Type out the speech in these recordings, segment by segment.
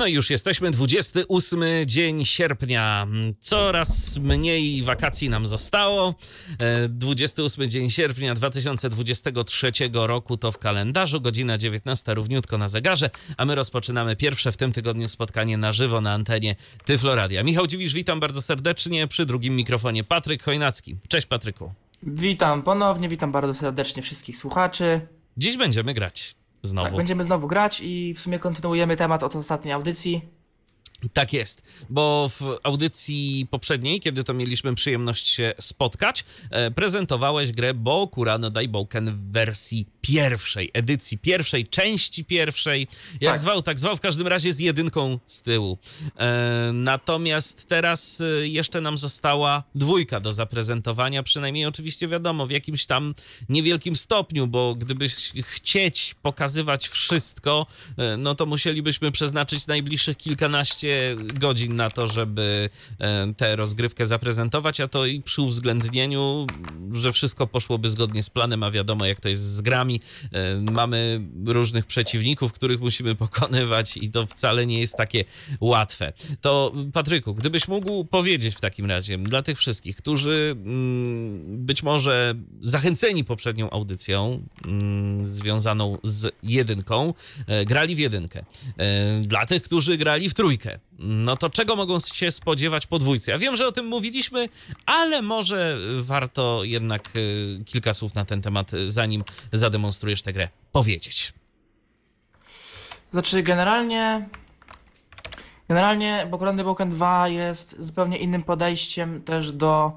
No i już jesteśmy, 28 dzień sierpnia. Coraz mniej wakacji nam zostało. E, 28 dzień sierpnia 2023 roku to w kalendarzu, godzina 19 równiutko na zegarze, a my rozpoczynamy pierwsze w tym tygodniu spotkanie na żywo na antenie Tyfloradia. Michał Dziwisz, witam bardzo serdecznie. Przy drugim mikrofonie Patryk Chojnacki. Cześć Patryku. Witam ponownie, witam bardzo serdecznie wszystkich słuchaczy. Dziś będziemy grać znowu. Tak, będziemy znowu grać i w sumie kontynuujemy temat od ostatniej audycji. Tak jest, bo w audycji poprzedniej, kiedy to mieliśmy przyjemność się spotkać, e, prezentowałeś grę Bokurano Daiboken w wersji pierwszej, edycji pierwszej, części pierwszej. Jak Tak. zwał, tak zwał, w każdym razie z jedynką z tyłu. E, natomiast teraz e, jeszcze nam została dwójka do zaprezentowania, przynajmniej oczywiście wiadomo, w jakimś tam niewielkim stopniu, bo gdybyś chcieć pokazywać wszystko, e, no to musielibyśmy przeznaczyć najbliższych kilkanaście godzin na to, żeby e, tę rozgrywkę zaprezentować, a to i przy uwzględnieniu, że wszystko poszłoby zgodnie z planem, a wiadomo jak to jest z grami. E, Mamy różnych przeciwników, których musimy pokonywać i to wcale nie jest takie łatwe. To Patryku, gdybyś mógł powiedzieć w takim razie dla tych wszystkich, którzy mm, być może zachęceni poprzednią audycją mm, związaną z jedynką, e, grali w jedynkę. E, Dla tych, którzy grali w trójkę, no to czego mogą się spodziewać po dwójce? Ja wiem, że o tym mówiliśmy, ale może warto jednak e, kilka słów na ten temat, e, zanim zademonstrujesz tę grę, powiedzieć. Znaczy, generalnie. Generalnie Bokurany Boken 2 jest zupełnie innym podejściem też do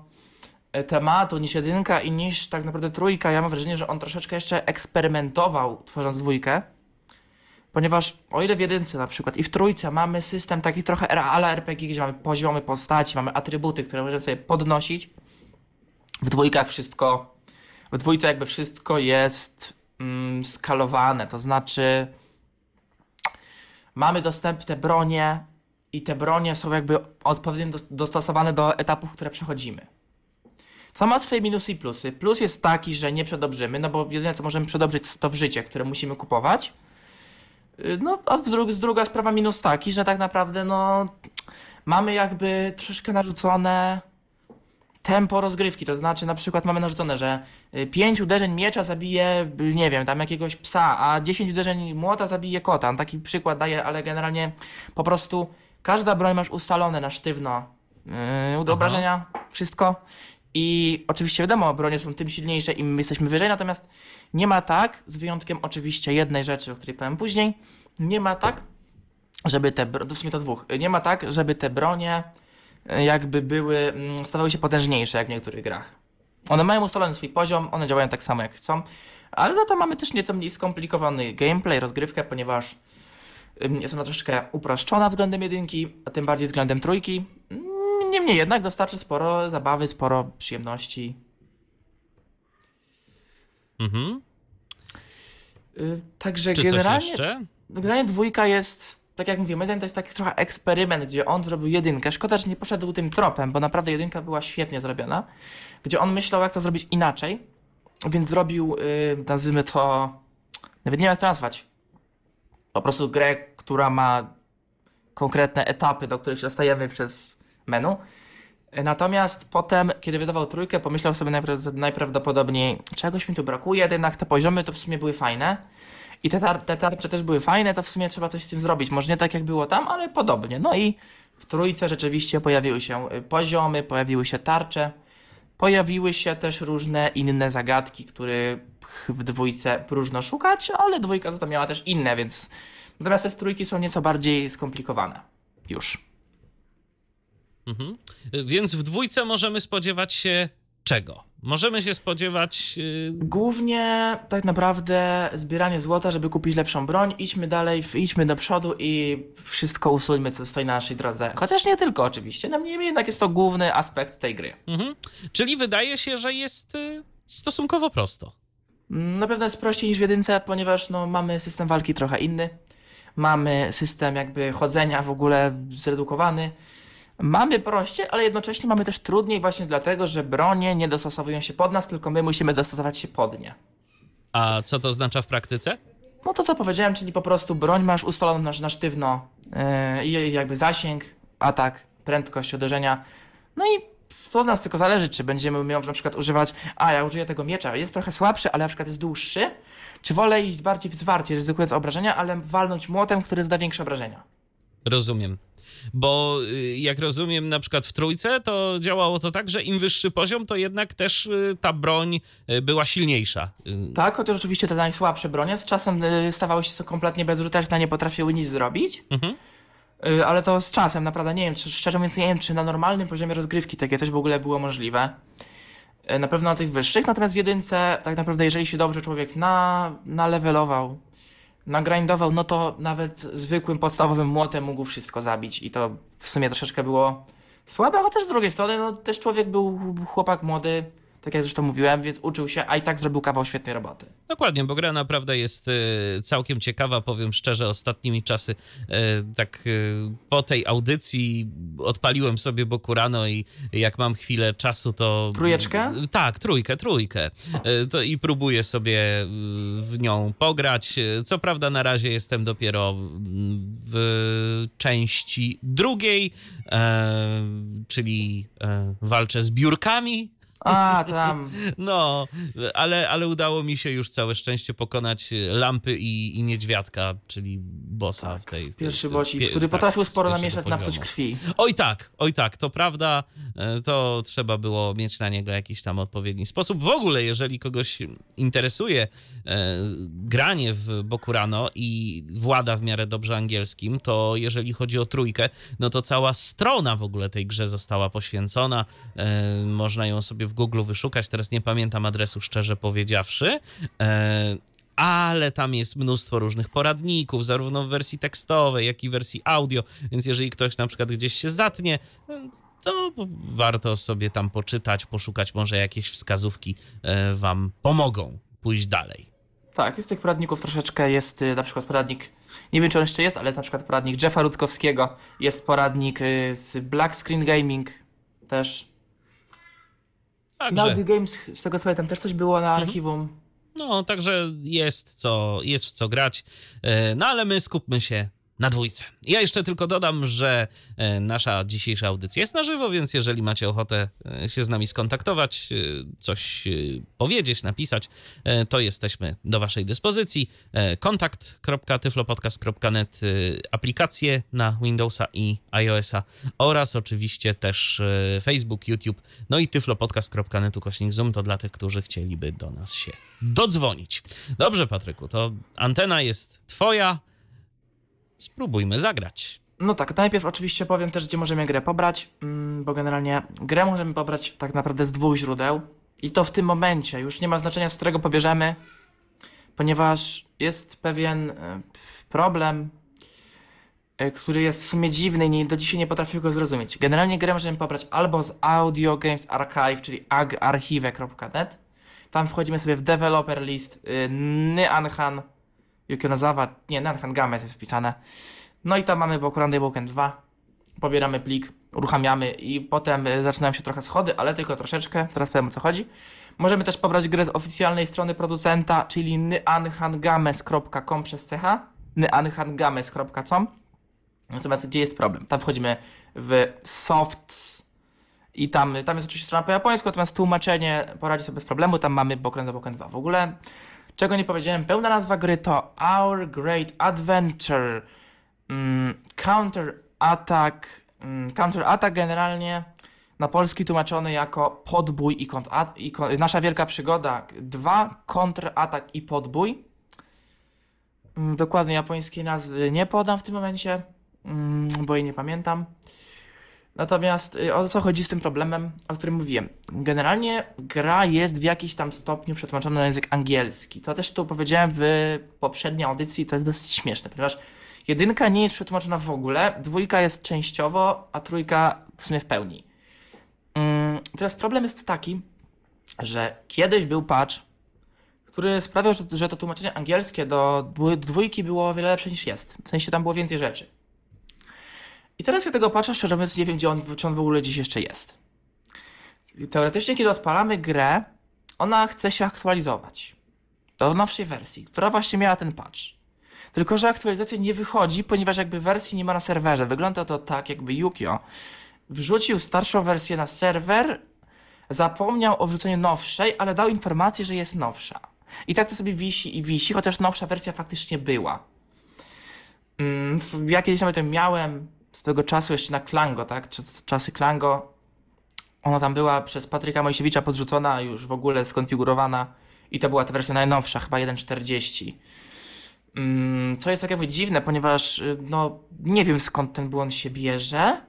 e, tematu niż jedynka i niż tak naprawdę trójka. Ja mam wrażenie, że on troszeczkę jeszcze eksperymentował tworząc dwójkę. Ponieważ o ile w jedynce na przykład i w trójce mamy system taki trochę ala RPG, gdzie mamy poziomy postaci, mamy atrybuty, które możemy sobie podnosić, w dwójkach wszystko, w dwójce jakby wszystko jest mm, skalowane, to znaczy mamy dostępne bronie i te bronie są jakby odpowiednio dos- dostosowane do etapów, które przechodzimy. Co ma swoje minusy i plusy. Plus jest taki, że nie przedobrzymy, no bo jedyne co możemy przedobrzyć to życie, które musimy kupować. Y, No, a z, dru- z druga sprawa minus taki, że tak naprawdę no mamy jakby troszeczkę narzucone tempo rozgrywki, to znaczy na przykład mamy narzucone, że 5 uderzeń miecza zabije, y, nie wiem, tam jakiegoś psa, a 10 uderzeń młota zabije kota. On taki przykład daje, ale generalnie po prostu każda broń masz ustalone na sztywno yy, obrażenia, wszystko. I oczywiście wiadomo, bronie są tym silniejsze, im jesteśmy wyżej, natomiast nie ma tak, z wyjątkiem oczywiście jednej rzeczy, o której powiem później, nie ma tak, żeby te, bro- w sumie to dwóch, nie ma tak, żeby te bronie e, jakby były, mm, stawały się potężniejsze jak w niektórych grach. One mają ustalony swój poziom, one działają tak samo jak chcą, ale za to mamy też nieco mniej skomplikowany gameplay, rozgrywkę, ponieważ ym, jest ona troszeczkę uproszczona względem jedynki, a tym bardziej względem trójki. Niemniej jednak dostarczy sporo zabawy, sporo przyjemności. Mhm. Yy, Także Czy coś generalnie jeszcze? Generalnie dwójka jest, tak jak mówiłem, jeden to jest taki trochę eksperyment, gdzie on zrobił jedynkę. Szkoda, że nie poszedł tym tropem, bo naprawdę jedynka była świetnie zrobiona. Gdzie on myślał, jak to zrobić inaczej, więc zrobił, yy, nazwijmy to, nawet nie wiem jak to nazwać. Po prostu grę, która ma konkretne etapy, do których się dostajemy przez menu. Natomiast potem, kiedy wydawał trójkę, pomyślał sobie najpra- najprawdopodobniej, czegoś mi tu brakuje, jednak te poziomy to w sumie były fajne. I te, tar- te tarcze też były fajne, to w sumie trzeba coś z tym zrobić. Może nie tak jak było tam, ale podobnie. No i w trójce rzeczywiście pojawiły się y, poziomy, pojawiły się tarcze, pojawiły się też różne inne zagadki, których w dwójce próżno szukać, ale dwójka za to miała też inne, więc natomiast te trójki są nieco bardziej skomplikowane. Już. Mhm. Więc w dwójce możemy spodziewać się czego? Możemy się spodziewać. Yy, Głównie tak naprawdę zbieranie złota, żeby kupić lepszą broń. Idźmy dalej, idźmy do przodu i wszystko usuńmy, co stoi na naszej drodze. Chociaż nie tylko oczywiście, no niemniej jednak jest to główny aspekt tej gry. mhm. Czyli wydaje się, że jest yy, stosunkowo prosto. Mm, Na pewno jest prościej niż w jedynce, ponieważ no, mamy system walki trochę inny. Mamy system jakby chodzenia w ogóle zredukowany. Mamy prościej, ale jednocześnie mamy też trudniej właśnie dlatego, że bronie nie dostosowują się pod nas, tylko my musimy dostosować się pod nie. A co to oznacza w praktyce? No to co powiedziałem, czyli po prostu broń masz ustaloną na, na sztywno yy, i jakby zasięg, atak, prędkość uderzenia. No i to od nas tylko zależy, czy będziemy miał na przykład używać, a ja użyję tego miecza, jest trochę słabszy, ale na przykład jest dłuższy, czy wolę iść bardziej w zwarcie, ryzykując obrażenia, ale walnąć młotem, który zda większe obrażenia. Rozumiem. Bo y, jak rozumiem, na przykład w trójce to działało to tak, że im wyższy poziom, to jednak też y, ta broń y, była silniejsza. Tak, chociaż oczywiście te najsłabsze bronie z czasem stawały się kompletnie bezużyteczne, nie potrafiły nic zrobić. Mhm. Ale to z czasem, naprawdę nie wiem, czy, szczerze mówiąc nie wiem, czy na normalnym poziomie rozgrywki takie coś w ogóle było możliwe. Na pewno na tych wyższych, natomiast w jedynce tak naprawdę jeżeli się dobrze człowiek na, nalewelował, nagrindował, no to nawet zwykłym podstawowym młotem mógł wszystko zabić i to w sumie troszeczkę było słabe, chociaż z drugiej strony no też człowiek był chłopak młody, tak jak zresztą mówiłem, więc uczył się, a i tak zrobił kawał świetnej roboty. Dokładnie, bo gra naprawdę jest y, całkiem ciekawa, powiem szczerze, ostatnimi czasy y, tak y, po tej audycji odpaliłem sobie Bokurano i jak mam chwilę czasu, to... Trójeczkę? Tak, trójkę, trójkę. To i próbuję sobie w nią pograć. Co prawda na razie jestem dopiero w części drugiej, e, czyli e, walczę z biurkami, A, tam. no, ale, ale udało mi się już całe szczęście pokonać lampy i, i niedźwiadka, czyli bossa w tej. w tej- Pierwszy bosik, pie- który tak, potrafił sporo namieszać na psuć krwi. Oj tak, oj tak, to prawda, e, to trzeba było mieć na niego jakiś tam odpowiedni sposób. W ogóle, jeżeli kogoś interesuje e, granie w Bokurano i włada w miarę dobrze angielskim, to jeżeli chodzi o trójkę, no to cała strona w ogóle tej grze została poświęcona. E, można ją sobie w Google wyszukać, teraz nie pamiętam adresu szczerze powiedziawszy. E, ale tam jest mnóstwo różnych poradników, zarówno w wersji tekstowej, jak i wersji audio, więc jeżeli ktoś na przykład gdzieś się zatnie, to warto sobie tam poczytać, poszukać, może jakieś wskazówki e, wam pomogą pójść dalej. Tak, jest tych poradników troszeczkę, jest y, na przykład poradnik, nie wiem czy on jeszcze jest, ale na przykład poradnik Jeffa Rutkowskiego, jest poradnik y, z Black Screen Gaming też. Na Także, Audio Games, z tego co pamiętam, też coś było na Mhm. archiwum. no, także jest, co, jest w co grać, e, no ale my skupmy się na dwójce. Ja jeszcze tylko dodam, że e, nasza dzisiejsza audycja jest na żywo, więc jeżeli macie ochotę e, się z nami skontaktować, e, coś powiedzieć, napisać, to jesteśmy do waszej dyspozycji. Kontakt.tyflopodcast.net, aplikacje na Windowsa i iOSa oraz oczywiście też Facebook, YouTube, no i tyflopodcast.net ukośnik Zoom to dla tych, którzy chcieliby do nas się dodzwonić. Dobrze, Patryku, to antena jest twoja. Spróbujmy zagrać. No tak, najpierw oczywiście powiem też, gdzie możemy grę pobrać, mm, bo generalnie grę możemy pobrać tak naprawdę z dwóch źródeł. I to w tym momencie, już nie ma znaczenia, z którego pobierzemy, ponieważ jest pewien e, problem, e, który jest w sumie dziwny i do dzisiaj nie potrafię go zrozumieć. Generalnie grę możemy pobrać albo z Audio Games Archive, czyli agarchive.net. Tam wchodzimy sobie w developer list y, Nyanhan Yukionazawa, nie, Nyanhan Games jest wpisane. No i tam mamy Bokuran Woken 2. Pobieramy plik, uruchamiamy i potem y, zaczynają się trochę schody, ale tylko troszeczkę. Teraz powiem o co chodzi. Możemy też pobrać grę z oficjalnej strony producenta, czyli nyanhangames.com przez ch nyanhangames.com Natomiast gdzie jest problem? Tam wchodzimy w softs i tam, tam jest oczywiście strona po japońsku, natomiast tłumaczenie poradzi sobie bez problemu. Tam mamy Bokuran Woken 2. W ogóle, czego nie powiedziałem, pełna nazwa gry to Our Great Adventure mm, Counter Attack. Mm, counter Attack generalnie na polski tłumaczony jako podbój i, kont- i kon- nasza wielka przygoda 2 kontratak i podbój. Mm, Dokładnie japońskiej nazwy nie podam w tym momencie, mm, bo jej nie pamiętam. Natomiast y, o co chodzi z tym problemem, o którym mówiłem? Generalnie gra jest w jakiś tam stopniu przetłumaczona na język angielski. Co też tu powiedziałem w poprzedniej audycji, to jest dosyć śmieszne, ponieważ jedynka nie jest przetłumaczona w ogóle, dwójka jest częściowo, a trójka w sumie w pełni. Mm, Teraz problem jest taki, że kiedyś był patch, który sprawiał, że, to tłumaczenie angielskie do dwójki było o wiele lepsze niż jest. W sensie tam było więcej rzeczy. I teraz ja tego patrzę, szczerze mówiąc, nie wiem, gdzie on, czy on w ogóle dziś jeszcze jest. Teoretycznie, kiedy odpalamy grę, ona chce się aktualizować do nowszej wersji, która właśnie miała ten patch. Tylko, że aktualizacja nie wychodzi, ponieważ jakby wersji nie ma na serwerze. Wygląda to tak, jakby Yukio wrzucił starszą wersję na serwer, zapomniał o wrzuceniu nowszej, ale dał informację, że jest nowsza. I tak to sobie wisi i wisi, chociaż nowsza wersja faktycznie była. Mm, Ja kiedyś nawet miałem swego czasu jeszcze na Klango, tak? Cz- Czasy Klango. Ona tam była przez Patryka Mojsiewicza podrzucona, już w ogóle skonfigurowana. I to była ta wersja najnowsza, chyba 1.40. Mm, Co jest tak jakby dziwne, ponieważ y, no, nie wiem skąd ten błąd się bierze.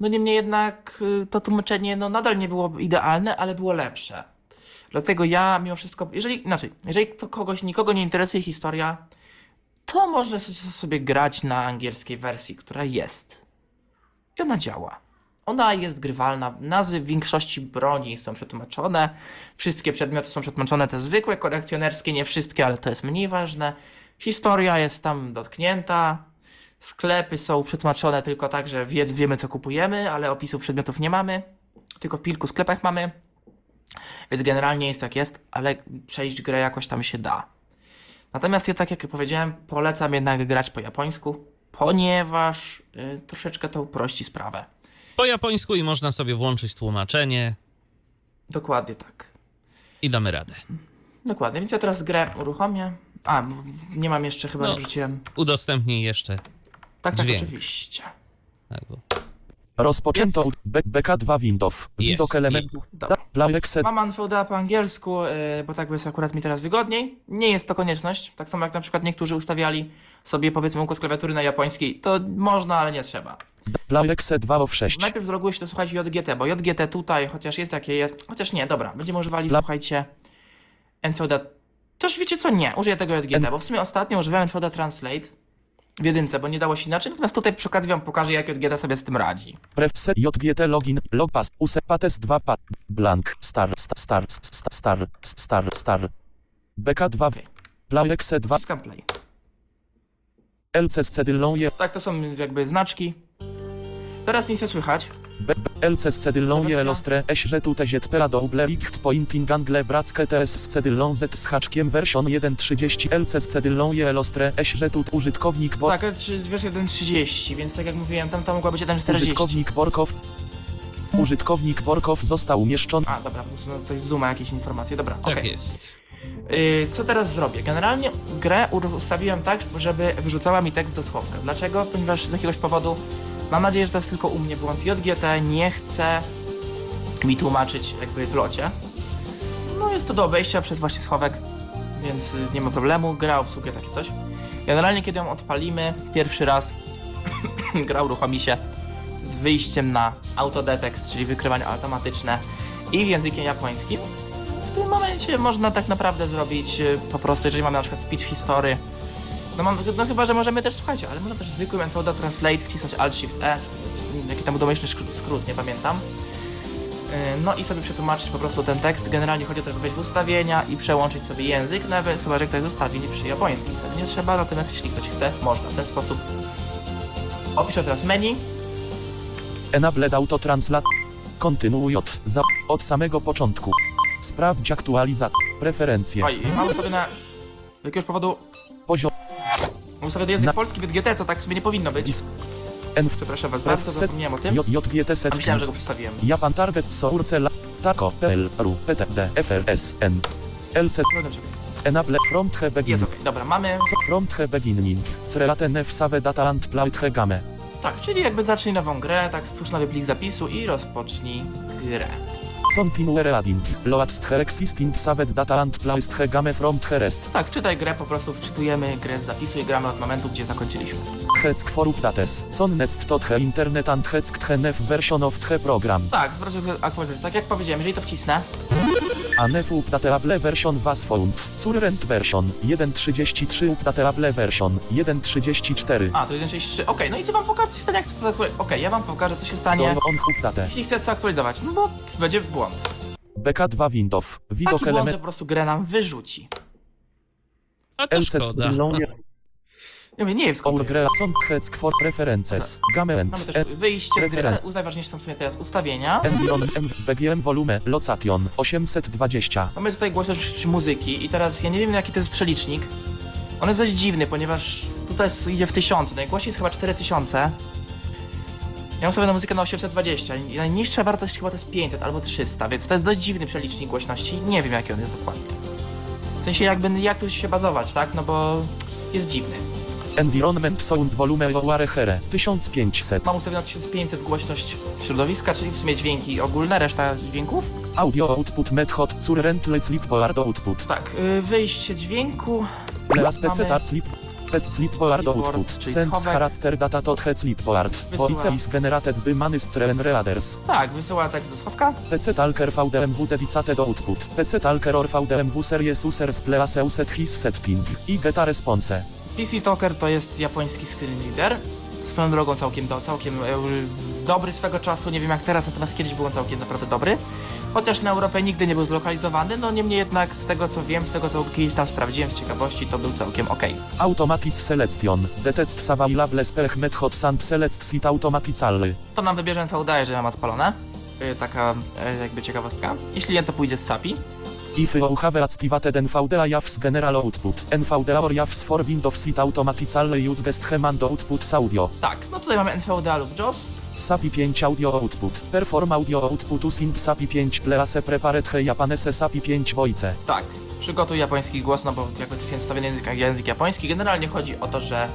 No niemniej jednak y, to tłumaczenie no, nadal nie było idealne, ale było lepsze. Dlatego ja mimo wszystko, jeżeli inaczej, jeżeli to kogoś, nikogo nie interesuje historia, to może s- sobie grać na angielskiej wersji, która jest. I ona działa. Ona jest grywalna. Nazwy większości broni są przetłumaczone. Wszystkie przedmioty są przetłumaczone, te zwykłe, kolekcjonerskie, nie wszystkie, ale to jest mniej ważne. Historia jest tam dotknięta. Sklepy są przetłumaczone tylko tak, że wie, wiemy co kupujemy, ale opisów przedmiotów nie mamy. Tylko w kilku sklepach mamy. Więc generalnie jest jak jest, ale przejść grę jakoś tam się da. Natomiast ja, tak jak powiedziałem, polecam jednak grać po japońsku, ponieważ y, troszeczkę to uprości sprawę. Po japońsku i można sobie włączyć tłumaczenie Dokładnie tak. i damy radę. Dokładnie, więc ja teraz grę uruchomię. A, nie mam jeszcze, chyba No. wrzuciłem. Udostępnij jeszcze. Tak, tak, dźwięk. oczywiście. Tak, bo Rozpoczęto B- BK2 Windows. Widok Jest. elementów. Dobra. Playexet. Mam NVDA po angielsku, y, bo tak jest akurat mi teraz wygodniej. Nie jest to konieczność, tak samo jak na przykład niektórzy ustawiali sobie powiedzmy układ klawiatury na japońskiej. To można, ale nie trzeba. Playexet 2 of 6. Najpierw zloguję się to słuchajcie JGT, bo JGT tutaj, chociaż jest jakie jest, chociaż nie, dobra, będziemy używali, Dla- słuchajcie, NVDA. Też wiecie co, nie, użyję tego JGT, N- bo w sumie ostatnio używałem NVDA Translate w jedynce, bo nie dało się inaczej, natomiast tutaj przy okazji wam pokażę, jak JGT sobie z tym radzi. Prefset JGT login. Logpass. Use pates 2 pat. Blank. Star. Star. Star. Star. Star. Star. Star. BK2. Okej. Playexet 2. Wciskam play. LC z cedylą je. Tak, to są jakby znaczki. Teraz nic nie słychać. B- B- LC z cedylą je Wersja. lostre. Eśże tu teziet pera do ublericht pointing angle brackie TS z cedylą Z z haczkiem version 1.30 LC z cedylą je lostre. Eśże tu użytkownik bo. Tak, wiesz 1.30, więc tak jak mówiłem, tam, tam mogła być 1.40. Użytkownik Borkow. Użytkownik Borkow został umieszczony. A, dobra, no, coś zooma jakieś informacje, dobra, tak okej. jest. Yy, co teraz zrobię? Generalnie grę ustawiłem tak, żeby wyrzucała mi tekst do schowka. Dlaczego? Ponieważ z jakiegoś powodu, mam nadzieję, że to jest tylko u mnie błąd, JGT nie chce mi tłumaczyć jakby w locie. No jest to do obejścia przez właśnie schowek, więc y, nie ma problemu, gra obsługuje takie coś. Generalnie kiedy ją odpalimy pierwszy raz, gra uruchomi się z wyjściem na autodetect, czyli wykrywanie automatyczne i językiem japońskim. W tym momencie można tak naprawdę zrobić y, po prostu, jeżeli mamy na przykład speech history. No, mam, no chyba, że możemy też, słuchajcie, ale można też zwykłym NVDA Translate wcisnąć Alt Shift E, jaki tam domyślny skrót, skrót, nie pamiętam. Y, No i sobie przetłumaczyć po prostu ten tekst. Generalnie chodzi o to, żeby wejść w ustawienia i przełączyć sobie język, nawet chyba, że ktoś jest ustawień przy japońskim. Wtedy nie trzeba, natomiast jeśli ktoś chce, można w ten sposób. Opiszę teraz menu. Enabled autotranslate. Kontynuuj od, za, od samego początku. Sprawdź aktualizację. Preferencje. Oj, mam ustawione z jakiegoś powodu Poziom. Mam ustawiony język Na- polski w GT, co tak sobie nie powinno być. Dis- N. Przepraszam was bardzo, Set- zapomniałem o tym. J, JGT A set. myślałem, że go przedstawiłem. Japan target source la. Tako. PL. RU. PT. D. FRS. N. LC. Trudno sobie. Enable front he begin. Jest okej, dobra, mamy. Co front he beginning. Crelate nef save data and plate he game. Tak, czyli jakby zacznij nową grę, tak stwórz nowy plik zapisu i rozpocznij grę. Continue reading. Loadst he existing saved data and placed he game front he rest. Tak, wczytaj grę, po prostu wczytujemy grę z zapisu i gramy od momentu, gdzie zakończyliśmy. Heck for updates. Con next tot he internet and heck he nef version of the program. Tak, uwagę aktualizację. Tak jak powiedziałem, jeżeli to wcisnę, A nef updateable version was found. Current version 1.33 updateable version 1.34. a, to 1.63, okej, no i co wam pokażę, co się stanie, jak to zaktualizować? Okej, ja wam pokażę, co się stanie, Don on update. jeśli chcę zaktualizować, no bo będzie błąd. BK2 Windows. Widok Taki błąd, że element. po prostu grę nam wyrzuci. A to LC szkoda. Ja mówię, nie jest. Aurgreacon Hec for Preferences. Gamement. Mamy też wyjście, referen- tutaj najważniejsze są w sumie teraz ustawienia. Environ M BGM volume Location 820. Mamy tutaj głośność muzyki i teraz ja nie wiem jaki to jest przelicznik. On jest dość dziwny, ponieważ tutaj jest, idzie w tysiące, najgłośniej jest chyba 4000. Ja ustawiam na muzykę na 820 i najniższa wartość chyba to jest 500 albo 300, więc to jest dość dziwny przelicznik głośności. Nie wiem jaki on jest dokładnie. W sensie jakby jak tu się bazować, tak? No bo jest dziwny. Environment Sound Volume Oare Here 1500. Mam ustawione na 1500 głośność środowiska, czyli w sumie dźwięki ogólne, reszta dźwięków. Audio output method zur rentle sleep board output. Tak, y, wyjście dźwięku. Leas PC sleep Pec sleep board Sleep board, output. czyli Send schowek. character data tot head sleep board. Wysyła. Voice is generated by manistren readers. Tak, wysyła tekst do schowka. PC Talker VDMW dedicate do output. PC Talker or VDMW series users please set his setting. I geta response. PC Talker to jest japoński screen reader. Swoją drogą całkiem, całkiem e, dobry swego czasu, nie wiem jak teraz, natomiast kiedyś był on całkiem naprawdę dobry. Chociaż na Europę nigdy nie był zlokalizowany, no niemniej jednak z tego co wiem, z tego co kiedyś tam sprawdziłem z ciekawości, to był całkiem ok. Automatic selection. Detect available spech method sand select sit automatically. To nam wybierze NVDA, jeżeli mam odpalone. Y, Taka e, jakby ciekawostka. Jeśli nie, to pójdzie z SAPI. If you have activated NVDA JAWS general output. NVDA or JAWS for Windows sit automatically use guest command output audio. Tak, no tutaj mamy NVDA lub JOS. SAPI 5 audio output. Perform audio output using SAPI 5 please prepared he japanese SAPI 5 voice. Tak, przygotuj japoński głos, no bo jakby to jest ustawiony język, język japoński. Generalnie chodzi o to, że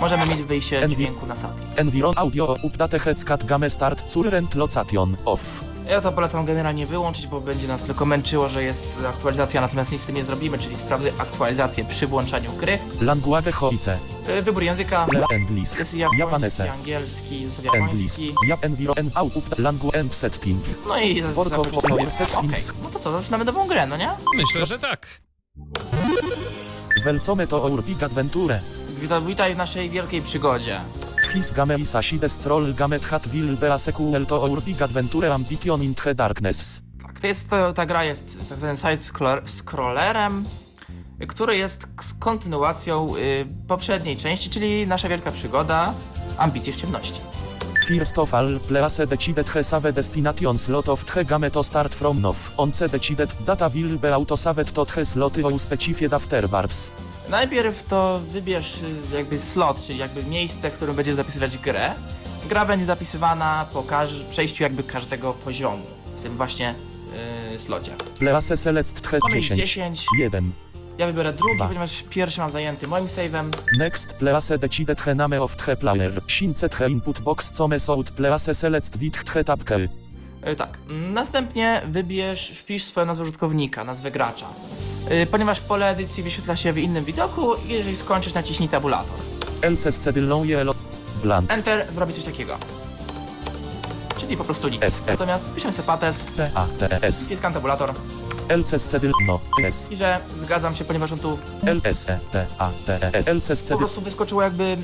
możemy mieć wyjście Envi- dźwięku na SAPI. Environ audio update headscat game start zur rent location off. Ja to polecam generalnie wyłączyć, bo będzie nas tylko męczyło, że jest aktualizacja, natomiast nic z tym nie zrobimy, czyli sprawdzę aktualizację przy włączaniu gry. Language hoice. Yy, Wybór języka English. jest japoński, Japanese. angielski, z English. japoński. Ja enviro en out up language and setting. No i Work of zakończymy. settings. No to co, zaczynamy nową grę, no nie? Myślę, że tak. Welcome to big adventure. Witaj, witaj w naszej wielkiej przygodzie. His game is a roll gamet hat will be a sequel to our big adventure ambition in the darkness. Tak, to jest, to, ta gra jest zwanym side-scrollerem, który jest kontynuacją y, poprzedniej części, czyli nasza wielka przygoda Ambicje w ciemności. First of all, please decided he save destination slot of the game to start from now. On decided data will be autosaved to the slot you specified afterwards. Najpierw to wybierz y, jakby slot, czyli jakby miejsce, w którym będziesz zapisywać grę. Gra będzie zapisywana po każ- przejściu jakby każdego poziomu, w tym właśnie y, slocie. Please select Mamy 10. 10. 1. Ja wybiorę drugi, Dwa. ponieważ pierwszy mam zajęty moim save'em. Next, please decided the name of the player. Since the input box some out please select with the tab key. Y, Tak. Następnie wybierz, wpisz swoją nazwę użytkownika, nazwę gracza. Y, Ponieważ pole edycji wyświetla się w innym widoku, jeżeli skończysz, naciśnij tabulator. LC. Blank. Enter zrobi coś takiego. Czyli po prostu nic. F. Natomiast piszę sobie pates, P A T S. wciskam tabulator LC scedyl no S. i że zgadzam się, ponieważ on tu L S E T A T E S. LC po prostu wyskoczyło jakby mm,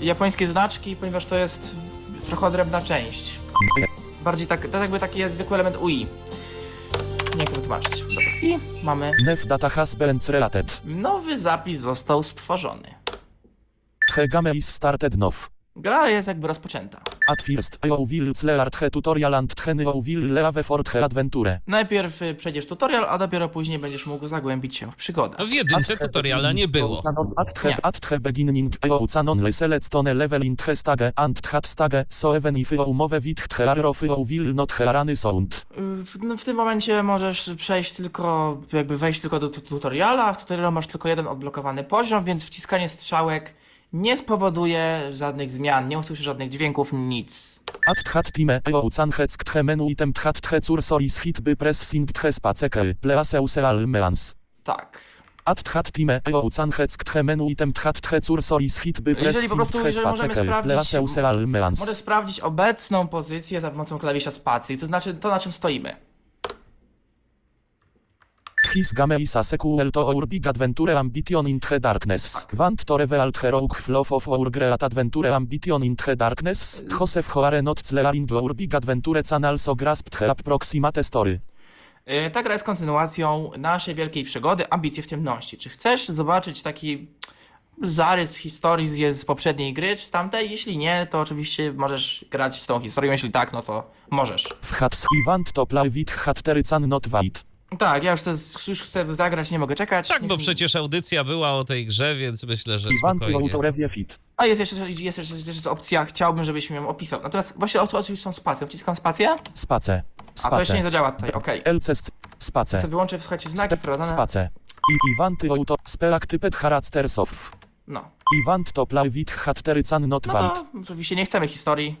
japońskie znaczki, ponieważ to jest trochę odrębna część. Bardziej tak, to jest jakby taki jest zwykły element UI. Nie jak to wytłumaczyć. Dobra. I mamy Nef data has been related. nowy zapis został stworzony. The game is started now. Gra jest jakby rozpoczęta. At first, you will learn the tutorial and then you will leave for the adventure. Najpierw y, przejdziesz tutorial, a dopiero później będziesz mógł zagłębić się w przygodę. W jedynce tutoriala nie było. At the, Nie. at the beginning, you can only select on a level in the stage and that stage, so even if you move with the arrow, you will not hear any sound. Y, W, no, w tym momencie możesz przejść tylko, jakby wejść tylko do tu- tutoriala, a w tutorialu masz tylko jeden odblokowany poziom, więc wciskanie strzałek nie spowoduje żadnych zmian, nie usłyszysz żadnych dźwięków, nic. At that time, you can heck the menu item that the cursor is hit by pressing the space key, please use all means. Tak. At that time, you can heck the menu item that the cursor is hit by Jeżeli po pressing prostu- the jeżeli możemy key, sprawdzić-. Możesz sprawdzić obecną pozycję za pomocą klawisza spacji, to znaczy to na czym stoimy. His game is a sequel to our big adventure ambition in the darkness. Want to reveal the rogue flow of our great adventure ambition in the darkness? Joseph Hoare not clearing our big adventure can also grasp the approximate story. Yy, Ta gra jest kontynuacją naszej wielkiej przygody Ambicje w ciemności. Czy chcesz zobaczyć taki zarys historii z, poprzedniej gry, czy z tamtej. Jeśli nie, to oczywiście możesz grać z tą historią. Jeśli tak, no to możesz. W hats Iwant to plawit hatterycan not wait. Tak, ja już chcę, już chcę zagrać, nie mogę czekać. Tak, Niech bo mi- przecież audycja była o tej grze, więc myślę, że Iwant spokojnie. to rewie fit. A jest jeszcze, jest jeszcze, jest jeszcze opcja, chciałbym, żebyś mi ją opisał. Natomiast właśnie o co z tą spacją? Wciskam spację, Space. a to jeszcze nie Space. zadziała tutaj, okej. LCS. Space. Sobie wyłączę, słuchajcie, znaki wprowadzone. Space. I Iwanty auto spelak typet haractersow. No. Iwant to plawit hatterycan not No wait. to oczywiście nie chcemy historii.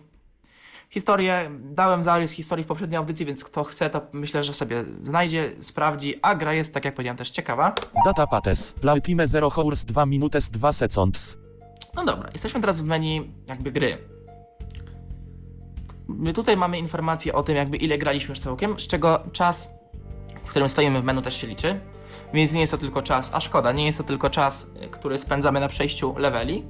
Historię, dałem zarys historii w poprzedniej audycji, więc kto chce, to myślę, że sobie znajdzie, sprawdzi, a gra jest, tak jak powiedziałem, też ciekawa. Data pates. Plawtime 0 hours 2 minutes 2 seconds. No dobra, jesteśmy teraz w menu jakby gry. My tutaj mamy informację o tym, jakby ile graliśmy już całkiem, z czego czas, w którym stoimy w menu też się liczy. Więc nie jest to tylko czas, a szkoda, nie jest to tylko czas, który spędzamy na przejściu leveli.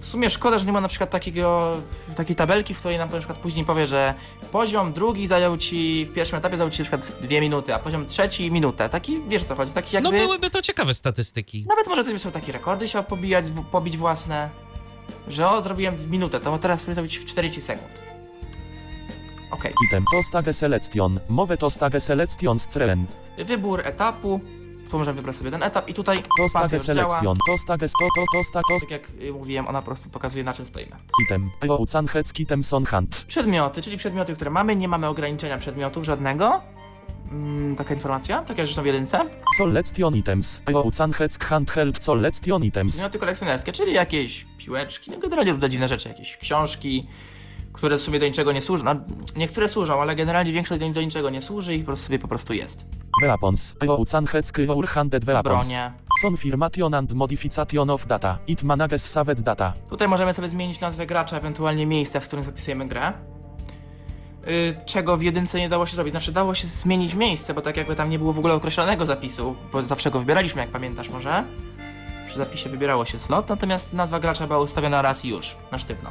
W sumie szkoda, że nie ma na przykład takiego, takiej tabelki, w której nam na przykład później powie, że poziom drugi zajął ci, w pierwszym etapie zajął ci na przykład dwie minuty, a poziom trzeci minutę. Taki, wiesz o co chodzi, taki jakby... No byłyby to ciekawe statystyki. Nawet może ktoś sobie takie rekordy chciał pobijać, w- pobić własne. Że o, zrobiłem w minutę, to teraz powinien zrobić w 40 sekund. Okej. Item to stage selection. Mowe to stage selection screen. Wybór etapu. Tu możemy wybrać sobie ten etap i tutaj To spacja stage już działa. selection. To stage to to to sta to Tak jak y, mówiłem, ona po prostu pokazuje na czym stoimy. item. Eucan temson hunt. Przedmioty, czyli przedmioty, które mamy. Nie mamy ograniczenia przedmiotów żadnego. Mm, taka informacja, tak jak zresztą w jedynce. Selection items. Eucan heck handheld selection items. Przedmioty kolekcjonerskie, czyli jakieś piłeczki, no generalnie różne dziwne rzeczy, jakieś książki, które w sumie do niczego nie służą. No, niektóre służą, ale generalnie większość do, do niczego nie służy i po prostu sobie po prostu jest. Weapons. Handed weapons. Bronie. Confirmation and modification of data. It manages saved data. Tutaj możemy sobie zmienić nazwę gracza, ewentualnie miejsce, w którym zapisujemy grę. Yy, czego w jedynce nie dało się zrobić. Znaczy dało się zmienić miejsce, bo tak jakby tam nie było w ogóle określonego zapisu, bo zawsze go wybieraliśmy, jak pamiętasz może. Przy zapisie wybierało się slot, natomiast nazwa gracza była ustawiona raz i już, na sztywno.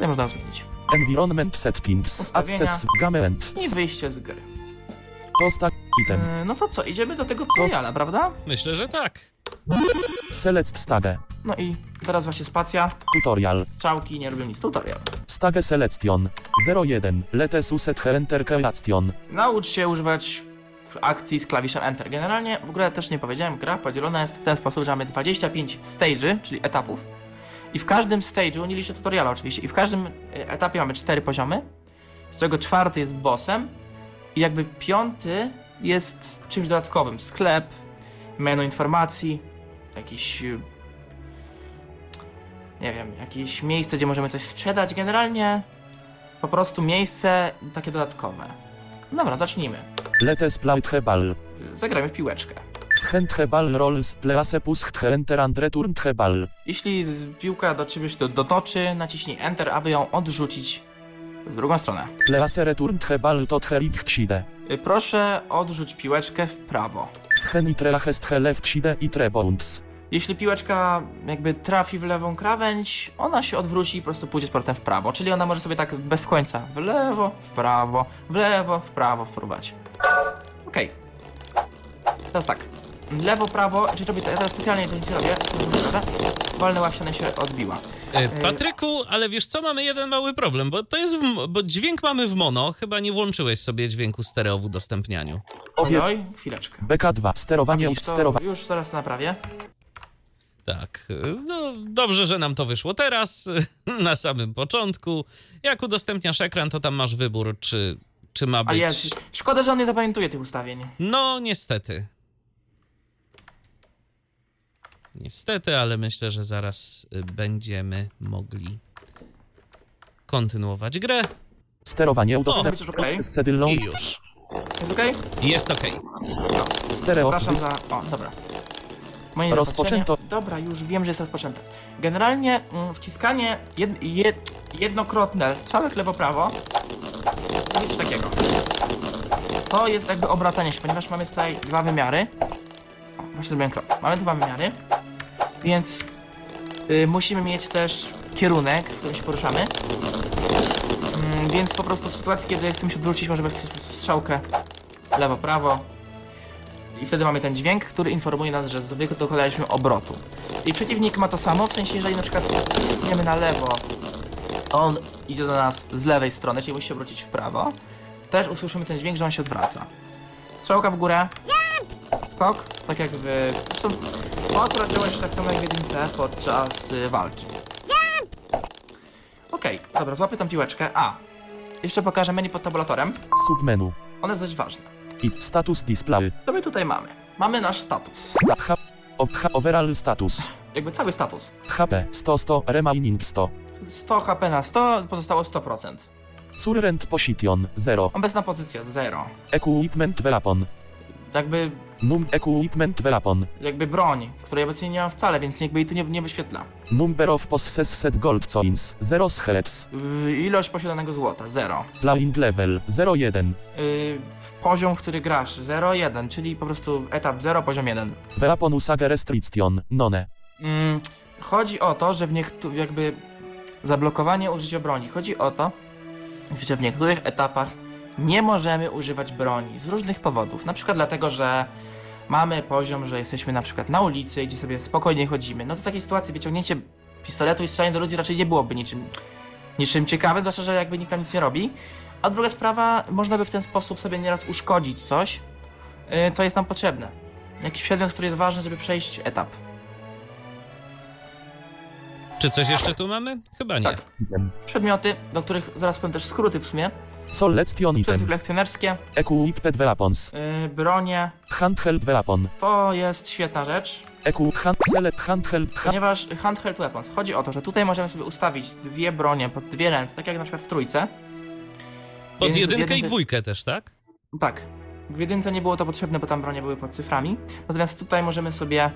Tutaj można zmienić. Environment settings. Ustawienia. Access gamement. I wyjście z gry. To stack item. Yy, no to co, idziemy do tego tutoriala, prawda? Myślę, że tak. Select stage. No i teraz właśnie spacja, Tutorial. strzałki, nie robią nic, tutorial. Stage selection. 01. Letes uset enter creation. Naucz się używać akcji z klawiszem Enter. Generalnie, w ogóle też nie powiedziałem, gra podzielona jest w ten sposób, że mamy 25 stage'y, czyli etapów. I w każdym stage'u, nie liczę tutoriala oczywiście, i w każdym e, etapie mamy 4 poziomy, z czego czwarty jest bossem i jakby piąty jest czymś dodatkowym. Sklep, menu informacji, jakiś... e, Nie wiem, jakieś miejsce, gdzie możemy coś sprzedać. Generalnie po prostu miejsce takie dodatkowe. Dobra, zacznijmy. Letes plautheball. Zagrajmy w piłeczkę. Rolls please push enter and return ball. Jeśli piłka do czegoś do, dotoczy, naciśnij Enter, aby ją odrzucić w drugą stronę. Please return ball to chide. Y, Proszę odrzuć piłeczkę w prawo. Wchenitrehest left side i. Jeśli piłeczka jakby trafi w lewą krawędź, ona się odwróci i po prostu pójdzie z portem w prawo. Czyli ona może sobie tak bez końca w lewo, w prawo, w lewo, w prawo fruwać. Okej. Teraz tak. Lewo, prawo, czyli robię to, ja teraz specjalnie to nic nie robię. Dobra. Wolny ławsiany się odbiła. E, Patryku, ale wiesz co, mamy jeden mały problem, bo to jest, w, bo dźwięk mamy w mono, chyba nie włączyłeś sobie dźwięku stereo w udostępnianiu. Oj, oj, chwileczkę. BK2. Sterowanie sterowanie. Już zaraz to naprawię. Tak, e, no dobrze, że nam to wyszło teraz, na samym początku. Jak udostępniasz ekran, to tam masz wybór, czy, czy ma A być... jest. Szkoda, że on nie zapamiętuje tych ustawień. No, niestety. Niestety, ale myślę, że zaraz y, będziemy mogli kontynuować grę Sterowanie już okej. Z cedylą. i już. Jest okej? Jest okej. Stereo. Przepraszam za... O, dobra. Moje Rozpoczęto. Dobra, już wiem, że jest rozpoczęte. Generalnie mm, wciskanie jed, jed, jednokrotne strzałek lewo-prawo coś takiego. To jest jakby obracanie się, ponieważ mamy tutaj dwa wymiary. Właśnie zrobiłem krok. Mamy dwa wymiary, więc y, musimy mieć też kierunek, w którym się poruszamy. Mm, więc po prostu w sytuacji, kiedy chcemy się odwrócić, możemy wcisnąć strzałkę lewo-prawo I wtedy mamy ten dźwięk, który informuje nas, że dokonaliśmy obrotu. I przeciwnik ma to samo, w sensie jeżeli na przykład idziemy na lewo, on idzie do nas z lewej strony, czyli musi się obrócić w prawo, też usłyszymy ten dźwięk, że on się odwraca. Strzałka w górę. Skok, tak jak w... Zresztą akurat działa jeszcze tak samo jak w jedynce podczas y, walki. Okej, dobra, złapię tą piłeczkę. A, jeszcze pokażę menu pod tabulatorem. Submenu. One jest dość ważne. I status display. Co my tutaj mamy? Mamy nasz status. Sta H overall status. Jakby cały status. HP 100 100 remaining 100. 100 HP na 100, pozostało 100%. Current position 0. Obecna pozycja 0. Equipment weapon. Jakby, Num equipment weapon. jakby broń, której obecnie nie mam wcale, więc jakby jej tu nie, nie wyświetla. Number of possessed gold coins 0 skeletons. Yy, ilość posiadanego złota 0. Playing level 01. Yy, poziom, w który grasz 0,1, czyli po prostu etap 0, poziom 1. Weapon usage restriction none. Mm, chodzi o to, że w niektórych jakby zablokowanie użycia broni. Chodzi o to, że w niektórych etapach nie możemy używać broni z różnych powodów. Na przykład dlatego, że mamy poziom, że jesteśmy na przykład na ulicy, gdzie sobie spokojnie chodzimy. No to w takiej sytuacji wyciągnięcie pistoletu i strzelanie do ludzi raczej nie byłoby niczym, niczym ciekawym, zwłaszcza, że jakby nikt tam nic nie robi. A druga sprawa, można by w ten sposób sobie nieraz uszkodzić coś, yy, co jest nam potrzebne. Jakiś przedmiot, który jest ważny, żeby przejść etap. Czy coś jeszcze tu mamy? Chyba nie. Tak. przedmioty, do których zaraz powiem też skróty w sumie. Selection Przedmioty item. kolekcjonerskie, Equipped weapons. yy, bronie. Handheld weapon. To jest świetna rzecz, Equ hand select handheld hand ponieważ handheld weapons. Chodzi o to, że tutaj możemy sobie ustawić dwie bronie pod dwie ręce, tak jak na przykład w trójce. Pod jedynkę i dwójkę też, tak? Tak. W jedynce nie było to potrzebne, bo tam bronie były pod cyframi. Natomiast tutaj możemy sobie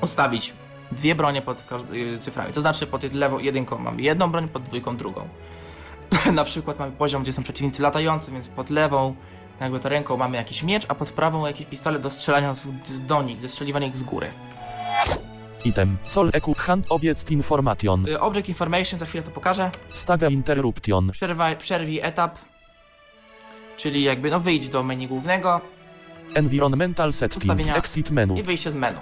ustawić dwie bronie pod y, cyframi. To znaczy pod lewą jedynką mamy jedną broń, pod dwójką drugą. Na przykład mamy poziom, gdzie są przeciwnicy latający, więc pod lewą jakby to ręką mamy jakiś miecz, a pod prawą jakiś pistolet do strzelania z- do nich, ze strzeliwania ich z góry. item. Sol equ hand object information. Y, Object Information, za chwilę to pokażę. Stage interruption. Przerwaj, przerwij etap, czyli jakby no wyjdź do menu głównego, Environmental setting. Ustawienia. Exit menu. i wyjście z menu.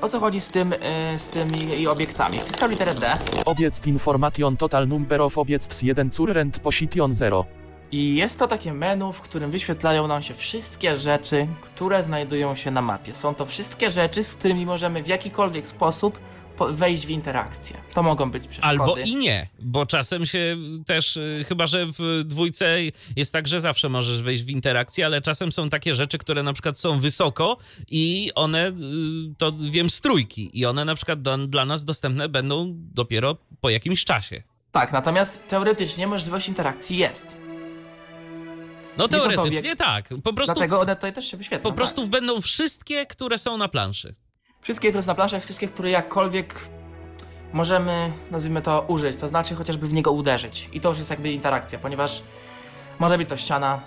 O co chodzi z tym, y, z tymi i obiektami? Wciskam literę D Object information total number of objects 1 current position 0. i jest to takie menu, w którym wyświetlają nam się wszystkie rzeczy, które znajdują się na mapie. Są to wszystkie rzeczy, z którymi możemy w jakikolwiek sposób po- wejść w interakcję. To mogą być przeszkody. Albo i nie, bo czasem się też, y, chyba że w dwójce jest tak, że zawsze możesz wejść w interakcję, ale czasem są takie rzeczy, które na przykład są wysoko i one, y, to wiem, z trójki i one na przykład do, dla nas dostępne będą dopiero po jakimś czasie. Tak, natomiast teoretycznie możliwość interakcji jest. No teoretycznie tak, po prostu, Dlatego one tutaj też się wyświetlą. po tak. prostu będą wszystkie, które są na planszy. Wszystkie, które są na planszach, wszystkie, które jakkolwiek możemy, nazwijmy to, użyć, to znaczy chociażby w niego uderzyć. I to już jest jakby interakcja, ponieważ może być to ściana.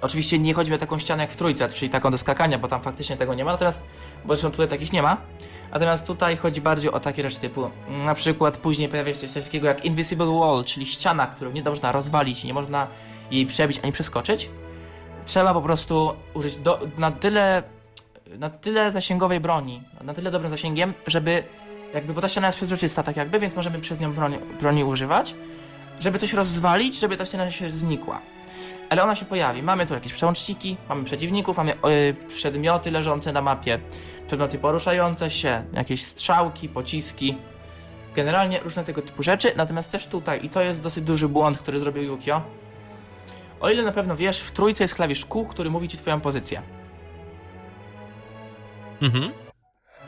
Oczywiście nie chodzi o taką ścianę jak w trójce, czyli taką do skakania, bo tam faktycznie tego nie ma, natomiast, bo zresztą tutaj takich nie ma. Natomiast tutaj chodzi bardziej o takie rzeczy typu, na przykład później pojawia się coś takiego jak Invisible Wall, czyli ściana, którą nie można rozwalić, nie można jej przebić ani przeskoczyć. Trzeba po prostu użyć do, na tyle na tyle zasięgowej broni, na tyle dobrym zasięgiem, żeby jakby, bo ta ściana jest przezroczysta tak jakby, więc możemy przez nią broni, broni używać, żeby coś rozwalić, żeby ta ściana się znikła. Ale ona się pojawi. Mamy tu jakieś przełączniki, mamy przeciwników, mamy y, przedmioty leżące na mapie, przedmioty poruszające się, jakieś strzałki, pociski. Generalnie różne tego typu rzeczy, natomiast też tutaj, i to jest dosyć duży błąd, który zrobił Yukio. O ile na pewno wiesz, w trójce jest klawisz Q, który mówi ci twoją pozycję. Mhm.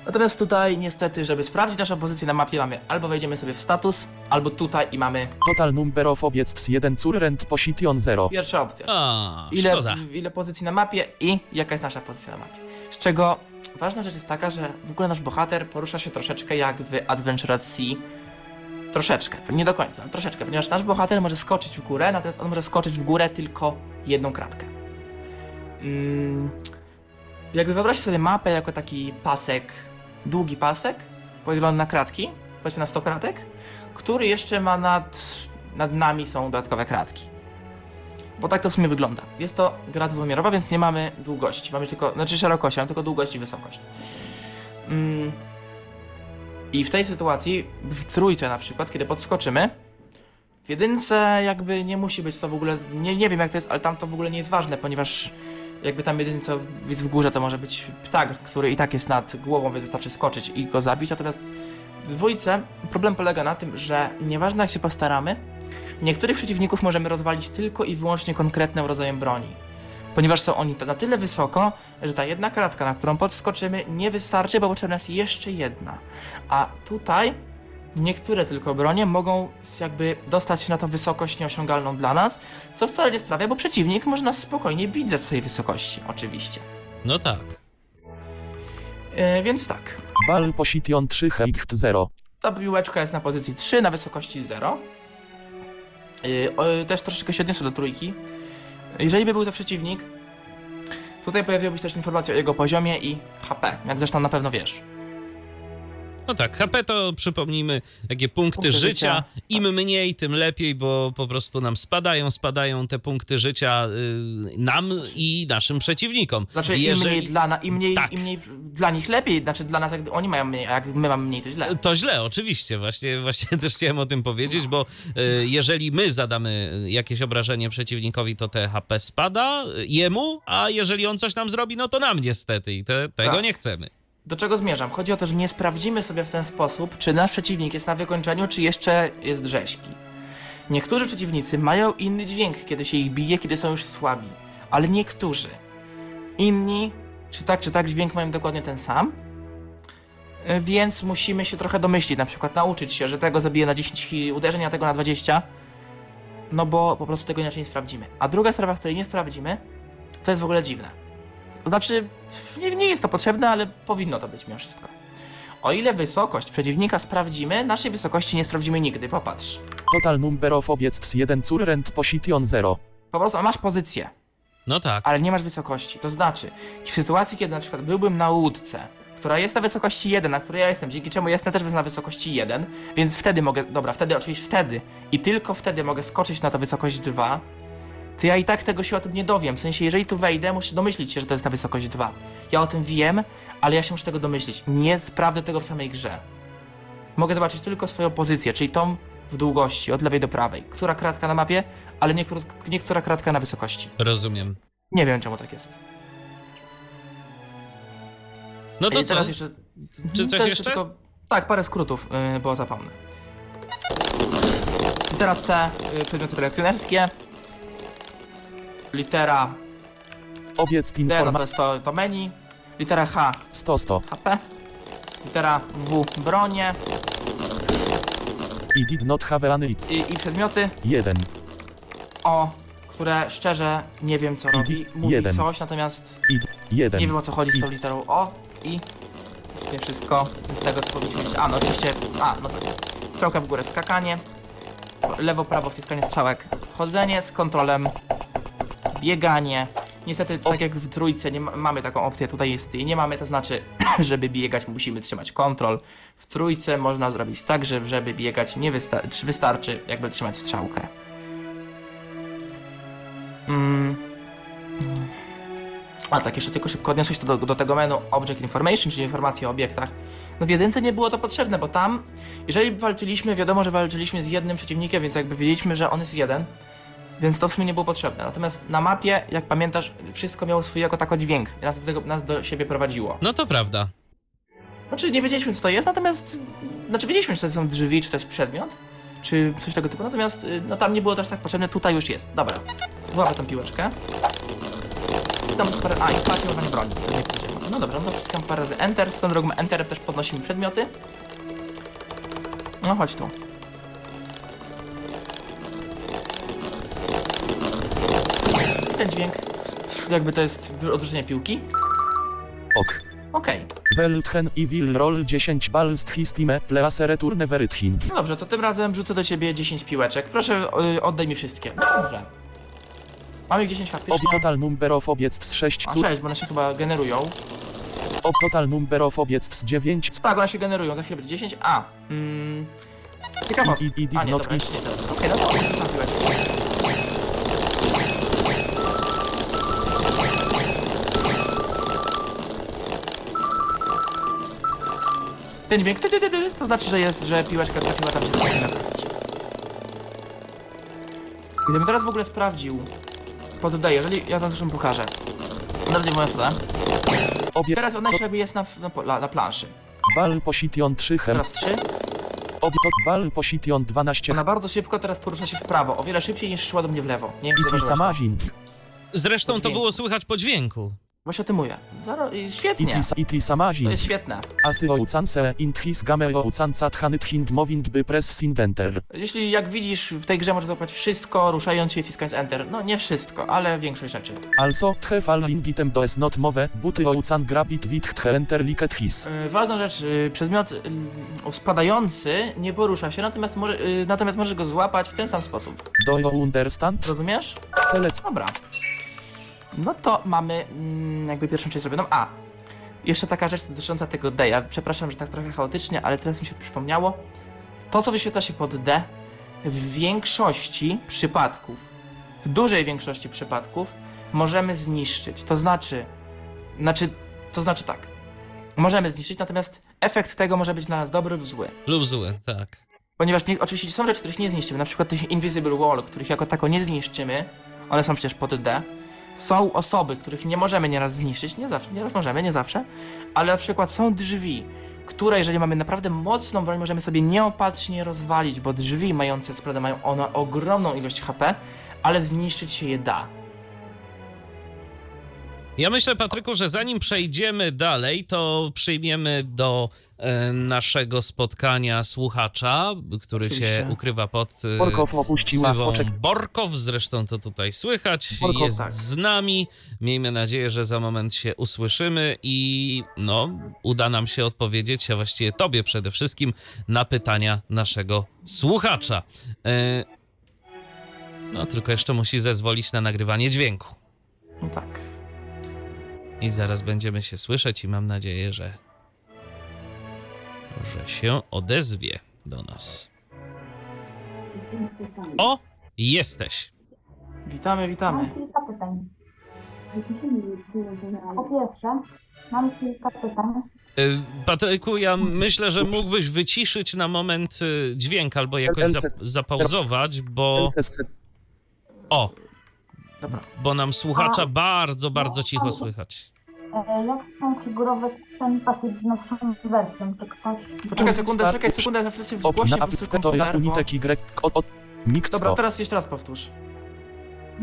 Natomiast tutaj niestety, żeby sprawdzić naszą pozycję na mapie mamy albo wejdziemy sobie w status, albo tutaj i mamy Total number of objects 1 current position 0. pierwsza opcja. A, Ile, szkoda. ile pozycji na mapie i jaka jest nasza pozycja na mapie. Z czego ważna rzecz jest taka, że w ogóle nasz bohater porusza się troszeczkę jak w Adventure at Sea. Troszeczkę, nie do końca, ale troszeczkę, ponieważ nasz bohater może skoczyć w górę, natomiast on może skoczyć w górę tylko jedną kratkę. Mm, jakby wyobraźcie sobie mapę jako taki pasek, długi pasek, podzielony na kratki, powiedzmy na 100 kratek, który jeszcze ma nad, nad nami są dodatkowe kratki. Bo tak to w sumie wygląda. Jest to gra dwuwymiarowa, więc nie mamy długości. Mamy tylko, znaczy szerokości, mamy tylko długość i wysokość. Mm. I w tej sytuacji, w trójce na przykład, kiedy podskoczymy, w jedynce jakby nie musi być to w ogóle, nie, nie wiem jak to jest, ale tam to w ogóle nie jest ważne, ponieważ jakby tam jedynie co jest w górze to może być ptak, który i tak jest nad głową, więc wystarczy skoczyć i go zabić, natomiast w dwójce problem polega na tym, że nieważne jak się postaramy, niektórych przeciwników możemy rozwalić tylko i wyłącznie konkretnym rodzajem broni. Ponieważ są oni na tyle wysoko, że ta jedna kratka, na którą podskoczymy, nie wystarczy, bo potrzebna jest jeszcze jedna. A tutaj niektóre tylko bronie mogą jakby dostać się na tą wysokość nieosiągalną dla nas, co wcale nie sprawia, bo przeciwnik może nas spokojnie bić ze swojej wysokości, oczywiście. No tak. Yy, więc tak, Bal Position 3 Heicht 0. Ta piłeczka jest na pozycji 3 na wysokości 0. Yy, o, też troszeczkę się odniosę do trójki. Jeżeli by był to przeciwnik, tutaj pojawiłaby się też informacja o jego poziomie i HP, jak zresztą na pewno wiesz. No tak, HP to przypomnijmy, jakie punkty, Punkty życia. życia, Im mniej, tym lepiej, bo po prostu nam spadają, spadają te punkty życia y, nam i naszym przeciwnikom. Znaczy Jeżeli- im mniej dla na, im mniej, Tak. im mniej dla nich lepiej, znaczy dla nas jak oni mają mniej, a jak my mamy mniej to źle. To źle, oczywiście. Właśnie, właśnie też chciałem o tym powiedzieć, bo y, jeżeli my zadamy jakieś obrażenie przeciwnikowi, to te HP spada y, jemu, a jeżeli on coś nam zrobi, no to nam niestety i te, tego Tak. nie chcemy. Do czego zmierzam? Chodzi o to, że nie sprawdzimy sobie w ten sposób, czy nasz przeciwnik jest na wykończeniu, czy jeszcze jest rzeźki. Niektórzy przeciwnicy mają inny dźwięk, kiedy się ich bije, kiedy są już słabi, ale niektórzy. Inni, czy tak, czy tak, dźwięk mają dokładnie ten sam. E, Więc musimy się trochę domyślić, na przykład nauczyć się, że tego zabije na 10 hi- uderzeń, a tego na 20. No bo po prostu tego inaczej nie sprawdzimy. A druga sprawa, której nie sprawdzimy, to jest w ogóle dziwne. To znaczy, nie, nie jest to potrzebne, ale powinno to być mimo wszystko. O ile wysokość przeciwnika sprawdzimy, naszej wysokości nie sprawdzimy nigdy, popatrz. Total number of objects 1 current position 0. Po prostu masz pozycję, No tak. ale nie masz wysokości. To znaczy, w sytuacji, kiedy na przykład byłbym na łódce, która jest na wysokości 1, na której ja jestem, dzięki czemu jestem też na wysokości 1, więc wtedy mogę, dobra, wtedy oczywiście wtedy i tylko wtedy mogę skoczyć na to wysokość 2, to ja i tak tego się o tym nie dowiem. W sensie, jeżeli tu wejdę, muszę domyślić się, że to jest na wysokość 2. Ja o tym wiem, ale ja się muszę tego domyślić. Nie sprawdzę tego w samej grze. Mogę zobaczyć tylko swoją pozycję, czyli tą w długości, od lewej do prawej. Która kratka na mapie, ale nie, nie która kratka na wysokości. Rozumiem. Nie wiem, czemu tak jest. No to I co? teraz jeszcze... Czy coś to jeszcze? Tylko... Tak, parę skrótów, yy, bo zapomnę. Litera C, yy, przedmioty kolekcjonerskie. Litera Object D, no to jest to, to menu. Litera H, 100 100. HP. Litera W, bronie. I did not have any I, i przedmioty 1. O, które szczerze nie wiem co robi. Mówi jeden. coś, natomiast I nie 1. wiem o co chodzi z tą literą O. I w sumie wszystko z tego co powinniśmy wiedzieć. A, no oczywiście, a, no tak. Strzałka w górę, skakanie. Lewo, prawo, wciskanie strzałek. Chodzenie z kontrolem. Bieganie. Niestety, tak jak w trójce nie ma, mamy taką opcję, tutaj niestety jej nie mamy, to znaczy, żeby biegać musimy trzymać kontrol. W trójce można zrobić tak, że żeby biegać nie wysta- czy wystarczy jakby trzymać strzałkę. Mm. A tak, jeszcze tylko szybko odniosę się do, do tego menu Object Information, czyli informacje o obiektach. No w jedynce nie było to potrzebne, bo tam, jeżeli walczyliśmy, wiadomo, że walczyliśmy z jednym przeciwnikiem, więc jakby wiedzieliśmy, że on jest jeden, więc to w sumie nie było potrzebne. Natomiast na mapie, jak pamiętasz, wszystko miało swój jako tako dźwięk. i Nas do, tego, nas do siebie prowadziło. No to prawda. Znaczy nie wiedzieliśmy co to jest, natomiast znaczy wiedzieliśmy, czy to są drzwi, czy to jest przedmiot, czy coś tego typu, natomiast y, no tam nie było też tak potrzebne, tutaj już jest. Dobra, złapę tą piłeczkę. Tam jest parę... A, i spacjowanie broni, to nie powiedziałem. No dobra, no to wciskam parę razy Enter, swoją drogą Enterem też podnosimy przedmioty. No chodź tu. Dźwięk, jakby to jest odrzucenie piłki. Ok. Okej. Welthen i will roll 10 balst histime please return verythin. No dobrze, to tym razem rzucę do ciebie 10 piłeczek. Proszę, y, oddaj mi wszystkie. No dobrze. Mamy ich 10 Ob faktycznie. total number of objects 6 A cur... 6, bo one się chyba generują. Ob total number of objects 9 Tak, one się generują, za chwilę będzie 10. A, mm, ciekawostka. I- i- i A nie, dobra, nie teraz. Okej, no to rzucam Ten dźwięk, ty, ty, ty, ty, to znaczy, że jest, że piłeczka trafiła tam, gdzie powinna trafić. Gdybym teraz w ogóle sprawdził, poddaję, jeżeli ja to zresztą pokażę. Teraz nie moja strona. Obie... Teraz ona jeszcze jakby jest na, na, na, na planszy. Bal position 3 hem. Teraz trzy. Obie... Bal position 12 Ona bardzo szybko teraz porusza się w prawo, o wiele szybciej niż szła do mnie w lewo. Nie wiem, czy to. samazing. Zresztą to było słychać po dźwięku. Właśnie o tym mówię. Zaro... Świetnie. Iti, sa- iti To jest świetne. Asy oucanse int his game oucancat hanit hing moving by press enter. Jeśli jak widzisz w tej grze możesz złapać wszystko, ruszając się i wciskając Enter. No nie wszystko, ale większość rzeczy. Also, tche fall lingitem do es not move, buty oucan grabit wit tche enter liket his. Yy, Ważna rzecz, yy, przedmiot yy, spadający nie porusza się, natomiast, może, yy, natomiast możesz go złapać w ten sam sposób. Do you understand? Rozumiesz? Select Dobra. No to mamy mm, jakby pierwszą część zrobioną. A, jeszcze taka rzecz dotycząca tego D. Ja przepraszam, że tak trochę chaotycznie, ale teraz mi się przypomniało. To, co wyświetla się pod D, w większości przypadków, w dużej większości przypadków, możemy zniszczyć. To znaczy, znaczy, to znaczy tak. Możemy zniszczyć, natomiast efekt tego może być dla nas dobry lub zły. Lub zły, tak. Ponieważ nie, oczywiście są rzeczy, których nie zniszczymy, na przykład tych Invisible Wall, których jako tako nie zniszczymy, one są przecież pod D. Są osoby, których nie możemy nieraz zniszczyć, nie zawsze, nieraz możemy, nie zawsze, ale na przykład są drzwi, które jeżeli mamy naprawdę mocną broń, możemy sobie nieopatrznie rozwalić, bo drzwi mające, co prawda mają one ogromną ilość HP, ale zniszczyć się je da. Ja myślę, Patryku, że zanim przejdziemy dalej, to przyjmiemy do e, naszego spotkania słuchacza, który Oczywiście. się ukrywa pod e, Borkow opuściła poczek. Borkow, zresztą to tutaj słychać, Borkow, jest tak. z nami. Miejmy nadzieję, że za moment się usłyszymy i no, uda nam się odpowiedzieć, a właściwie tobie przede wszystkim, na pytania naszego słuchacza. E, no, tylko jeszcze musi zezwolić na nagrywanie dźwięku. No tak. I zaraz będziemy się słyszeć i mam nadzieję, że, że się odezwie do nas. O, jesteś. Witamy, witamy. Mam kilka pytań. Po pierwsze, mam kilka pytań. Y, Patryku, ja myślę, że mógłbyś wyciszyć na moment y, dźwięk albo jakoś zap zapauzować, bo o, Dobra. bo nam słuchacza A- bardzo, bardzo cicho słychać. E, Jak skonfigurować ten pakiet z nowszą wersją? Czy ktoś... Poczekaj sekundę, czekaj sekundę, za chwilę sobie Op zgłosi po prostu komputer, bo... unitek y od, od mix Dobra, teraz jeszcze raz powtórz.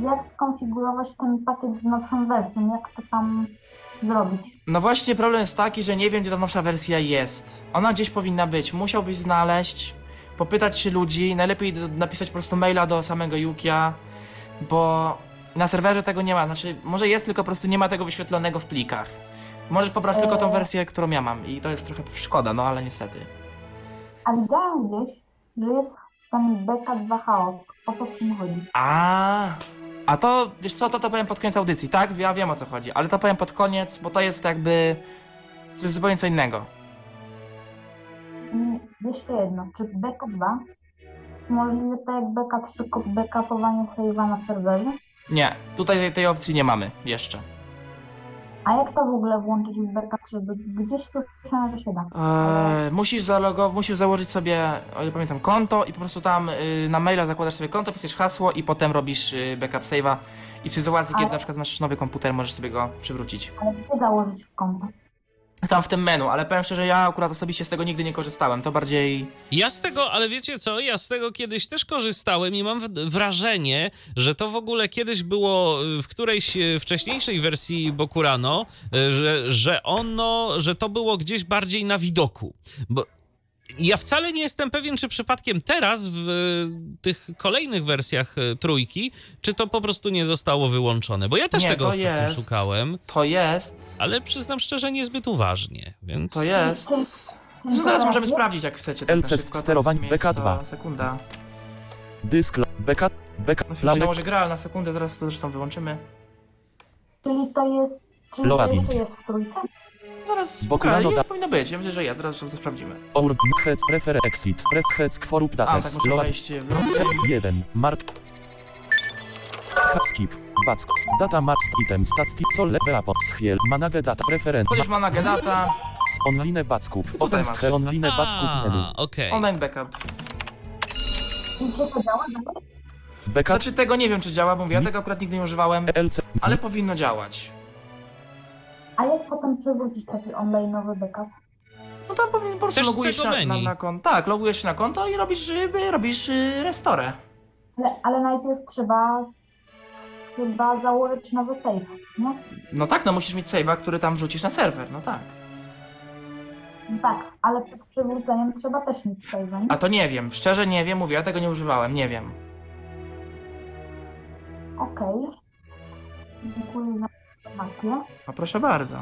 Jak skonfigurować ten pakiet z nowszą wersją? Jak to tam zrobić? No właśnie problem jest taki, że nie wiem gdzie ta nowsza wersja jest. Ona gdzieś powinna być. Musiałbyś znaleźć, popytać się ludzi, najlepiej napisać po prostu maila do samego Yukia, bo na serwerze tego nie ma. Znaczy, może jest, tylko po prostu nie ma tego wyświetlonego w plikach. Możesz pobrać tylko tą Eee. wersję, którą ja mam i to jest trochę szkoda, no ale niestety. A widziałem gdzieś, że jest ten BK2 chaos. O co w tym chodzi? A, a to, wiesz co, to to powiem pod koniec audycji, tak? Ja wiem o co chodzi, ale to powiem pod koniec, bo to jest jakby... Jest zupełnie co innego. I jeszcze jedno. Czy BK2 możliwe tak jak BK3 kod backupowanie save'a na serwerze? Nie, tutaj tej, opcji nie mamy jeszcze. A jak to w ogóle włączyć w BK3? Bo Gdzieś tu słyszałem, że się da. Eee, musisz zalogować, musisz założyć sobie, o ile pamiętam, konto i po prostu tam y, na maila zakładasz sobie konto, pisujesz hasło i potem robisz y, backup save'a i w sytuacji, kiedy Ale- na przykład masz nowy komputer, możesz sobie go przywrócić. Ale gdzie założyć konto? Tam w tym menu, ale powiem szczerze, ja akurat osobiście z tego nigdy nie korzystałem, to bardziej... Ja z tego, ale wiecie co, ja z tego kiedyś też korzystałem i mam wrażenie, że to w ogóle kiedyś było y, w którejś y, wcześniejszej wersji Bokurano, y, że, że ono, że to było gdzieś bardziej na widoku. Bo ja wcale nie jestem pewien, czy przypadkiem teraz w y, tych kolejnych wersjach y, trójki, czy to po prostu nie zostało wyłączone, bo ja też Nie, tego to ostatnio jest. szukałem, To jest... ale przyznam szczerze niezbyt uważnie, więc... To jest... Zresztą zaraz możemy sprawdzić, jak chcecie. LC na szybko, to sterowań w sumie jest BK2. to Sekunda. Dysk, beka, beka, No play, nałożę grę, ale na sekundę, zaraz to zresztą wyłączymy. Czyli to jest. Czyli to Loading. jeszcze jest w trójce? Zaraz, Bo okay, Klano nie da- powinno być, ja myślę, że jest, zaraz to sprawdzimy. or, heads, prefer, exit, pref, heads, kworup, A, tak, dates, muszę load, wejść w C, 1, mart, skip, back, data, max, item, stats, sol, level, up, schiel, manage, data, preferent, Chodzisz ma na Gedata, Z online backup. OpenSthe masz. online backup menu. Okej. Online backup. Backup Znaczy tego nie wiem czy działa, bo mówię, ja tego akurat nigdy nie używałem, ELC. ale powinno działać. A jak potem przywrócić taki online'owy backup? No tam powinien po prostu Też z logujesz tego na, na, menu. na konto. Tak, logujesz się na konto i robisz, y, robisz y, restorę. Ale, ale najpierw trzeba chyba założyć nowy save, nie? No tak, no musisz mieć save'a, który tam wrzucisz na serwer, no tak. No Tak, ale przed przywróceniem trzeba też mieć save, nie? A to nie wiem, szczerze nie wiem, mówię, ja tego nie używałem, nie wiem. Okej. Dziękuję za informację. No proszę bardzo.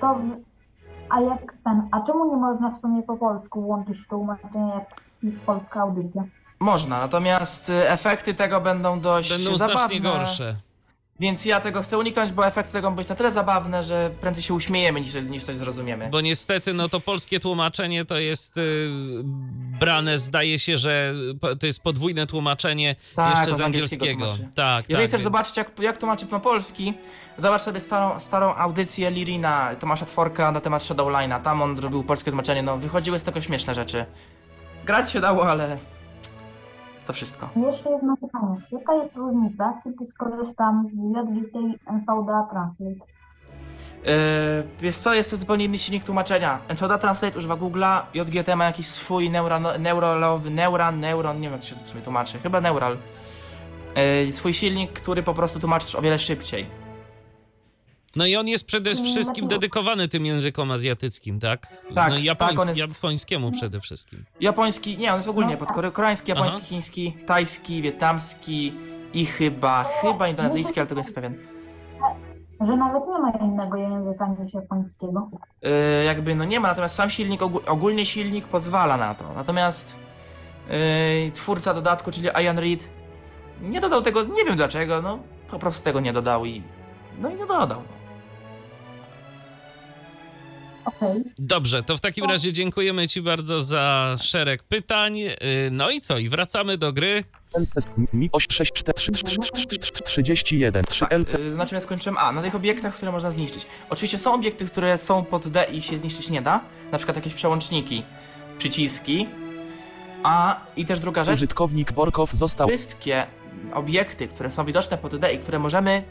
To, a jak ten, a czemu nie można w sumie po polsku włączyć tłumaczenie jak jest polska audycja? Można, natomiast y, efekty tego będą dość Będą zabawne. znacznie gorsze. Więc ja tego chcę uniknąć, bo efekty tego być na tyle zabawne, że prędzej się uśmiejemy niż, niż coś zrozumiemy. Bo niestety, no to polskie tłumaczenie to jest y, brane, zdaje się, że to jest podwójne tłumaczenie Tak, jeszcze z angielskiego angielskiego. tłumaczy. Tak, Jeżeli tak, chcesz więc- zobaczyć, jak, jak tłumaczy na polski, zobacz sobie starą, starą audycję Lirina, Tomasza Tworka na temat Shadowline'a. Tam on robił polskie tłumaczenie, no wychodziły z tego śmieszne rzeczy. Grać się dało, ale to wszystko. Jeszcze jedno pytanie. Jaka jest różnica, kiedy skorzystam z JGT NVDA Translate? Yy, wiesz co, jest to zupełnie inny silnik tłumaczenia. NVDA Translate używa Google'a, JGT ma jakiś swój neuron, neuralowy, neuran, neuron, nie wiem to się w sumie tłumaczy, chyba neural. Yy, swój silnik, który po prostu tłumaczy o wiele szybciej. No i on jest przede wszystkim dedykowany tym językom azjatyckim, tak? Tak, no, japońs- tak, jest- japońskiemu przede wszystkim. Japoński, nie, on jest ogólnie No, pod tak. kore- koreański, japoński, Aha. chiński, tajski, wietnamski i chyba, chyba indonezyjski, ale tego nie jestem pewien. Że nawet nie ma innego języka niż japońskiego. Yy, jakby no nie ma, natomiast sam silnik, ogó- ogólnie silnik pozwala na to. Natomiast yy, twórca dodatku, czyli Ian Reed, nie dodał tego, nie wiem dlaczego, no po prostu tego nie dodał i no i nie dodał. Dobrze, to w takim razie dziękujemy Ci bardzo za szereg pytań. Y, No i co? I wracamy do gry. Mi 86331 3 Tak, LC znaczy ja skończyłem A, na tych obiektach, które można zniszczyć. Oczywiście są obiekty, które są pod D i się zniszczyć nie da, na przykład jakieś przełączniki, przyciski, a i też druga rzecz, użytkownik Borkow został wszystkie obiekty, które są widoczne pod D i które możemy,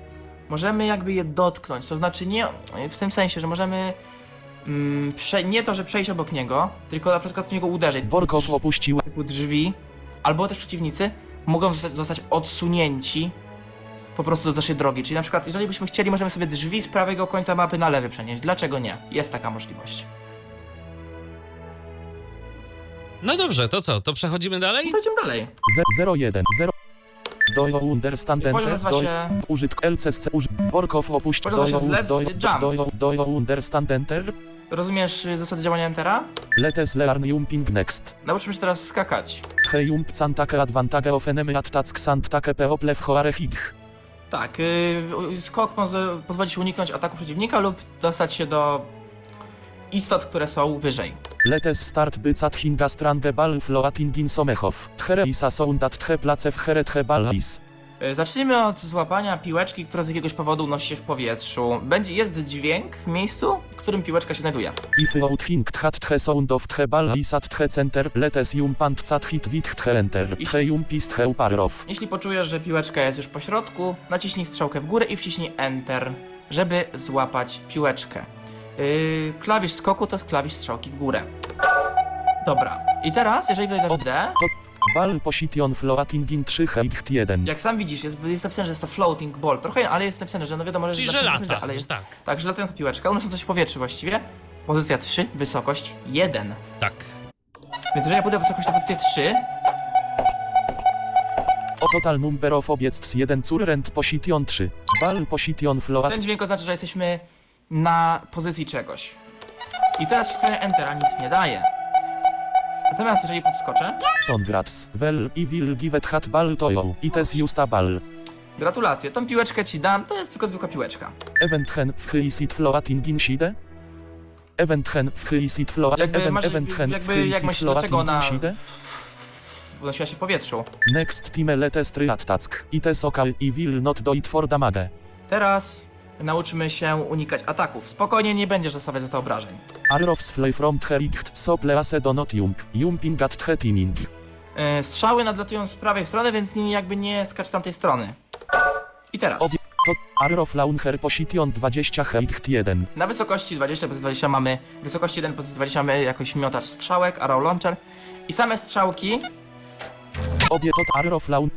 możemy jakby je dotknąć, to znaczy nie w tym sensie, że możemy mm, prze, nie to, że przejść obok niego, tylko na przykład w niego uderzyć. Borkow opuścił Typu drzwi, albo też przeciwnicy mogą zostać, zostać odsunięci po prostu do naszej drogi. Czyli na przykład, jeżeli byśmy chcieli, możemy sobie drzwi z prawego końca mapy na lewy przenieść. Dlaczego nie? Jest taka możliwość. No dobrze, to co? To przechodzimy dalej? I to idziemy dalej. 010 0 do you understand Poziom enter nazywa do się... użytk LCSC Borkow opuścił do Poziom you nazywa się do Let's you Jump. do you do you understand enter Rozumiesz y, zasady działania Entera? Letes learn jumping next Nauczmy się teraz skakać. Tche jump cantake advantage of enemy attack sant take peoplew hoare hig Tak, yy, skok może pozwolić uniknąć ataku przeciwnika lub dostać się do istot, które są wyżej. Letes start bycat hinga strange ball floating in somechow Tchere isa soundat tche place w here tche ballis Yy, Zacznijmy od złapania piłeczki, która z jakiegoś powodu unosi się w powietrzu. Będzie, jest dźwięk w miejscu, w którym piłeczka się znajduje. If tchat tche sound of tche tche center letes jumpant cat hit wit tche enter tche uparow Jeśli poczujesz, że piłeczka jest już po środku, naciśnij strzałkę w górę i wciśnij Enter, żeby złapać piłeczkę. Yy, klawisz skoku to klawisz strzałki w górę. Dobra, i teraz, jeżeli wydasz D, Ball position floating in 3 heicht 1 jak sam widzisz, jest, jest napisane, że jest to floating ball. Trochę, ale jest napisane, że no wiadomo, że Czyli, jest że lata, ale jest tak, Tak, że latająca piłeczka, unosząca się w powietrzu właściwie. Pozycja 3, wysokość 1. tak. Więc jeżeli ja pójdę wysokość na pozycję 3, O total number of objects 1 current position 3 Ball position float ten dźwięk oznacza, że jesteśmy na pozycji czegoś. I teraz wciskanie Enter, nic nie daje. Natomiast jeżeli podskoczę, Congrats well i will give it hat ball to you ites justa ball gratulacje, tą piłeczkę ci dam, to jest tylko zwykła piłeczka. Event hen w hyisit floating in side Event hen w hyisit float Jakby event hen w hyisit floating in side Unosiła się w powietrzu. Next time letes try attack ites okay i will not do it for damage. Teraz nauczymy się unikać ataków. Spokojnie, nie będziesz dostawać za to obrażeń. Arrows fly from Thericht, so please do not jump, jumping at the timing. Yy, strzały nadlatują z prawej strony, więc nie, jakby nie skacz z tamtej strony. I teraz. Obie to Arrow Launcher Position 20 Heicht 1. Na wysokości 20 plus 20 mamy, wysokości 1 plus 20 mamy jakoś miotacz strzałek, arrow launcher. I same strzałki, Obie to Arrow Laun...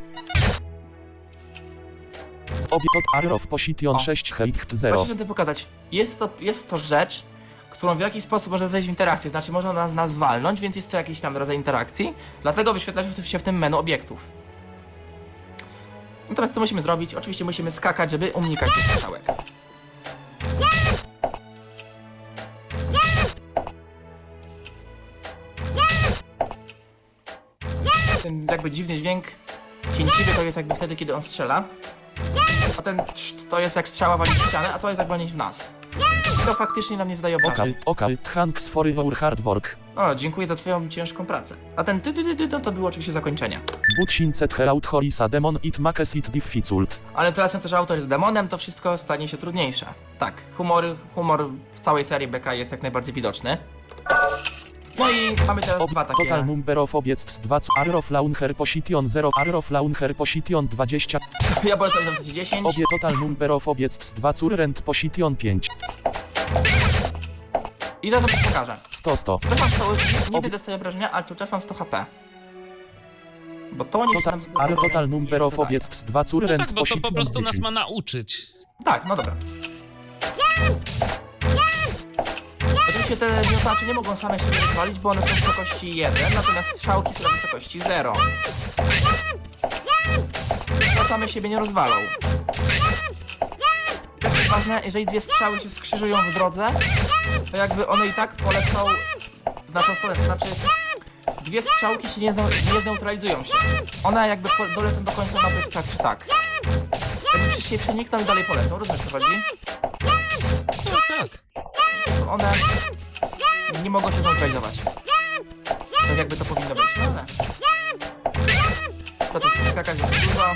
Obie to Arrow Position O. 6 Heicht 0. Proszę to pokazać. Jest to, jest to rzecz, którą w jakiś sposób może wejść w interakcję, znaczy można nas, nas walnąć, więc jest to jakiś tam rodzaj interakcji, dlatego wyświetla się w tym menu obiektów. Natomiast co musimy zrobić? Oczywiście musimy skakać, żeby unikać tych strzałek. Ten jakby dziwny dźwięk cięciwy to jest jakby wtedy, kiedy on strzela. A ten to jest jak strzała walić w ścianę, a to jest jak walić w nas. To faktycznie nam nie zdaje obrażeń. Okej, okej, thanks for your hard work. O, dziękuję za twoją ciężką pracę. A ten ty, ty, ty, ty to, to było oczywiście zakończenie. But since heraut horisa demon it makes it difficult. Ale teraz to, że autor jest demonem, to wszystko stanie się trudniejsze. Tak, humor, humor w całej serii BK jest jak najbardziej widoczny. No i mamy teraz Ob dwa takie... total number of objects 2 Arrow Launcher Position 0 Arrow Launcher Position 20 Ja w zasadzie 10. Obie total number of objects 2 Current Position 5 I teraz wam pokażę. 100 100 To mam 100, niby dostaję obrażenia, ale cały czas mam 100 HP. Bo to nie Total, się Arrow total number of objects 2 No Current tak, bo to Position po prostu nas 10. ma nauczyć. Tak, no dobra. Oczywiście te miotacze nie mogą same siebie rozwalić, bo one są wysokości 1, natomiast strzałki są wysokości 0. To same siebie nie rozwalą. I to jest ważne, jeżeli dwie strzały się skrzyżują w drodze, to jakby one i tak polecą w naszą stronę, to znaczy dwie strzałki się nie, nie zneutralizują się. One jakby dolecą do końca mapy tak czy tak. Jakby się przenikną i dalej polecą, rozumiesz co chodzi? Tak, tak. one nie mogą się zneutralizować. Tak jakby to powinno być, no ale... To też skakać jest dużo.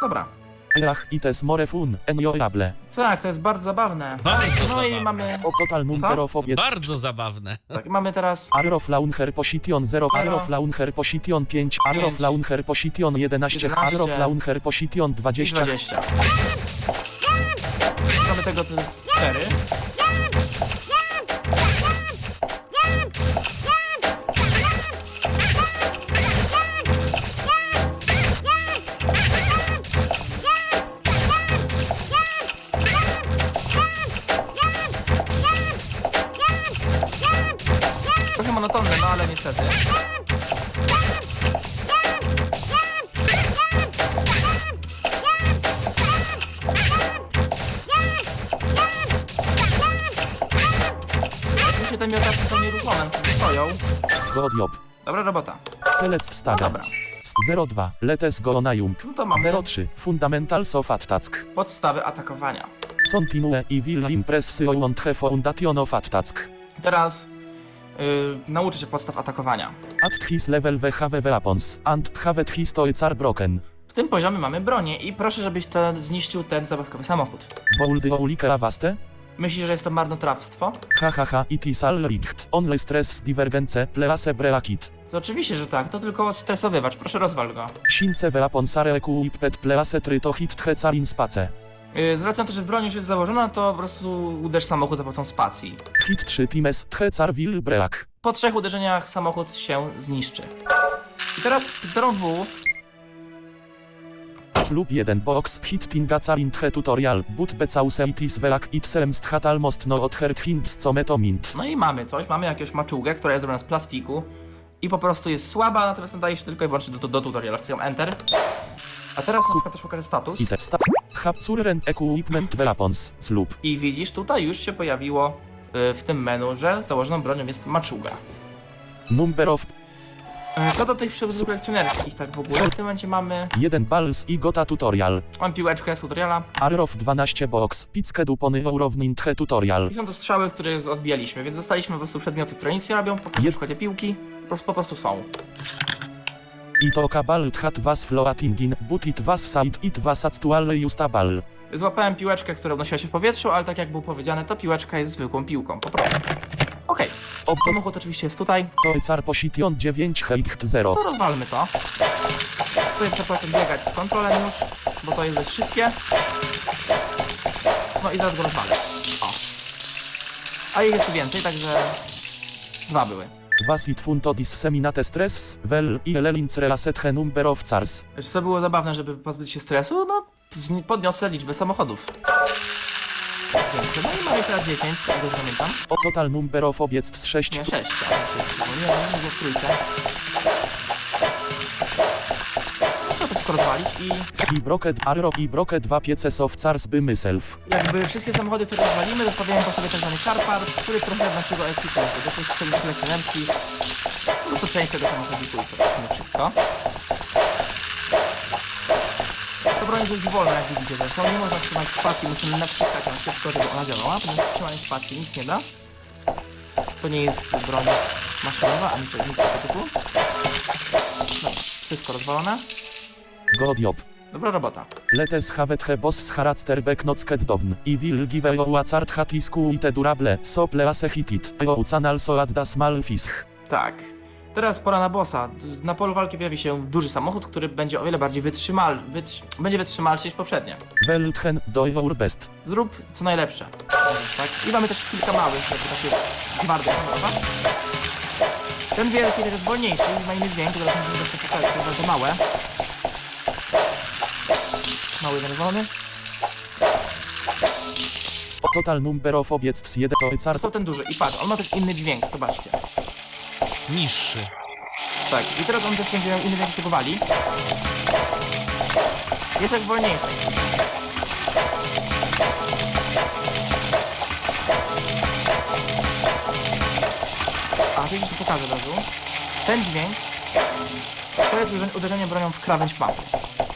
Dobra. Lach ites more fun, enjoyable. Tak, to jest bardzo zabawne. Bardzo No i zabawne. mamy... O total number of objects Bardzo zabawne. Tak, mamy teraz... Arrow Launcher Position 0 Arrow Launcher Position 5 Arrow. Launcher Position 11 11. Arrow Launcher Position i 20 20. Mamy tego, to jest 4. God job. Dobra robota. Select Staga Dobra. 02 Letes go na jump No to mamy 03 Fundamentals of Attack podstawy atakowania. Continue i will impress on the foundation of attack Teraz yy, nauczy się podstaw atakowania. At his level we have weapons and have his toys are broken W tym poziomie mamy bronię i proszę, żebyś to zniszczył ten zabawkowy samochód. Would Olike Avaste? Myślisz, że jest to marnotrawstwo? Ha ha ha it is all rigged Only stress divergence please breakit To oczywiście, że tak, to tylko stresowywacz, proszę rozwal go. Since weapons are equipped please try to hit the car in space Yy, z racji na to, że broń już jest założona, to po prostu uderz samochód za pomocą spacji. Hit 3 times the car will break Po trzech uderzeniach samochód się zniszczy. I teraz literą W Slub 1 box hit tingaca in the tutorial but because it is velak it seems hat almost no od her things co metomint No i mamy coś, mamy jakąś maczugę, która jest zrobiona z plastiku i po prostu jest słaba, natomiast nadaje się tylko i wyłącznie do, do tutoriala. Wcisnąłem Enter. A teraz na przykład też pokażę status. i te stats have current equipment weapons slub I widzisz, tutaj już się pojawiło y, w tym menu, że założoną bronią jest maczuga. number of Y, Co do tych przewodów kolekcjonerskich, tak w ogóle, w tym momencie mamy, 1 balls i gota tutorial mam piłeczkę z tutoriala Arrow 12 box picke dupony urownin the tutorial i są to strzały, które z- odbijaliśmy, więc dostaliśmy po prostu przedmioty, które nic nie robią, po Je- przykładzie piłki, po prostu, po prostu są. I to kabal hat was floatingin, but it was side it was actually justabal. Złapałem piłeczkę, która unosiła się w powietrzu, ale tak jak było powiedziane, to piłeczka jest zwykłą piłką, po prostu. Okej, O, to, samochód oczywiście jest tutaj, to car position 9 heicht 0. to rozwalmy to. Tutaj trzeba biegać z kontrolem już, bo to jest dość szybkie. No i zaraz go rozwalę. O. A ich jest tu więcej, także dwa były. Was it funto disseminate stress, well, i elelinc relaset he number of cars. Czy to było zabawne, żeby pozbyć się stresu? No, podniosę liczbę samochodów. Większe. No i mamy teraz 10, jak dobrze pamiętam. O total number of obiectw 6 Nie, 6, tak. Nie, nie, nie, w trójkę. Trzeba to wszystko rozwalić i i broket arrow i broket 2 pieces of cars by myself. jakby wszystkie samochody, które rozwalimy, zostawiamy po sobie tak zwany car part, który trochę z naszego ekwipunku. To jest sobie selekcjonerki. No to część tego samochodziku i to wszystko. To broń jest wolna, jak widzicie zresztą. Nie można trzymać spacji, musimy naciskać ją szybko, żeby ona działała, ponieważ trzymanie spacji nic nie da. To nie jest broń maszynowa, ani nic tego typu. Dobra, wszystko rozwalone. God job. Dobra robota. Letes havet he boss haratsterbeck nocket dovn. I will give a acart hat isku ite durable, so please hitit. E ucan also at das mal fisch. Tak. Teraz pora na bossa. Na polu walki pojawi się duży samochód, który będzie o wiele bardziej wytrzymal, wytrzy będzie wytrzymalszy niż poprzednie. Welthen do best. Zrób co najlepsze. Tak. I mamy też kilka małych, jakby takie twarde samochoda. Ten wielki też jest wolniejszy ma inny dźwięk, zaraz będziemy jeszcze pokazać, to jest bardzo małe. Mały. O total number of obiectw 1 to Został ten duży i patrz, on ma też inny dźwięk, zobaczcie. Niższy. Tak, i teraz on też będzie miał inny wali. Jest jak wolniejszy. A, to ci pokażę od razu. Ten dźwięk to jest uderzenie bronią w krawędź mapy.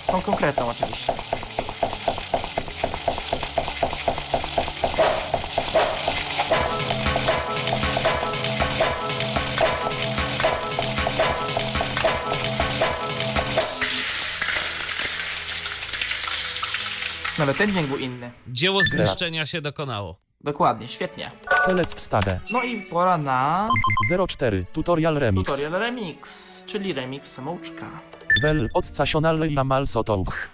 Tą konkretną oczywiście. Nawet ten dźwięk był inny. Dzieło zniszczenia się dokonało. Dokładnie, świetnie. select stage. No i pora na 04 tutorial remix. tutorial remix, czyli remix samouczka. Wel odcasionale i amal sotouch.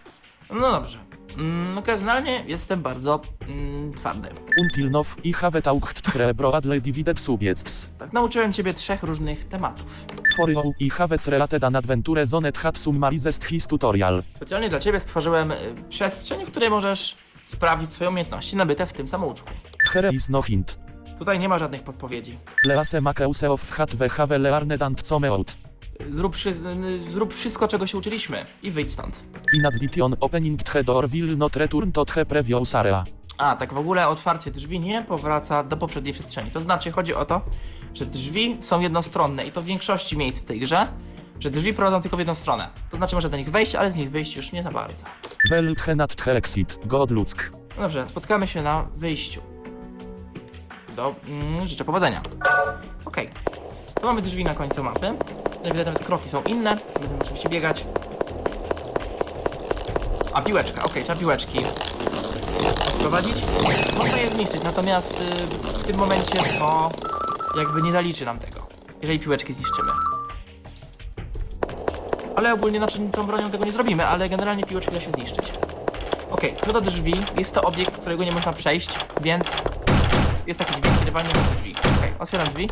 No dobrze. Mm, okazjonalnie jestem bardzo mm, twardy. Until now i have taucht tre broadle divided subjects. Tak, nauczyłem ciebie trzech różnych tematów. For you i have related an adventure zonet hat summarized his tutorial. Specjalnie dla ciebie stworzyłem y, przestrzeń, w której możesz sprawdzić swoje umiejętności nabyte w tym samouczku. Here is no hint. Tutaj nie ma żadnych podpowiedzi. Lease makeuse of hat we have learned and some out. Zrób, wszy- zrób wszystko, czego się uczyliśmy i wyjdź stąd. In addition opening the door will not return to the previous area. A, tak w ogóle otwarcie drzwi nie powraca do poprzedniej przestrzeni. To znaczy, chodzi o to, że drzwi są jednostronne i to w większości miejsc w tej grze, że drzwi prowadzą tylko w jedną stronę. To znaczy, można do nich wejść, ale z nich wyjść już nie za bardzo. Well the not the exit. God ludzk. No dobrze, spotkamy się na wyjściu. Do, mm, życzę powodzenia. Okej. Mamy drzwi na końcu mapy. Jak widać nawet kroki są inne. Będziemy oczywiście biegać. A piłeczka, okej, trzeba piłeczki odprowadzić. Można je zniszczyć, natomiast y, w tym momencie to jakby nie zaliczy nam tego, jeżeli piłeczki zniszczymy. Ale ogólnie, znaczy tą bronią tego nie zrobimy, ale generalnie piłeczki da się zniszczyć. Okej, co do drzwi, jest to obiekt, którego nie można przejść, więc jest taki dźwięk, kiedy walniemy do drzwi. Okej, otwieram drzwi.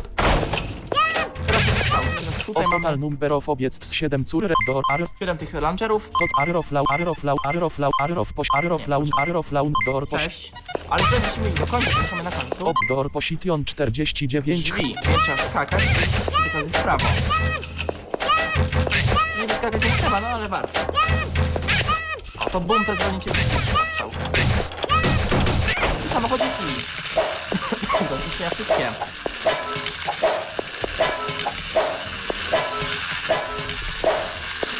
Więc O tutaj total mamy number of obiectw 7 cur door ar 7 tych launcherów. tot arroflau arroflau arroflau arrof poś arroflaun arroflaun door poś Cześć. Ale teraz musimy iść do końca, zaczynamy na końcu. op door position 49 Drzwi, trzeba skakać, tylko w prawo. Nie skakać nie trzeba, no ale warto. O, to bum, to dzwoni cię. Samochodziki. Do zniszczenia wszystkie.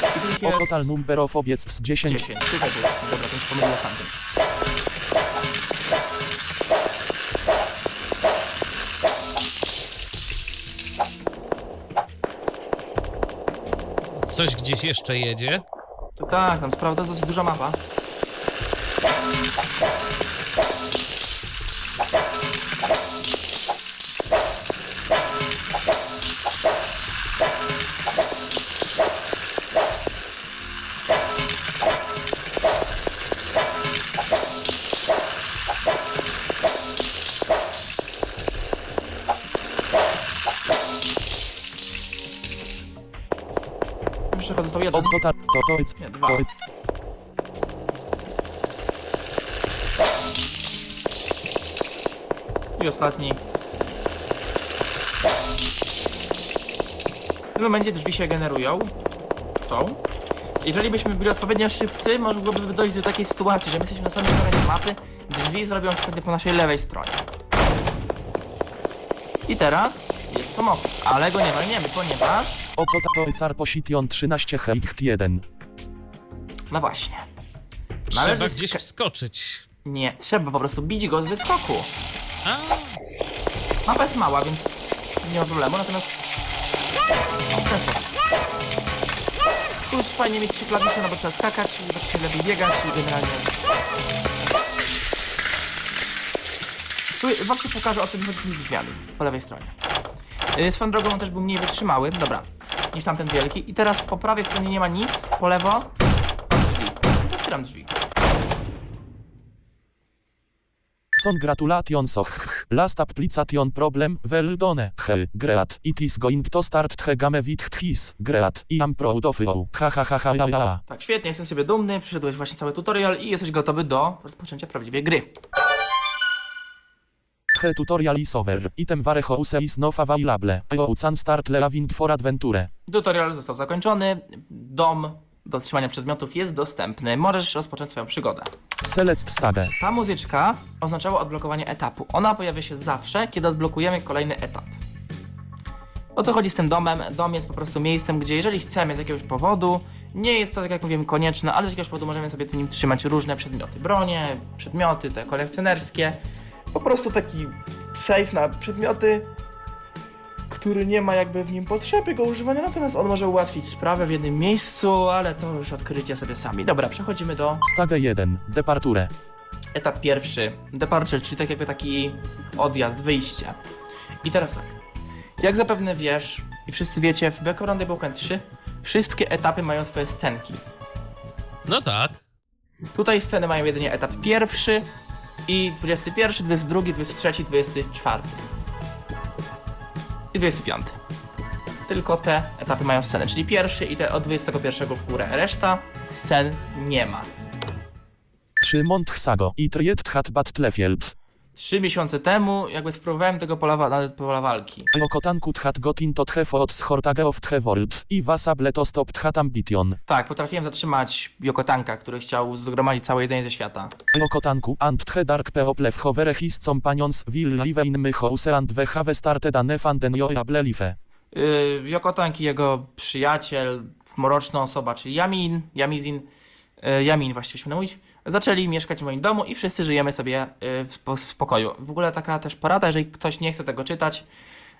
O jest total number of obiectw 10 10. Tutaj było. Dobra, tamtym. Coś gdzieś jeszcze jedzie. To tak, tam sprawda dosyć duża mapa. Jest, Nie, dwa. jest, I ostatni. W tym momencie drzwi się generują. Są. Jeżeli byśmy byli odpowiednio szybcy, mogłoby dojść do takiej sytuacji, że my jesteśmy na samym terenie mapy, drzwi zrobią się wtedy po naszej lewej stronie. I teraz jest samochód, ale go nie walniemy, ponieważ... o to to jest Arposition 13 Hecht 1. No właśnie. Trzeba Należy gdzieś ska- wskoczyć. Nie, trzeba po prostu bić go z wyskoku. A, Mapa jest mała, więc nie ma problemu, natomiast... Tu już fajnie mieć trzy klawisze, no bo trzeba skakać, żeby się lepiej biegać i generalnie... Tu wam się pokażę o czym chodzi z tymi drzwiami, po lewej stronie. Yy, Swoją drogą on też był mniej wytrzymały, dobra, niż tamten wielki. I teraz po prawej stronie nie ma nic, po lewo. Otwieram drzwi. Son gratulations och, last application problem, well done, he, great, it is going to start the game with his, great, I am proud of you, ha ha ha ha ha. Tak, świetnie, jestem sobie dumny, przyszedłeś właśnie cały tutorial i jesteś gotowy do rozpoczęcia prawdziwej gry. The tutorial is over, item ware house is not available, you can start leaving for adventure. Tutorial został zakończony, dom do otrzymania przedmiotów jest dostępny, możesz rozpocząć swoją przygodę. Select stage. Ta muzyczka oznaczała odblokowanie etapu. Ona pojawia się zawsze, kiedy odblokujemy kolejny etap. O co chodzi z tym domem? Dom jest po prostu miejscem, gdzie jeżeli chcemy z jakiegoś powodu, nie jest to, tak jak mówiłem, konieczne, ale z jakiegoś powodu możemy sobie w nim trzymać różne przedmioty. Bronie, przedmioty te kolekcjonerskie. Po prostu taki safe na przedmioty, który nie ma jakby w nim potrzeby go używania, natomiast on może ułatwić sprawę w jednym miejscu, ale to już odkrycie sobie sami. Dobra, przechodzimy do Stage 1. Departure. etap pierwszy, departure, czyli tak jakby taki odjazd, wyjście. I teraz tak, jak zapewne wiesz i wszyscy wiecie, w Back Around the Broken 3 wszystkie etapy mają swoje scenki. no tak. Tutaj sceny mają jedynie etap pierwszy i 21, 22, 23, 24 i 25. Tylko te etapy mają scenę, czyli pierwszy i te od 21 w górę. Reszta scen nie ma. 3 Montsago. I triet hat Battlefield. Trzy miesiące temu jakby spróbowałem tego pola, wa- nawet pola walki. Okotankut hat gotin tot he od schortage of the world. I wasable to stop hat ambition. Tak, potrafiłem zatrzymać Yokotanka, który chciał zgromadzić całe jedzenie ze świata. Okotanku and the dark people hovere his companions will live in my house and we have started a nefanden joable life. Yy, Yokotank i jego przyjaciel, mroczna osoba, czyli Yamin, Yamizin, yy, Yamin właściwie się mówić, zaczęli mieszkać w moim domu i wszyscy żyjemy sobie yy, w spo- w spokoju. W ogóle taka też porada, jeżeli ktoś nie chce tego czytać,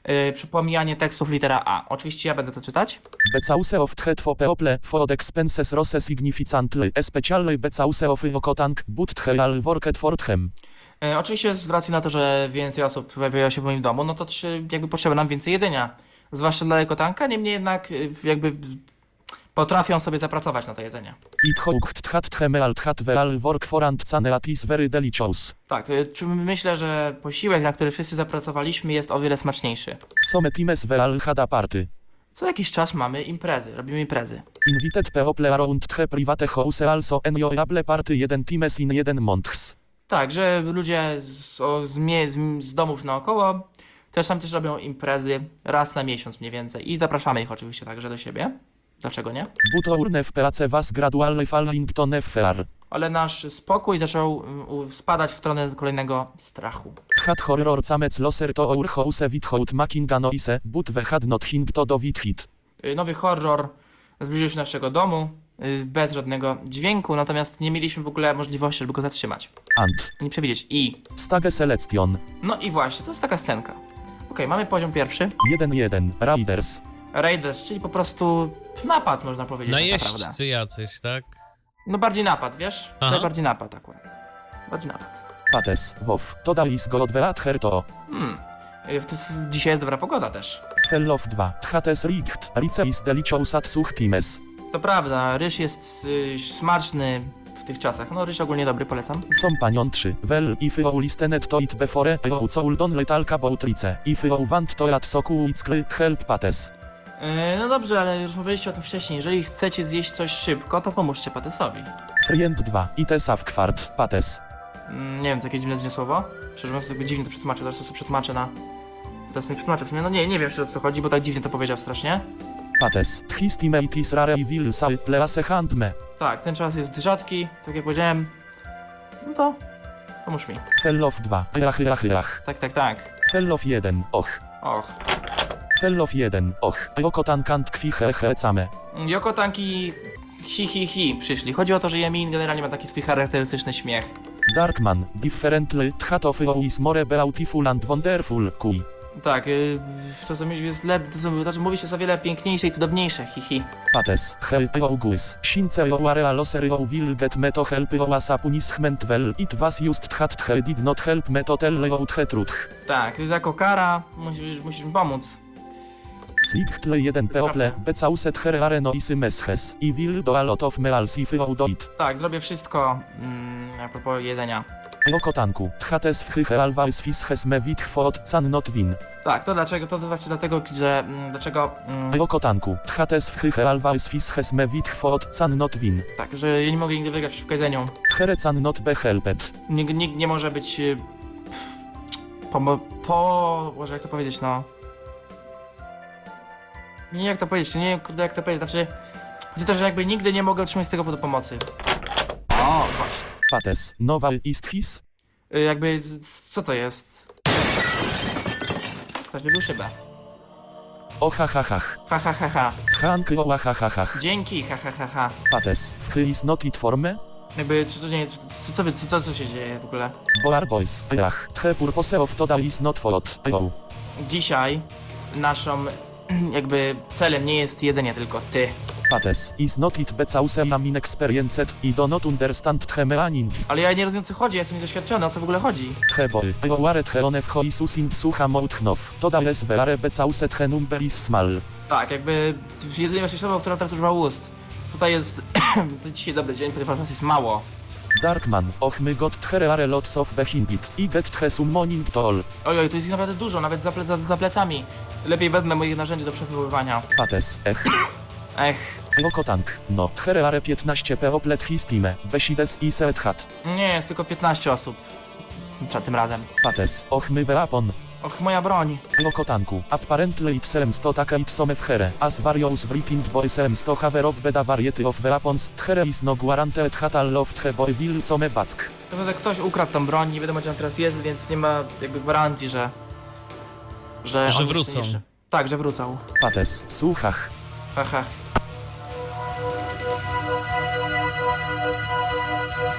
yy, przypomijanie tekstów litera A. Oczywiście ja będę to czytać. Because of the two people for expenses rose significantly, especially because of Okotank, but he all worked for them. E, Oczywiście z racji na to, że więcej osób pojawiało się w moim domu, no to jakby potrzeba nam więcej jedzenia. Zwłaszcza dla ekotanka, niemniej jednak y, jakby potrafią sobie zapracować na to jedzenie. It hooked hat the alt hat all work for and at is very delicious. Tak, y, czy myślę, że posiłek, na który wszyscy zapracowaliśmy jest o wiele smaczniejszy. Some times all had a party. Co jakiś czas mamy imprezy, robimy imprezy. Invited people around the private house also enjoyable party jeden times in jeden months. Tak, że ludzie z, z, z, z domów naokoło też tam też robią imprezy raz na miesiąc mniej więcej i zapraszamy ich oczywiście także do siebie. Dlaczego nie? But our nef place was gradually falling to. Ale nasz spokój zaczął mm, spadać w stronę kolejnego strachu. Had horror camec loser to our house without making a noise, but we had not hing to do with hit. Y, Nowy horror zbliżył się do naszego domu y, bez żadnego dźwięku, natomiast nie mieliśmy w ogóle możliwości, żeby go zatrzymać. And. Nie przewidzieć. I. Stage selection. No i właśnie, to jest taka scenka. Okej, mamy poziom pierwszy. 1-1. Raiders. Raiders, czyli po prostu napad, można powiedzieć. tak naprawdę. Najeźdźcy jacyś, tak? No bardziej napad, wiesz? Aha. Bardziej napad akurat. Bardziej napad. Pates, WoW, to is Godweat Herto. Hmm. To, dzisiaj jest dobra pogoda też. Fellow 2, Tchates Richt, Riceis Delicious Atsuch Times. To prawda, ryż jest y, smaczny w tych czasach. No ryż ogólnie dobry, polecam. Companion 3, Well, if you listenet to it before, you soul don letalka boutrice, if you want to at soku help Pates. Yy, no dobrze, ale już mówiliście o tym wcześniej. Jeżeli chcecie zjeść coś szybko, to pomóżcie Patesowi. Friend 2, ite safkwart, Pates. Mm, nie wiem, to jakieś dziwne dziwne słowo? Szczerze mówiąc, tak dziwnie to przetłumaczę, zaraz to sobie przetłumaczę na... Teraz nie przetłumaczę w sumie, no nie, nie wiem jeszcze o co chodzi, bo tak dziwnie to powiedział strasznie. Pates, thistimeitis rare i vil please handme. Tak, ten czas jest rzadki, tak jak powiedziałem. No to... Pomóż mi. Fellow 2, rach rach rach. Tak, tak, tak. Fellow 1, och. Och. Fellow 1, och. Rokotan kant kwi he he came. Yoko Tanki hi hi hi przyszli. Chodzi o to, że Yamin generalnie ma taki swój charakterystyczny śmiech. Darkman, differently, tchatofy is more beautiful and wonderful, kui. Tak, yy, to co mi jest lep... To, to, co mówi się jest o wiele piękniejsze i cudowniejsze, hi hi. Pates, hel eugus, since you are a loser you will get me to help you as a punishment well, it was just that he did not help me to tell you the truth. Tak, jako kara musisz, musisz pomóc. Slichtle 1 people, becauset here are no isy meshes, i will do a lot of meals if you do it. Tak, zrobię wszystko mm, a propos jedzenia. Rokotanku, tchates wchyche always fishes me wit fot can not win. Tak, to dlaczego? To właśnie dlatego, że mm, dlaczego. Mm, Rokotanku, tchates wchyche always fishes me wit fot can not win. tak, że ja nie mogę nigdy wygrać przeciwko jedzeniu. Here can not be helped. Nikt, nikt nie może być. y, Po, po. Może jak to powiedzieć, no. Nie wiem jak to powiedzieć, nie wiem kurde jak to powiedzieć, znaczy. Chodzi że jakby nigdy nie mogę otrzymać z tego powodu pomocy. O, właśnie. Pates, nowa ist his? Y, Jakby. z- z- Co to jest? Ktoś wybił szybę. Ochachachach. Ha ha ha ha. Tchank oachachachach. Dzięki, ha ha ha ha. Pates, wchy is not it for me? Jakby, czy to nie, co, co, co, wy- co, co się dzieje w ogóle? Boar boys, ach, tche purpose of toda is not for. Dzisiaj naszą jakby celem nie jest jedzenie, tylko ty. Pates, is not it because am inexperienced, i do not understand tche meaning. Ale ja nie rozumiem co chodzi, ja jestem niedoświadczony, o co w ogóle chodzi. Tche boy, yo are tche one w hoisus in psucha moutchnow, toda les verare because tche number is small. Tak, jakby jedynie właśnie słowo, które teraz używa ust. Tutaj jest, to dzisiaj dobry dzień, ponieważ nas jest mało. Darkman, och my got tche are lots of behind i get tche summoning to all. Oj, oj, tu jest ich naprawdę dużo, nawet za, ple, za, za plecami. Lepiej wezmę moich narzędzi do przewoływania. Pates, ech, Ech, rokotank, no, tche are 15 peoplet histime, besides i hat. nie, jest tylko 15 osób. Tym, tym razem. Pates, och my weapon. Och, moja broń. Rokotanku, apparently seems to taka it some w here, as various writing boy seems to have a rob beda variety of weapons, here is no guaranteed hatal loft he boy will some back. To że ktoś ukradł tą broń, nie wiadomo gdzie on teraz jest, więc nie ma jakby gwarancji, że... Że, Że wrócą. silniejszy. Tak, że wrócą. Pates, słuchach, Haha.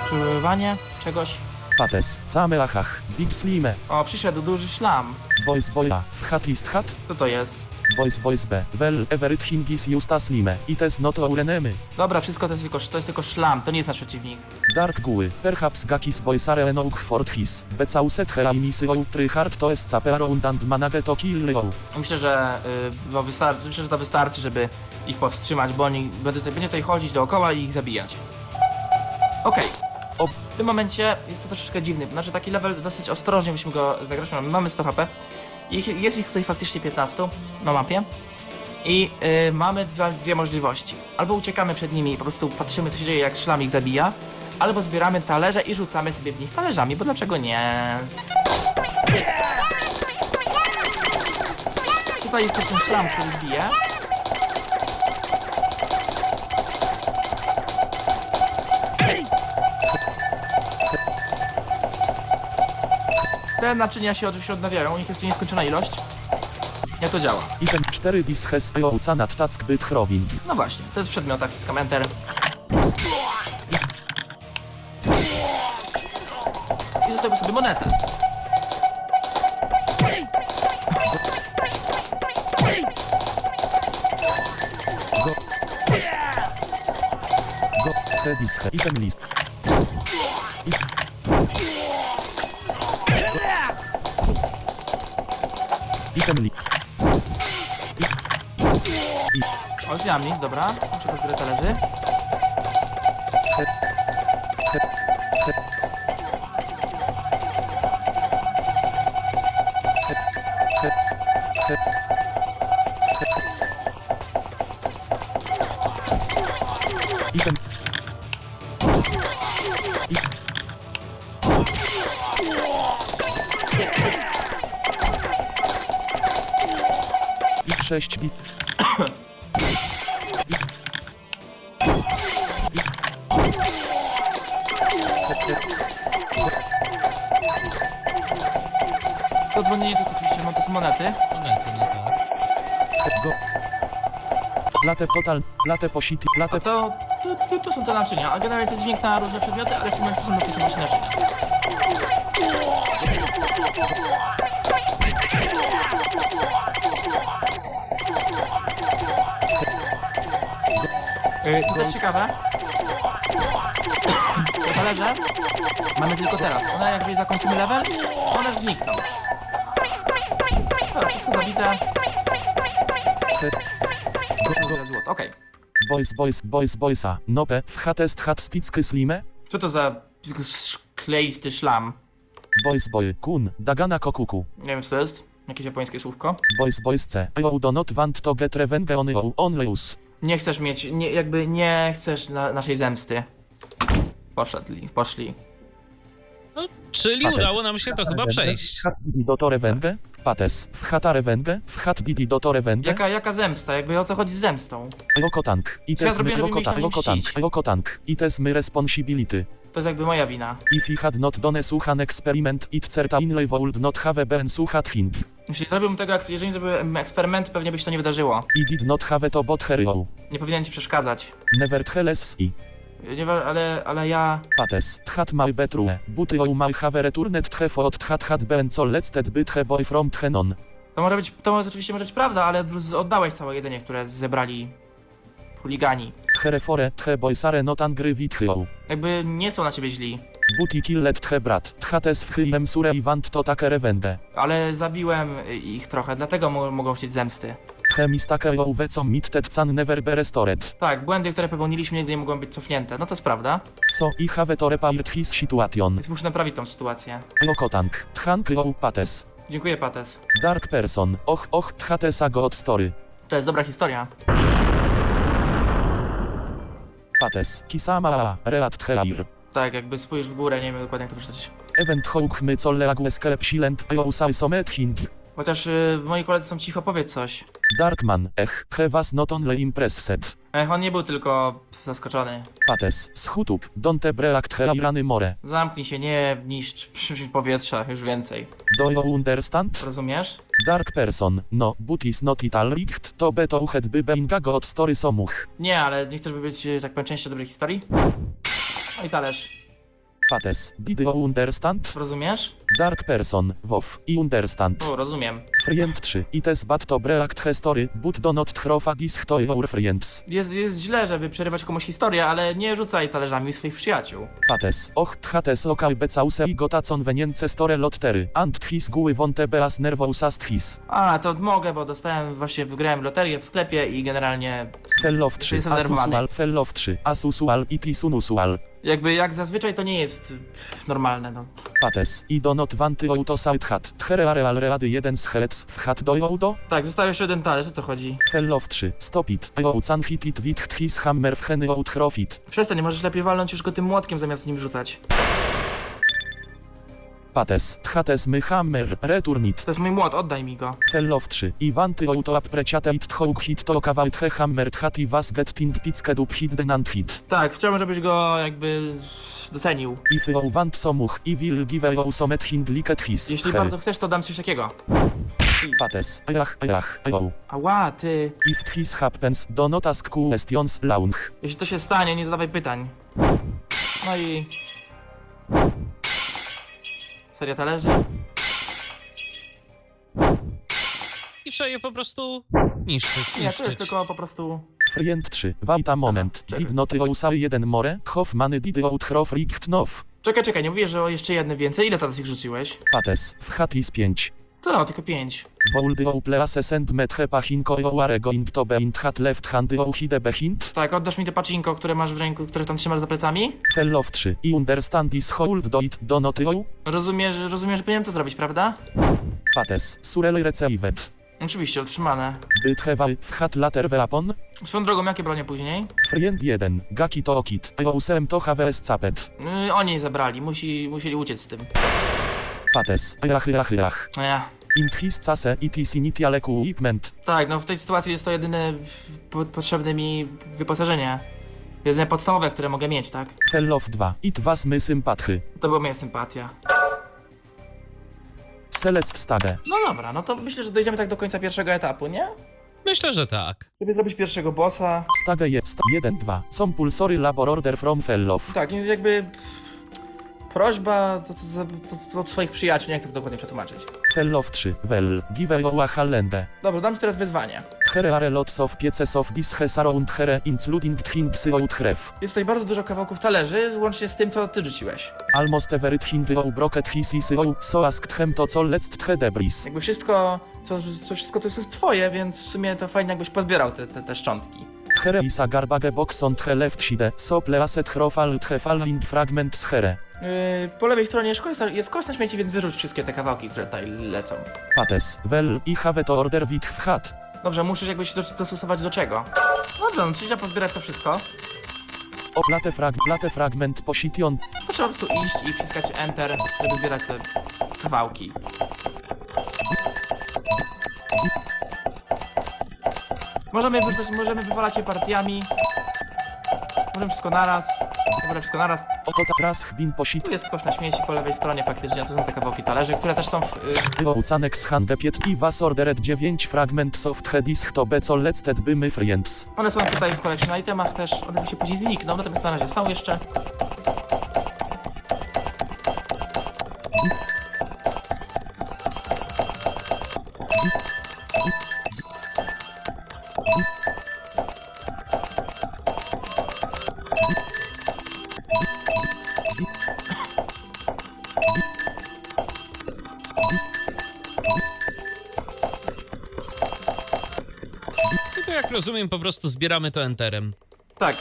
Przebywanie czegoś. pates, same achach, big slime, O, przyszedł duży szlam. boys boya, w hat ist hat, Co to jest? Boys boys b, well everything is just a slime, it is not our enemy. Dobra, wszystko to jest tylko, to jest tylko szlam, to nie jest nasz przeciwnik. Dark guły, perhaps gakis boys are enough for his, becauset hera imisy ou tryhard to jest cape around and manage to kill you. Myślę, że y, bo wystarczy, myślę, że to wystarczy, żeby ich powstrzymać, bo oni będzie, będzie tutaj chodzić dookoła i ich zabijać. Okej. O- W tym momencie jest to troszeczkę dziwny, znaczy taki level dosyć ostrożnie musimy go zagrać. Mamy 100 HP. Ich, jest ich tutaj faktycznie 15 na mapie. I y, mamy dwa, dwie możliwości. Albo uciekamy przed nimi i po prostu patrzymy co się dzieje jak szlam ich zabija, albo zbieramy talerze i rzucamy sobie w nich talerzami, bo dlaczego nie? Tutaj jest też ten szlam, który bije. Te naczynia się oczywiście odnawiają, ich jest nieskończona ilość. Jak to działa? Event 4 bis has nad tack byt chrowing. No właśnie, to jest w przedmiotach, wciskam Enter. I zostawię sobie monetę. Go. Go. Headis he. Item list. I. List. Olbrzymik, dobra. Muszę grę talerzy. 6 bit. To dzwonienie to jest oczywiście, no to są monety. Monety, no tak. Go. Late total, late posity, late A to, tu, tu są te naczynia, a generalnie to jest dźwięk na różne przedmioty, ale w sumie to są naczynia. To jest ciekawe. Talerze mamy tylko teraz. One jak jeżeli zakończymy level, one znikną. Dobra, wszystko zabite. Złot, okej. boys, boys, boys, boysa. Nope, w hatest hat slime. Co to za kleisty szlam? Boys boy, kun, dagana kokuku. Nie wiem co to jest. Jakieś japońskie słówko. Boys boys c. You do not want to get revenge on you only us. Nie chcesz mieć, nie, jakby nie chcesz na, naszej zemsty. Poszedli, poszli. No, czyli Patent. udało nam się to chyba przejść. Hat didi do to revenge. Pates, w hata revenge, w hat didi do to revenge. Jaka, jaka zemsta? Jakby o co chodzi z zemstą? Ja ites my zrobiłem, żeby mieć na rokotank, nim rokotank, mścić? rokotank, ites my responsibility. To jest jakby moja wina. If he had not done suchan experiment, it certainly would not have been suchat him. Jeśli zrobiłbym tego, jak- jeżeli zrobiłem eksperyment, pewnie by się to nie wydarzyło. I did not have to bot hero. Nie powinien ci przeszkadzać. Nevertheless i. Nie, wa- ale, ale ja... Pates, tchat mal betrue, but you mal have returned tche for tchat hat ben co letztet byt he boy from tchenon. To może być, to oczywiście może być prawda, ale z- oddałeś całe jedzenie, które zebrali chuligani. Tche fore tche boy sare not angry with you. Jakby nie są na ciebie źli. But i killet tche brat, tchates w hyjem sure i want to take revenge. Ale zabiłem ich trochę, dlatego mo- mogą chcieć zemsty. Tche mistake you we co mittet can never be restored. Tak, błędy, które popełniliśmy, nigdy nie mogą być cofnięte. No to jest prawda. So i have to repaired his situation. Więc muszę naprawić tą sytuację. Lokotank, tchank you pates. Dziękuję, Pates. Dark person, och och tchatesa god story. To jest dobra historia. Pates, kisama reat tcheair. Tak, jakby spójrz w górę, nie wiem dokładnie jak to przeczytać. Event hołk my colle agłeskelep silent eusal somet hing. Chociaż y, moi koledzy są cicho, powiedz coś. Darkman, ech, he was not only impressed. Ech, on nie był tylko zaskoczony. Pates, schutub, donte breakt heirany more. Zamknij się, nie niszcz powietrza, już więcej. Do you understand? Rozumiesz? Dark person, no, but is not ital richt, to beto uchet by benga god story somuch. Nie, ale nie chcesz by być, y, tak powiem, częścią dobrej historii? No i talerz. Pates, did you understand? Rozumiesz? Dark person, wow, i understand. O, rozumiem. Friend 3, ites bat to breakt he story, but do not throfagis to your friends. Jest, jest źle, żeby przerywać komuś historię, ale nie rzucaj talerzami swoich przyjaciół. Pates, och tchates okal because i gotacon wenience store lottery, ant his guły wonte beas nervousast his. A, to mogę, bo dostałem, właśnie wygrałem loterię w sklepie i generalnie Fellow 3, Jestem zdenerwowany. asusual, fellow 3, asusual i tisunusual. Jakby jak zazwyczaj to nie jest normalne, no. Pates, i do not wanty outo side hat, tchere areal ready 1 z helec w hat do? Tak, został jeszcze jeden talerz, o co chodzi? Fellow 3, stop it, joucan hit it wit his hammer w heny out hrofit. Przestań, możesz lepiej walnąć już go tym młotkiem zamiast nim rzucać. Pates, tchates my hammer, returnit. To jest mój młot, oddaj mi go. Fellow 3, i wanty outo ap preciate it tchouk hit to kawałt he hammer tchat i was getting picked up hit denant hit. Tak, chciałbym, żebyś go jakby docenił. If you want somuch, i will give you somet hing liket his. Jeśli bardzo chcesz, to dam coś takiego. Pates, ejach, ejach, ejo. Ała, ty. If this happens, do not ask questions launch. Jeśli to się stanie, nie zadawaj pytań. No i... Seria talerzy? I trzeba je po prostu niszczyć. Nie, to jest niszczyć. tylko po prostu... Frient 3. Wajta moment. czekaj. Did noty ousai 1 more. Hoffmany did outchrof richt now. Czekaj, czekaj, nie mówię, że o jeszcze jedne więcej. Ile teraz ich rzuciłeś? Pates. W hatis 5. To no, tylko pięć. Woldy methe pachinko o arego ing to beint hat left handy ou hide behint. Tak, oddasz mi te pacinko, które masz w ręku, które tam trzymasz za plecami? Fellow 3. I understand is hold do it do noty ou. Rozumiesz, rozumiesz, że powinienem to zrobić, prawda? Pates. Surely received. Oczywiście, otrzymane. Byt hewa w hat later weapon. Swoją drogą, jakie bronie później? Frient 1. Gaki to okit. Eusem to HWS capet. Yy, oni zabrali, Musi, musieli uciec z tym. Pates. Ach, ach, ach. No ja. Int his case it is initial equipment. Tak, no w tej sytuacji jest to jedyne po, potrzebne mi wyposażenie. Jedyne podstawowe, które mogę mieć, tak? Fellow 2. It was my sympathy. To była moja sympatia. Select stage. No dobra, no to myślę, że dojdziemy tak do końca pierwszego etapu, nie? Myślę, że tak. Żeby zrobić pierwszego bossa. Stage jest 1, 2. Compulsory labor order from fellow. Tak, więc jakby prośba to, to, to, to od swoich przyjaciół, nie jak to dokładnie przetłumaczyć. Fellow 3. Well. Give a hallende. Dobra, dam ci teraz wyzwanie. Here are lots of pieces of this has around here including things out href. Jest tutaj bardzo dużo kawałków talerzy, łącznie z tym, co ty rzuciłeś. Almost everything out broket his is. So asked him to co let's the debris. Jakby wszystko, co, co wszystko to jest twoje, więc w sumie to fajnie jakbyś pozbierał te, te, te szczątki. Here is a garbage box on the left side. So please hrofal the falling fragments here. Yy, po lewej stronie jest kość, jest kość na śmieci, więc wyrzuć wszystkie te kawałki, które tutaj lecą. Pates. Well. I have to order with hat. Dobrze, musisz jakby się dos- dostosować do czego? Dobrze, no trzeba pozbierać to wszystko. O plate, frag, plate fragment position. To po prostu iść i wciskać Enter, żeby zbierać te kawałki. Możemy, wy- możemy wywalać je partiami. Możemy wszystko naraz. Możemy wszystko naraz. Oto tras bin posit. Tu jest kosz na śmieci po lewej stronie faktycznie, to są te kawałki talerzy, które też są w... y, Ucanek z handepiet i was orderet 9 fragment soft headis to be co lected by my friends. One są tutaj w collection itemach też, one się później znikną, natomiast na razie są jeszcze. Rozumiem, po prostu zbieramy to enterem. Tak.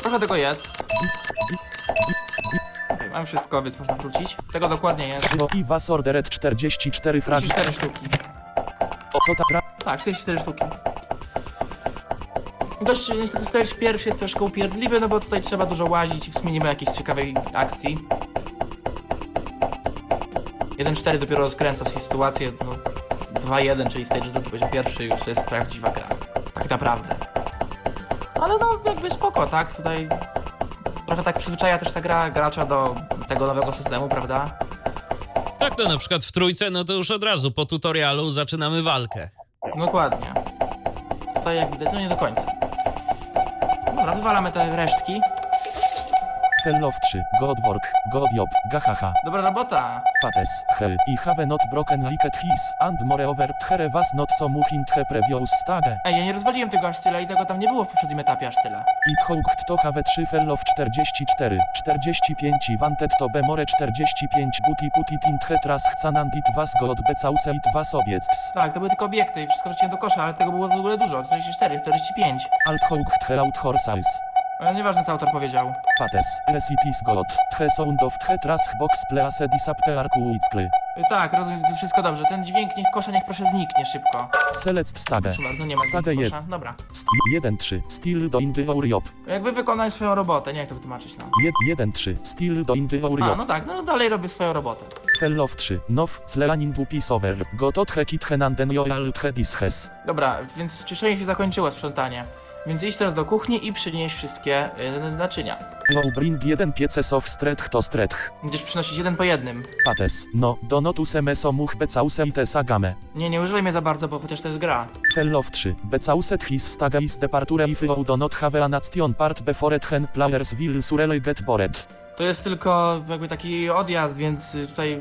Trochę tego jest. Mam wszystko, więc można wrócić. Tego dokładnie jest. I was orderet 44 fragment. 34 sztuki. Oto ta tra... Tak, 44 sztuki. Dość niestety stage pierwszy jest troszkę upierdliwy, no bo tutaj trzeba dużo łazić i w sumie nie ma jakiejś ciekawej akcji. 1.4 dopiero rozkręca sytuację, no 2.1, czyli stage drugi będzie pierwszy, już to jest prawdziwa gra. Tak naprawdę. Ale no jakby spoko, tak? Tutaj trochę tak przyzwyczaja też ta gra gracza do tego nowego systemu, prawda? Tak to na przykład w trójce, no to już od razu po tutorialu zaczynamy walkę. Dokładnie. Tutaj jak widać, no nie do końca. Dobra, wywalamy te resztki. Fellow 3. God work. God job. Gahaha. Dobra robota. Pates. He. I have not broken liket his. And moreover here was not so much in the previous stage. Ej, ja nie rozwaliłem tego aż tyle i tego tam nie było w poprzednim etapie aż tyle. It hooked to have 3 fellow 44. 45 i wanted to be more 45 buti putit in the tras chcanand it was god because it was obiects. Tak, to były tylko obiekty i wszystko rzuciłem do kosza, ale tego było w ogóle dużo. 44, 45. Alt hooked he out horses. Ale nieważne co autor powiedział. Pates. Les it is god. The sound of the tras box please disappear quickly. Y, Tak, rozumiem, to wszystko dobrze. Ten dźwięk niech kosza niech proszę zniknie szybko. Select stage. Proszę bardzo, nie ma dźwięku 1. kosza. Dobra. 1-3. Still doing our job. Jakby wykonaj swoją robotę, nie jak to wytłumaczyć, no. 1-3. Still doing our A, no tak, no dalej robię swoją robotę. Fellow 3. Now, Cleanin dupis over. Gotot hekit henanden joal tchedishes. Dobra, więc czyszczenie się zakończyło, sprzątanie. Więc idź teraz do kuchni i przynieś wszystkie y, naczynia. No bring jeden pieces of stretch to stretch. Będziesz przynosić jeden po jednym. Pates, no, donotus emeso much because i tesagame. Nie, nie używaj mnie za bardzo, bo chociaż to jest gra. Fellow 3. Becauset his stagais departure if you do not have an action part before hen players will surely get bored. To jest tylko jakby taki odjazd, więc tutaj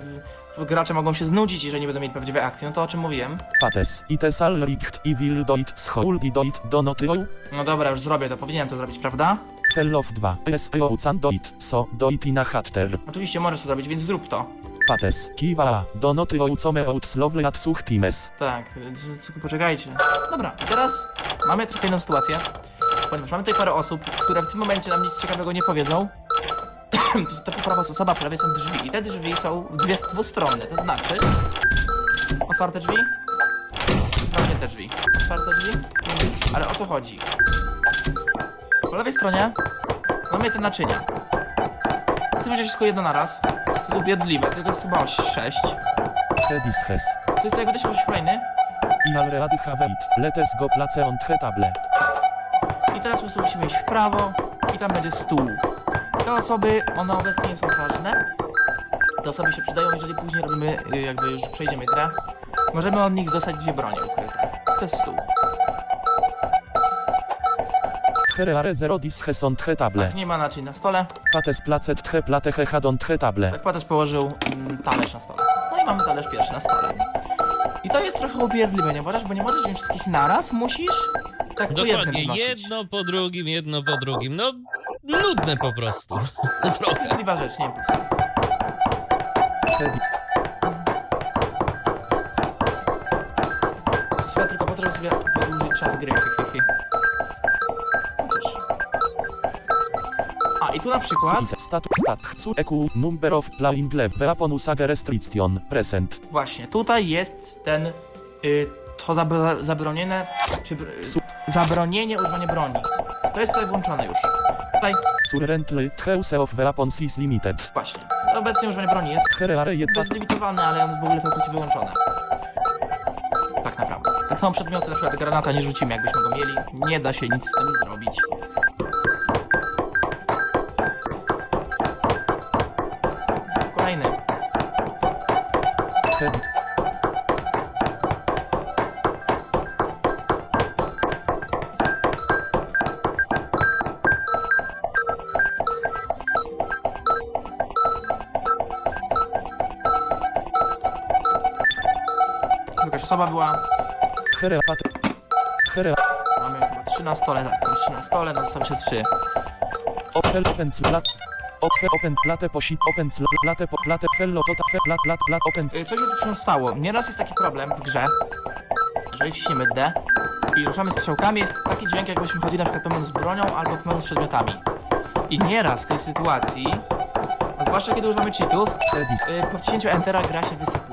gracze mogą się znudzić, jeżeli nie będą mieć prawdziwej akcji. No to o czym mówiłem. Pates, it all richt i will do it school do it do not you. No dobra, już zrobię to, powinienem to zrobić, prawda? Fellow 2. SEO can do it, so do it in a hatter. Oczywiście możesz to zrobić, więc zrób to. Pates, kiwa, do not you come out slowly at such times. Tak, c- poczekajcie. Dobra, teraz mamy trochę inną sytuację, ponieważ mamy tutaj parę osób, które w tym momencie nam nic ciekawego nie powiedzą. To, to prawa osoba, po lewej są drzwi i te drzwi są dwie dwustronne, to znaczy otwarte drzwi, zamknięte drzwi, otwarte drzwi, ale o co chodzi? Po lewej stronie mamy te naczynia. Chcę wziąć wszystko jedno na raz. To jest ubiedliwe, tego jest chyba 6. Hedis hes. To jest jakby też jakiś kolejny. I al ready have it. Letes go place on table. I teraz po prostu musimy iść w prawo i tam będzie stół. Te osoby, one obecnie nie są ważne. Te osoby się przydają, jeżeli później robimy, y, jakby już przejdziemy grę. Możemy od nich dostać dwie bronie ukryte. To jest stół. Tchereare zero dis hes on the table. Nie ma naczyń na stole. Pates placet tche plate he had on the table. Tak też położył mm, talerz na stole. No i mamy talerz pierwszy na stole. I to jest trochę ubierdliwe, nie możesz? Bo nie możesz wziąć wszystkich naraz, musisz tak po jednym Dokładnie, znosić. jedno po drugim, jedno po drugim. No, nudne po prostu. Trochę. Ubierdliwa rzecz, nie wiem po co. Tylko po to, żeby sobie wydłużyć czas gry. No cóż. A, i tu na przykład, Status stat su eq number of playing level weapon usage restriction present. właśnie, tutaj jest ten, y, to zabra- zabronione, czy br- Su- zabronienie używania broni. To jest tutaj włączone już. Tutaj, Currently the use of weapons is limited. właśnie, obecnie używanie broni jest Tchereare jed To jest limitowane, ale on jest w ogóle całkowicie wyłączone. Tak naprawdę. Tak samo przedmioty, na przykład granata nie rzucimy, jakbyśmy go mieli. Nie da się nic z tym zrobić. Osoba była. Tchere pat... Tchere Mamy chyba trzy na stole, tak, są trzy na stole, no zostały jeszcze trzy. Opfel open plat... Opfe open plate posit open plate po plate fello tota fe plat plat plat open Y, Coś już się stało. Nieraz jest taki problem w grze, jeżeli ciśniemy D i ruszamy strzałkami, jest taki dźwięk, jakbyśmy chodzili na przykład pełną z bronią albo z przedmiotami. I nieraz w tej sytuacji, a zwłaszcza kiedy używamy cheatów, y, po wciśnięciu Entera gra się wysypuje.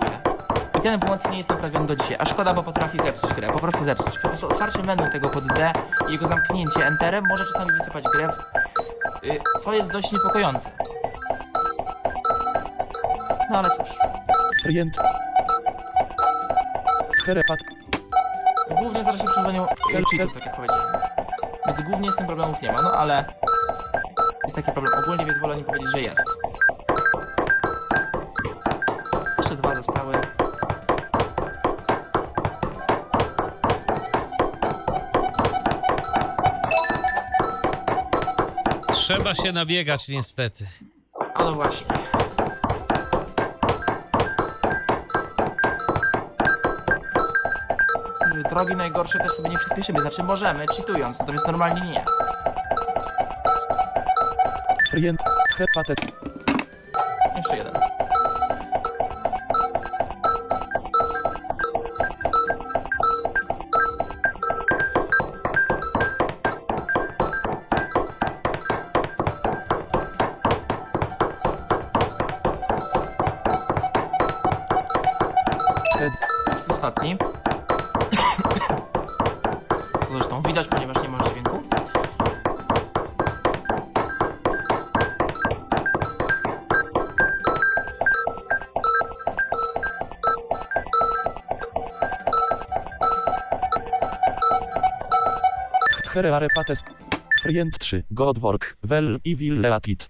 Ten błąd nie jest naprawiony do dzisiaj, a szkoda, bo potrafi zepsuć grę, po prostu zepsuć. Po prostu otwarcie menu tego pod D i jego zamknięcie Enterem może czasami wysypać grę, w, y, co jest dość niepokojące. No ale cóż. Frient. Tchere pat... Głównie zależy się przy używaniu cheatów, tak jak powiedziałem. Więc głównie z tym problemów nie ma, no ale jest taki problem ogólnie, więc wolę nie powiedzieć, że jest. Trzeba się nabiegać niestety. A no właśnie. Drogi najgorsze też sobie nie przyspieszymy, znaczy możemy, cheatując, natomiast normalnie nie. Frient. Tche Tchereare pates. Frient 3. Godwork. Well i will.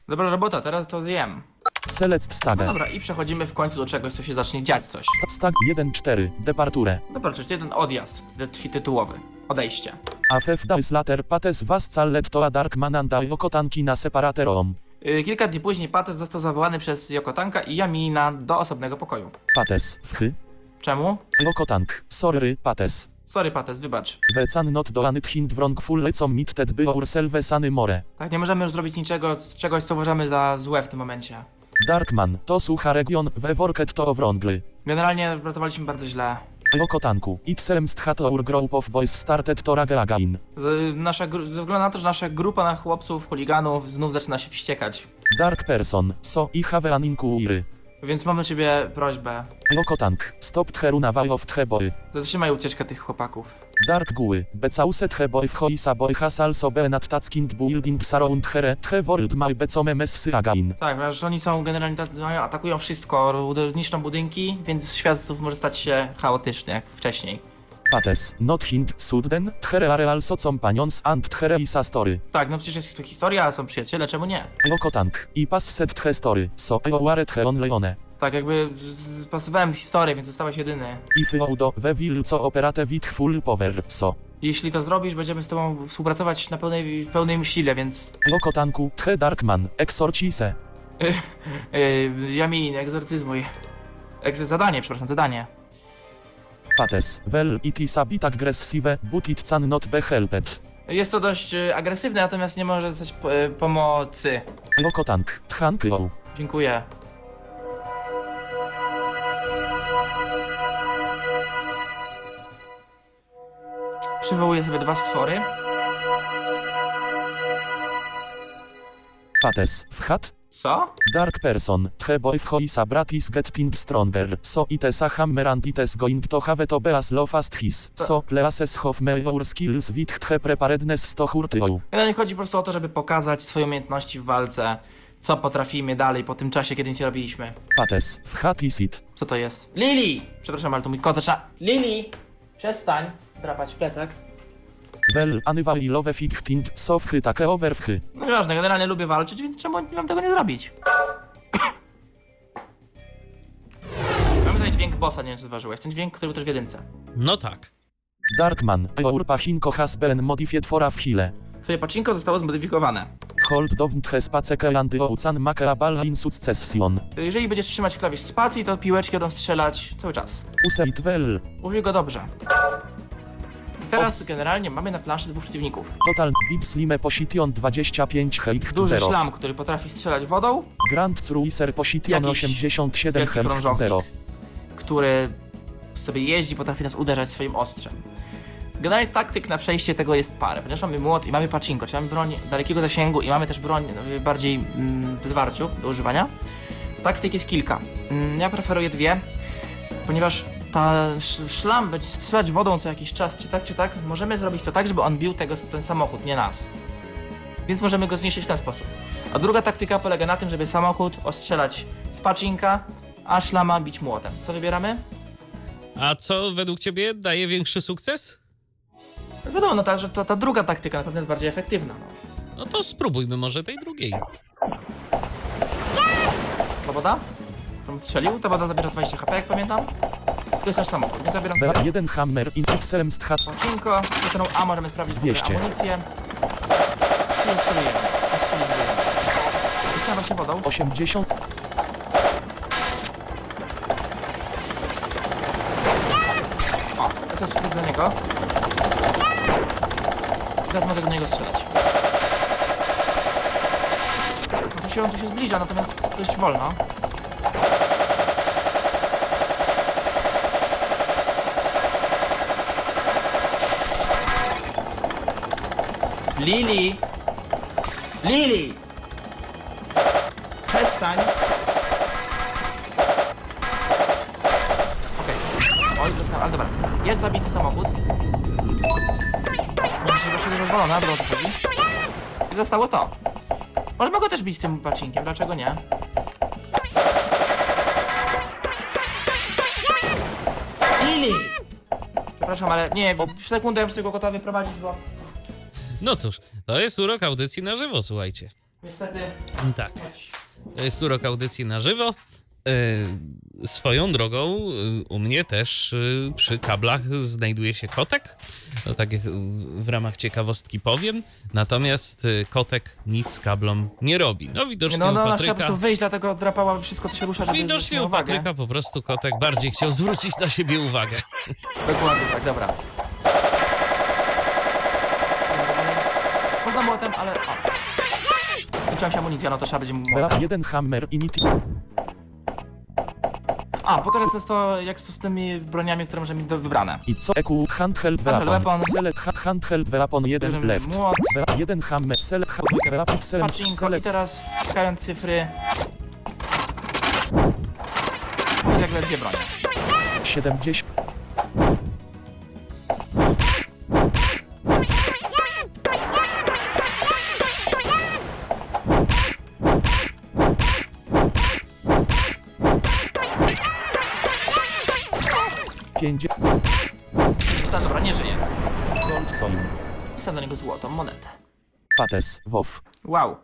Dobra robota, teraz to zjem. Select No stage. dobra, i przechodzimy w końcu do czegoś, co się zacznie dziać coś. St- Stag 1-4. Departure. Dobra, czyli jeden odjazd, ty- tytułowy. Odejście. Afef days later pates was callet toa dark mananda okotanki na separaterom. Yy, kilka dni później Pates został zawołany przez Yokotanka i Yamina do osobnego pokoju. Pates. Wchy. Czemu? Okotank. Sorry, pates. Sorry Pates, wybacz. Wecan not do anyt hind wrongful lecom mitted by ourselve sany more. Tak, nie możemy już zrobić niczego, z czegoś, co uważamy za złe w tym momencie. Darkman. To sucha region we worket to wrongly. Generalnie pracowaliśmy bardzo źle. Okotanku. Itsem sthat our group of boys started to rage again. Z, nasza, gru- ze względu na to, że nasza grupa na chłopców, chuliganów znów zaczyna się wściekać. Dark person. So i have an inquiry. Więc mamy do ciebie prośbę. Okotank. Stop theruna way of theboy. Zatrzymaj ucieczkę tych chłopaków. Dark guły. Becauset heboy w hoisa boy has also been at tasking building surround here. The world my become messy again. Tak, ponieważ oni są generalnie atakują wszystko, niszczą budynki, więc świat znów może stać się chaotyczny jak wcześniej. Pates. Not hing. Sudden. There are also companions and there is a story. Tak, no przecież jest to historia, są przyjaciele, czemu nie? Okotank. I pas set the story. So I waret he on leone. Tak, jakby spasowałem historię, więc zostałeś jedyny. If audo we will co operate with full power. So. Jeśli to zrobisz, będziemy z tobą współpracować na pełnej, pełnej sile, więc... Okotanku. The Darkman. Exorcise. Yy, Jamin, egzorcyzmuj. Egzy zadanie, przepraszam, zadanie. Pates. Well it is a bit aggressive, but it can not be helped. Jest to dość y, agresywne, natomiast nie może zostać y, pomocy. Okotank. Thank you. Dziękuję. Przywołuję sobie dwa stwory. Pates. Wchat. Co? Dark person, the boy w hoisa stronger, so it is a hammer and it is going to have to be as low fast his, so pleases have your skills with the preparedness to hurt you. Generalnie chodzi po prostu o to, żeby pokazać swoje umiejętności w walce, co potrafimy dalej po tym czasie, kiedy nic nie robiliśmy. Pates, w hat is it. Co to jest? Lili! Przepraszam, ale to mój kot zaczyna... Lili! Przestań drapać w plecak. Well, anyway love fighting, so wchy take over wchy. No nieważne, generalnie lubię walczyć, więc czemu mam tego nie zrobić? Mamy tutaj dźwięk bossa, nie wiem czy zauważyłeś. Ten dźwięk, który był też w jedynce. No tak. Darkman, your pachinko has been modified for a while. Twoje pacinko zostało zmodyfikowane. Hold don't has paceke and oucan make a ball in succession. Jeżeli będziesz trzymać klawisz spacji, to piłeczki będą strzelać cały czas. Useit well. Użyj go dobrze. Teraz generalnie mamy na planszy dwóch przeciwników. Total big slime position 25 height Duży 0. szlam, który potrafi strzelać wodą, Grand Cruiser position Jakiś 87 wielki krążownik. 0. który sobie jeździ, potrafi nas uderzać swoim ostrzem. Generalnie taktyk na przejście tego jest parę, ponieważ mamy młot i mamy pacinko, czyli mamy broń dalekiego zasięgu i mamy też broń y, bardziej mm, w zwarciu do używania. Taktyk jest kilka. Mm, Ja preferuję dwie, ponieważ ta sz- szlam będzie strzelać wodą co jakiś czas, czy tak, czy tak, możemy zrobić to tak, żeby on bił tego, ten samochód, nie nas. Więc możemy go zniszczyć w ten sposób. A druga taktyka polega na tym, żeby samochód ostrzelać z pacinka, a szlama bić młotem. Co wybieramy? A co według ciebie daje większy sukces? Wiadomo, no ta, że ta, ta druga taktyka na pewno jest bardziej efektywna. No. No to spróbujmy może tej drugiej. Ta woda? Tam strzelił, ta woda zabiera 20 HP, jak pamiętam. To jest nasz samochód, więc zabieram sobie jeden hammer in Excel sthat pacinko, wyceną A możemy sprawdzić w ogóle 200. amunicję. I strzelujemy. Strzelujemy. Wyciągam właśnie wodą. 80 O, teraz sobie do niego. Teraz mogę do niego strzelać. No to się on tu się zbliża, natomiast dość wolno. Lili! Lili! Przestań! Okej. Oj, dostałem, ale dobra. Jest zabity samochód. Znaczy, że się rozwalona, dobra, o co chodzi. I zostało to. Ale mogę też bić tym pacinkiem, dlaczego nie? Lili! Przepraszam, ale nie, bo w sekundę muszę tego kota wyprowadzić, bo... No cóż, to jest urok audycji na żywo, słuchajcie. Niestety. Tak. To jest urok audycji na żywo. E, swoją drogą e, u mnie też e, przy kablach znajduje się kotek. To tak w, w ramach ciekawostki powiem. Natomiast e, kotek nic kablom nie robi. No Nie, widocznie no, u no, ona chciała po Patryka... prostu wyjść, dlatego drapała wszystko, co się rusza, Widocznie u. Patryka po prostu kotek bardziej chciał zwrócić na siebie uwagę. Dokładnie tak, dobra. Można było ten, ale... O. Skończyła się amunicja, no to trzeba będzie... 1 Hammer Init. A, pokażę co jest to, jak to z tymi broniami, które możemy mieć do wybrane. I co EQ Handheld Weapon. weapon. Select ha- Handheld Weapon 1 Bierzemy left. młot. 1 Hammer Select Wrap Select Pacinko i teraz wciskając cyfry... I nagle dwie bronie. 70. Wsadzę do niego złotą monetę. Pates, WoW. Wow.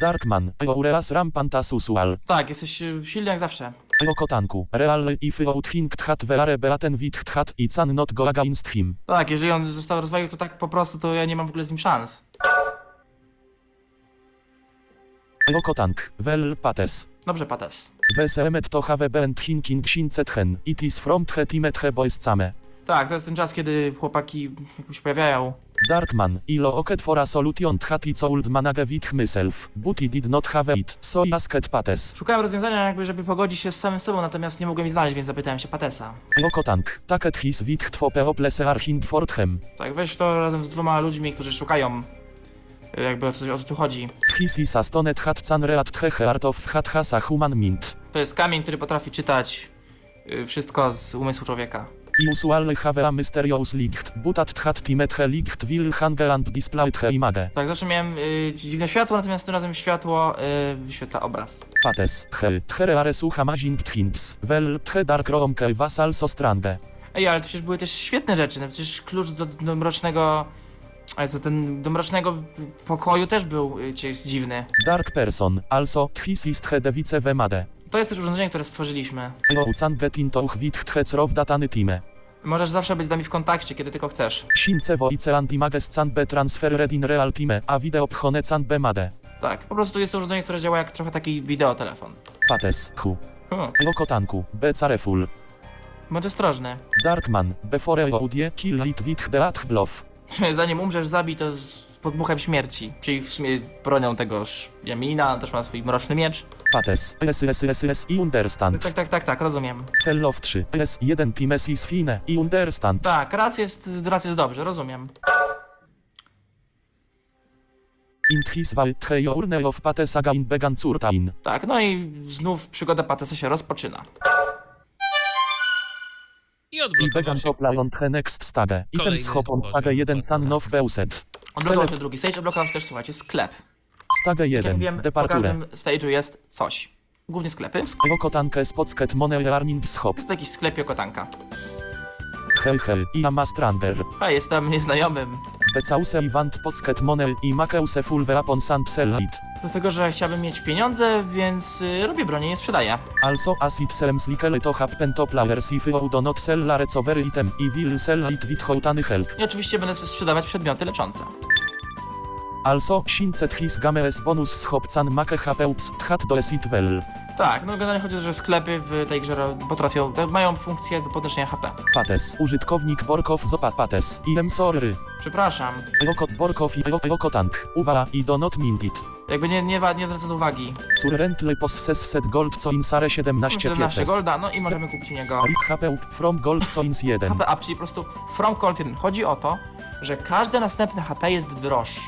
Darkman, Eureas Rampantas Usual. Tak, jesteś y, silny jak zawsze. Lokotanku, Real if outthink tchat veare beaten wit tchat i can not go against him. Tak, jeżeli on został rozwalił, to tak po prostu, to ja nie mam w ogóle z nim szans. Lokotank, well pates. Dobrze, Pates. Wesemet to have been thinking since It is from the timet he boys same. Tak, to jest ten czas, kiedy chłopaki się pojawiają. Darkman, ilo oket for a solution tchat i old manage myself, but he did not have it, so I asked pates. Szukałem rozwiązania jakby, żeby pogodzić się z samym sobą, natomiast nie mogłem ich znaleźć, więc zapytałem się Patesa. Lokotank, taket his wit two people arching forthem. Tak, weź to razem z dwoma ludźmi, którzy szukają y, jakby o co, o co tu chodzi. His is a stonet hat can reat the heart of hat has a human mint. To jest kamień, który potrafi czytać y, wszystko z umysłu człowieka. I usually have a mysterious licht, but at hat timet he licht will hange and displayed he image. Tak, zawsze miałem y, dziwne światło, natomiast tym razem światło y, wyświetla obraz. Pates, he, tchere are sucha mazing thinks, well, tche dark roomke was also strange. Ej, ale to przecież były też świetne rzeczy, no przecież klucz do, do mrocznego... Ale co, ten do mrocznego pokoju też był y, dziwny. Dark person, also, his ist he device vemade. To jest też urządzenie, które stworzyliśmy. Datany time. Możesz zawsze być z nami w kontakcie, kiedy tylko chcesz. Voice can be in real time, a video pchone can be made. Tak, po prostu jest to urządzenie, które działa jak trochę taki wideotelefon. Pates, hu. Hmm, Lokotanku, be careful. bądź ostrożny. Darkman, before audie, kill it with the bluff. Zanim umrzesz, zabij to z podmuchem śmierci. Czyli w sumie bronią tegoż Jamina, też ma swój mroczny miecz. Pates, s s s s i understand. Tak, tak, tak, tak, rozumiem. Fellow 3, s 1 times is fine, i understand. Tak, raz jest, raz jest dobrze, rozumiem. Int his val tche journe of pates again began curtain. Tak, no i znów przygoda Patesa się rozpoczyna. I I odblokował began się. to play on next stage. Items Kolejny hop on stage poziom. 1 tan of beuset. Odblokował Select się drugi stage, odblokował się też, słuchajcie, sklep. Stage Jak 1, wiem, po departure. każdym stage'u jest coś. Głównie sklepy. Jest Lokotanke spocket money earning shop. to jakiś sklep Jokotanka. Hej hej, i ama stranger. A, jestem nieznajomym. Because i want pocket money i makeuse full weapon and sell it. Dlatego, że chciałbym mieć pieniądze, więc y, robię bronię i je sprzedaję. Also as it seems likely to happen to players if you do not sell a recovery item i will sell it with houtany help. I oczywiście będę sprzedawać przedmioty leczące. Also, since his games bonus schopcan make hapeups tchat do it well. Tak, no generalnie chodzi o to, że sklepy w tej grze potrafią, mają funkcję do podnoszenia HP. Pates, użytkownik Borkow zopa pates, i am sorry. Przepraszam, Lokot Borkow i lo- Lokotank, uwala i do not mind it. jakby nie, nie, nie zwracam uwagi. Currently possess set gold co in sare 17 17 pieces. golda, no i możemy kupić niego Rip hapeup from gold co ins 1. HP up, czyli po prostu from Colt 1. Chodzi o to, że każde następne HP jest droższe.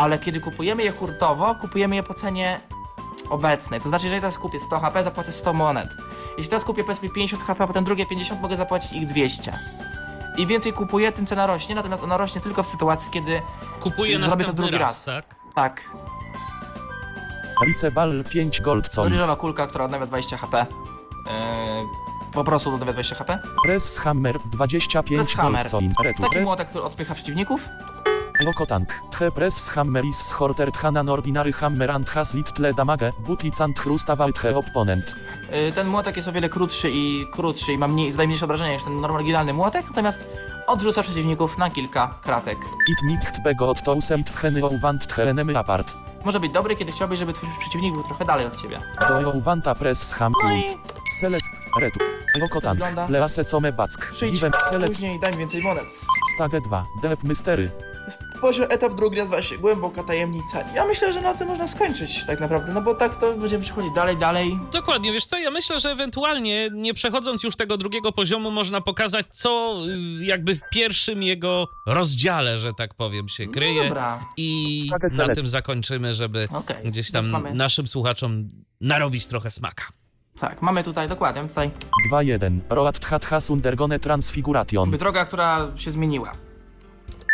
Ale kiedy kupujemy je hurtowo, kupujemy je po cenie obecnej. To znaczy, jeżeli teraz kupię 100 HP, zapłacę 100 monet. Jeśli teraz kupię powiedzmy 50 HP, a potem drugie 50, mogę zapłacić ich 200. Im więcej kupuję, tym cena rośnie, natomiast ona rośnie tylko w sytuacji, kiedy Kupuje Zrobię to następny drugi raz, raz. tak? tak, Ricebal 5 gold co ins. ryżowa kulka, która odnawia 20 HP, yy, po prostu odnawia 20 HP. Press hammer 25 Press hammer. gold co ins. Retu. Taki młotek, który odpycha przeciwników. Lokotank. Tche press hammeris horter thanan ordinary hammer and has little damage, but it's and chrustawal tche opponent. Y, Ten młotek jest o wiele krótszy i krótszy i ma mniej, zdaje mniejsze obrażenia niż ten oryginalny młotek, natomiast odrzuca przeciwników na kilka kratek. It nicht bego od touse it wcheny ouwant tche enemy apart. Może być dobry, kiedy chciałbyś, żeby twój przeciwnik był trochę dalej od ciebie. Do ouwanta press ham No i und. Select. Retu. Wygląda- Please come back. przyjdź później daj mi więcej monet. Stage 2. Deep mystery. Poziom etap drugi nazywa się Głęboka Tajemnica. Ja myślę, że na tym można skończyć tak naprawdę, no bo tak to będziemy przechodzić dalej, dalej. Dokładnie, wiesz co, ja myślę, że ewentualnie, nie przechodząc już tego drugiego poziomu, można pokazać, co y, jakby w pierwszym jego rozdziale, że tak powiem, się kryje. No dobra. I na tym zakończymy, żeby Okej, gdzieś tam mamy- naszym słuchaczom narobić trochę smaka. Tak, mamy tutaj, dokładnie, tutaj 2-1. Road hat has undergone transfiguration. droga, która się zmieniła.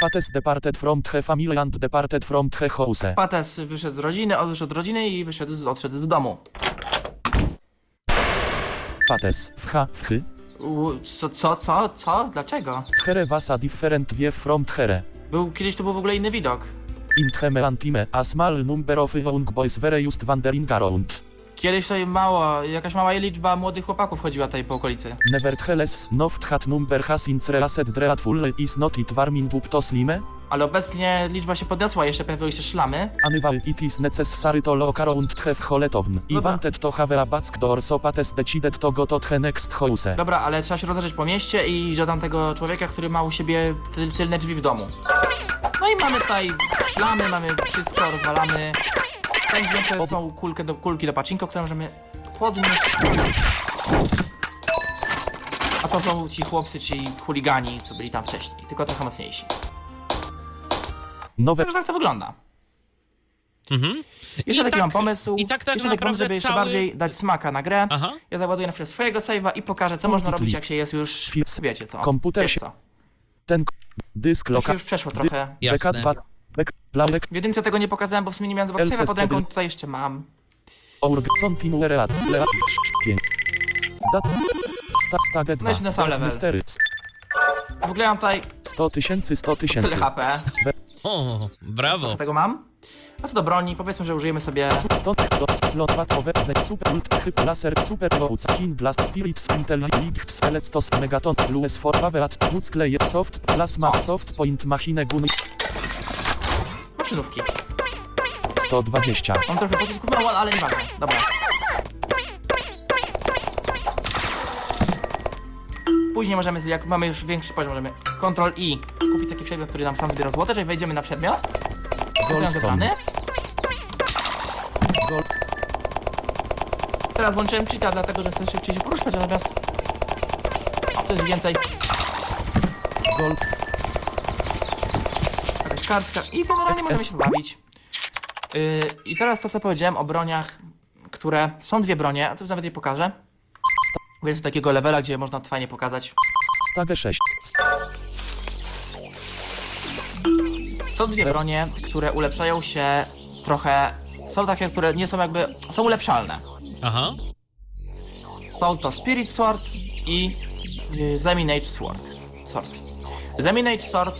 Pates departed from the family and departed from the house. Pates wyszedł z rodziny, odszedł od rodziny i wyszedł z, odszedł z domu. Pates. Wha. Wchy. U, co, co, co, co? Dlaczego? Tchere was a different view from tchere. Był, kiedyś to był w ogóle inny widok. In tcheme antime. A small number of young boys were just wandering around. Kiedyś to mało, jakaś mała liczba młodych chłopaków chodziła tutaj po okolicy. Nevertheless, not hat number has in reaset dreadful is not it warming up to slime. Ale obecnie liczba się podniosła, jeszcze pojawiły się szlamy. Anyval it is necessary to look around the holetowne. I Dobra. wanted to have a back door so pates decided to go to the next house. Dobra, ale trzeba się rozejrzeć po mieście i iść do tamtego człowieka, który ma u siebie tyl, tylne drzwi w domu. No i mamy tutaj szlamy, mamy wszystko, rozwalamy. Największe są kulki do, kulki do pacinko, które możemy podnieść. A to są ci chłopcy, ci chuligani, co byli tam wcześniej, tylko trochę mocniejsi. Nowe Także tak to wygląda. Mhm. Jeszcze I taki tak- mam pomysł. i tak tak jeszcze taki pomysł, naprawdę żeby jeszcze cały- bardziej dać smaka na grę. Aha. Ja załaduję na chwilę swojego save'a i pokażę, co można robić, jak się jest już, wiecie co. Komputer się- co. ten dysk Jak się loka już przeszło trochę. Jasne. BK2 Bek Plaulek W jedynce tego nie pokazałem, bo w sumie nie miałem zobaczenia pod ręką, tutaj jeszcze mam. Org 5 Dat Sta Stage 2 Weź na sam level. W ogóle mam tutaj 100 tysięcy 100 tyle tysięcy HP. O, brawo. Tego mam. A co do broni, powiedzmy, że użyjemy sobie... Stąd do slot watowe ze super ult hyp laser super kin blast spirits intel licht electos megaton lues for soft plasma soft point machine gun maszynówki. 120 Mam trochę pocisków mało, ale nieważne. Dobra. Później możemy, jak mamy już większy poziom, możemy Ctrl I kupić taki przedmiot, który nam sam zbiera złote, czyli wejdziemy na przedmiot. Goldson. Gold Teraz włączyłem cheata, dlatego że chcę szybciej się poruszać, natomiast... O, to jest więcej. Gold kartka i generalnie możemy się bawić. Yy, I teraz to, co powiedziałem o broniach, które... Są dwie bronie, a to nawet je pokażę. Jest takiego levela, gdzie można to fajnie pokazać. Stage 6 Są dwie bronie, które ulepszają się trochę... Są takie, które nie są jakby... Są ulepszalne. Aha. Są to Spirit Sword i y, Zeminage Sword. Sword. Zeminage Sword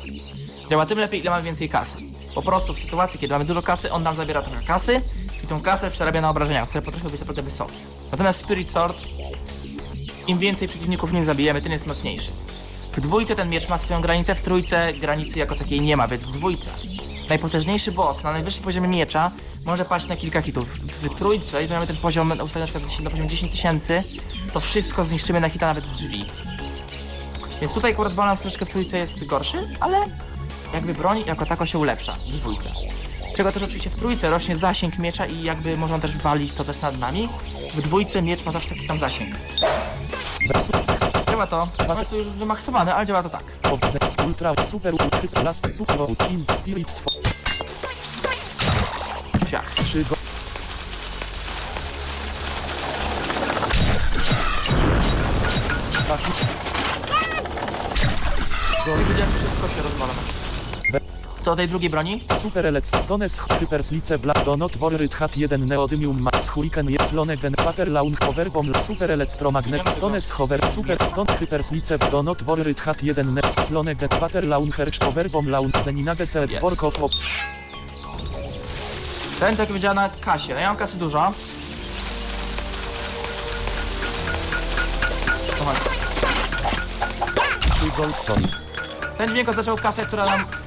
działa tym lepiej, ile mamy więcej kasy. Po prostu w sytuacji, kiedy mamy dużo kasy, on nam zabiera trochę kasy i tą kasę przerabia na obrażenia, które potrafią być naprawdę wysokie. Natomiast Spirit Sword, im więcej przeciwników nim zabijemy, tym jest mocniejszy. W dwójce ten miecz ma swoją granicę, w trójce granicy jako takiej nie ma, więc w dwójce. Najpotężniejszy boss na najwyższym poziomie miecza może paść na kilka hitów. W trójce, jeżeli mamy ten poziom ustawiony na przykład na poziomie 10 tysięcy, to wszystko zniszczymy na hita nawet drzwi. Więc tutaj akurat balans troszkę w trójce jest gorszy, ale jakby broń jako tako się ulepsza w dwójce. Z czego też oczywiście w trójce rośnie zasięg miecza i jakby można też walić to, co jest nad nami. W dwójce miecz ma zawsze taki sam zasięg. versus Działa to, no jest to już wymaksowane, ale działa to tak. ultra super blast super loads in spirits for Ciach. 3 go I widziałem, że wszystko się rozwala. Do tej drugiej broni? Super Elec Stones Hyperslice Black Donut Warryt Hat 1 Neodymium Max Hurricane Jeslone Gen Pater Laun Hoverbomb Super Electromagnet Stones Hover Super Stone Hyperslice Donut Warryt Hat 1 Neslone Gen Pater Laun Hercz Hoverbomb Laun Zeninage Set Jest. Borkow Ten tak powiedziała na kasie. No ja mam kasy dużo. Ten dźwięk oznaczał kasę, która nam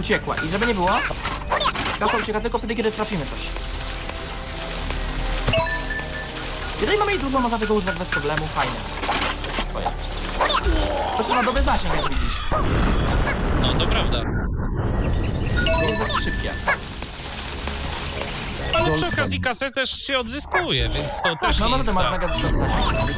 uciekła. I żeby nie było, kasa ucieka tylko wtedy, kiedy trafimy coś. Jeżeli mamy jej długo, można tego używać bez problemu. Fajnie. To jest. To ma dobry zasięg, jak widzisz. No to prawda. To jest dość szybkie. Ale przy okazji kasę też się odzyskuje, więc to też No nie jest naprawdę ma tak. mega zasięg.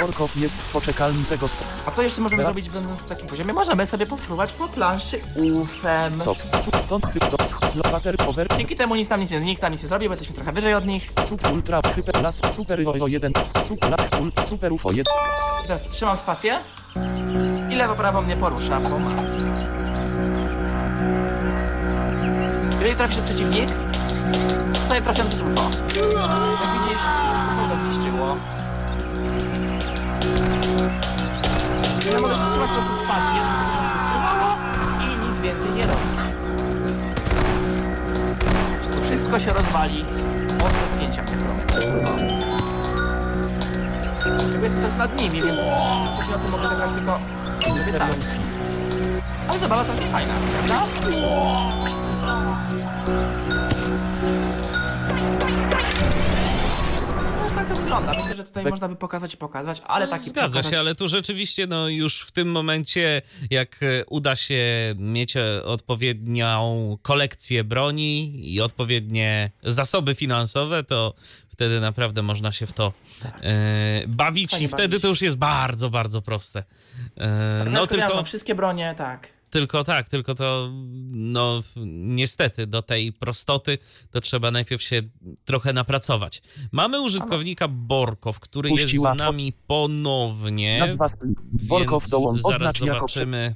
Borkow jest w poczekalni tego sp- A co jeszcze możemy Dobra. zrobić będąc w takim poziomie? Możemy sobie pofruwać po planszy ufem. Top. Su- Stąd Hypdos Slowater Power Dzięki temu nic nam nic nie, nikt nam nic nie zrobi, bo jesteśmy trochę wyżej od nich. Super Ultra Hyper Las Super o 1 Super Lat Ul Super UFO 1 I teraz trzymam spację i lewo prawo mnie porusza. Pomaga. Jeżeli trafi się przeciwnik, to nie trafiam przez UFO. Jak widzisz, UFO go zniszczyło. Ja mogę zatrzymać po prostu spację, i nic więcej nie robić. To wszystko się rozwali od dotknięcia mnie. Jakby jest też nad nimi, więc na to mogę wygrać tylko gdyby tak. Ale zabawa całkiem fajna, prawda? Wygląda. Myślę, że tutaj Bek- można by pokazać i pokazać, ale taki Zgadza pokazać... się, ale tu rzeczywiście no już w tym momencie, jak e, uda się mieć e, odpowiednią kolekcję broni i odpowiednie zasoby finansowe, to wtedy naprawdę można się w to e, bawić Fajnie i wtedy bawić. to już jest bardzo, bardzo proste. E, Tak, no tylko, wszystkie bronie, tak. Tylko tak, tylko to no niestety do tej prostoty to trzeba najpierw się trochę napracować. Mamy użytkownika Borkow, który Puściła jest z nami ponownie. Nazwa Borkow dołącz zaraz zobaczymy.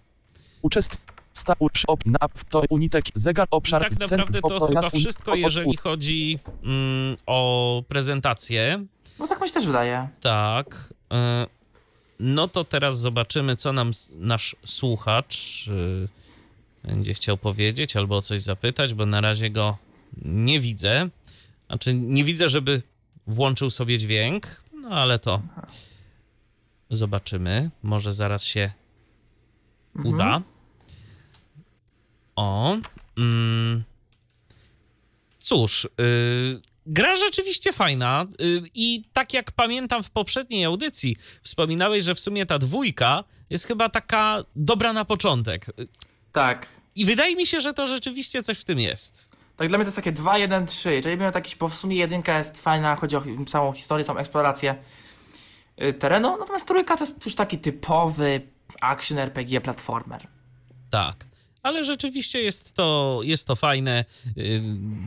uczest sta ucz op na to unitek zegar obszar Tak naprawdę to chyba wszystko, jeżeli chodzi mm, o prezentację. No tak mi się też wydaje. Tak. y, No to teraz zobaczymy, co nam nasz słuchacz y, będzie chciał powiedzieć albo o coś zapytać, bo na razie go nie widzę. Znaczy, nie widzę, żeby włączył sobie dźwięk, no ale to zobaczymy. Może zaraz się uda. O. Mm. Cóż, yy, gra rzeczywiście fajna yy, i tak jak pamiętam w poprzedniej audycji, wspominałeś, że w sumie ta dwójka jest chyba taka dobra na początek. Yy, Tak. I wydaje mi się, że to rzeczywiście coś w tym jest. Tak dla mnie to jest takie 2, 1, 3. Jeżeli bym miał jakiś, bo w sumie jedynka jest fajna, chodzi o całą historię, całą eksplorację y, terenu, natomiast trójka to jest już taki typowy action RPG platformer. Tak. Ale rzeczywiście jest to, jest to fajne,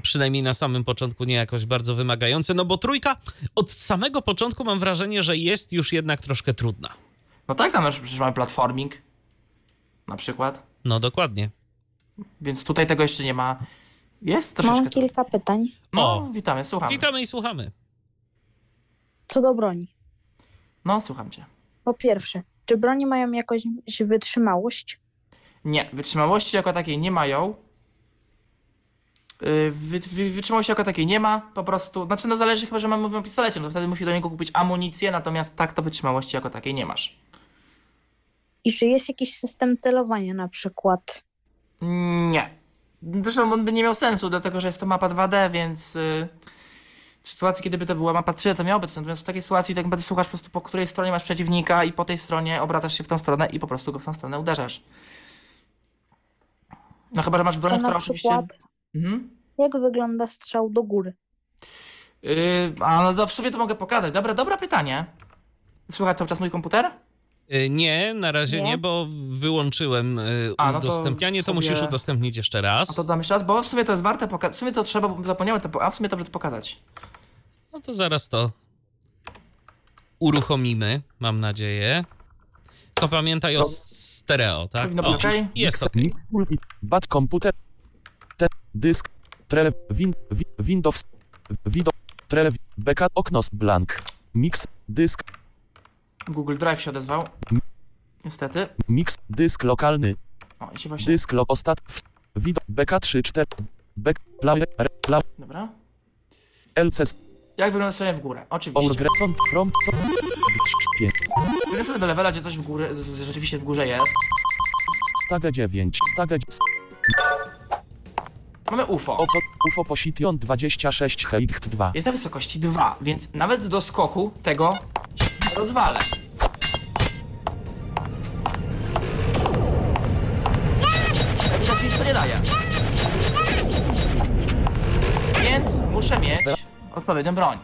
przynajmniej na samym początku nie jakoś bardzo wymagające, no bo trójka od samego początku mam wrażenie, że jest już jednak troszkę trudna. No tak, tam już przecież mamy platforming na przykład, No dokładnie. więc tutaj tego jeszcze nie ma. Jest troszeczkę... Mam kilka pytań. No, O. witamy, słuchamy. Witamy i słuchamy. Co do broni. No, słucham cię. Po pierwsze, czy broni mają jakąś wytrzymałość? Nie, wytrzymałości jako takiej nie mają. Yy, Wy, wy, wytrzymałości jako takiej nie ma, po prostu, znaczy no zależy chyba, że mamy mówimy o pistolecie, no to wtedy musi do niego kupić amunicję, natomiast tak to wytrzymałości jako takiej nie masz. I czy jest jakiś system celowania na przykład? Nie. Zresztą on by nie miał sensu, dlatego że jest to mapa 2D, więc yy, w sytuacji, kiedy by to była mapa 3D, to miałoby sens. Natomiast w takiej sytuacji tak naprawdę słuchasz po prostu, po której stronie masz przeciwnika i po tej stronie obracasz się w tą stronę i po prostu go w tą stronę uderzasz. No chyba, że masz broń, która oczywiście... Mhm. jak wygląda strzał do góry? Yy, a no to w sumie to mogę pokazać. Dobra, dobre pytanie. Słychać cały czas mój komputer? Y, Nie, na razie nie, Nie? bo wyłączyłem y, A, no to udostępnianie, to, sobie- musisz udostępnić jeszcze A raz. to dam jeszcze raz, bo w sumie to jest warte pokazać. W sumie to trzeba, bo zapomniałem to, po- a w sumie dobrze to pokazać. No to zaraz to uruchomimy, mam nadzieję. Tylko pamiętaj o stereo, tak? Powinno O, okej? jest ok. Mix, pulpit, Bad komputer, te, dysk, tre, win, wi, Windows, wido, tre, backup, okno, blank, mix, dysk, Google Drive się odezwał. Niestety. mix, dysk lokalny, O, i się właśnie... dysk lo, ostat, w, wido, bk 3, 4, back, player, re, Dobra. LCS, Jak wygląda strzelanie w górę? Oczywiście. Orgreson, from, co, 5, Sobie do levela, gdzie coś w z- rzeczywiście w górze jest. Staga 9, Staga, Mamy UFO. Opo, UFO Position 26 Heicht 2. Jest na wysokości 2, więc nawet z doskoku tego rozwalę. Ewidentnie nic to nie daje. Więc muszę mieć odpowiednią broń.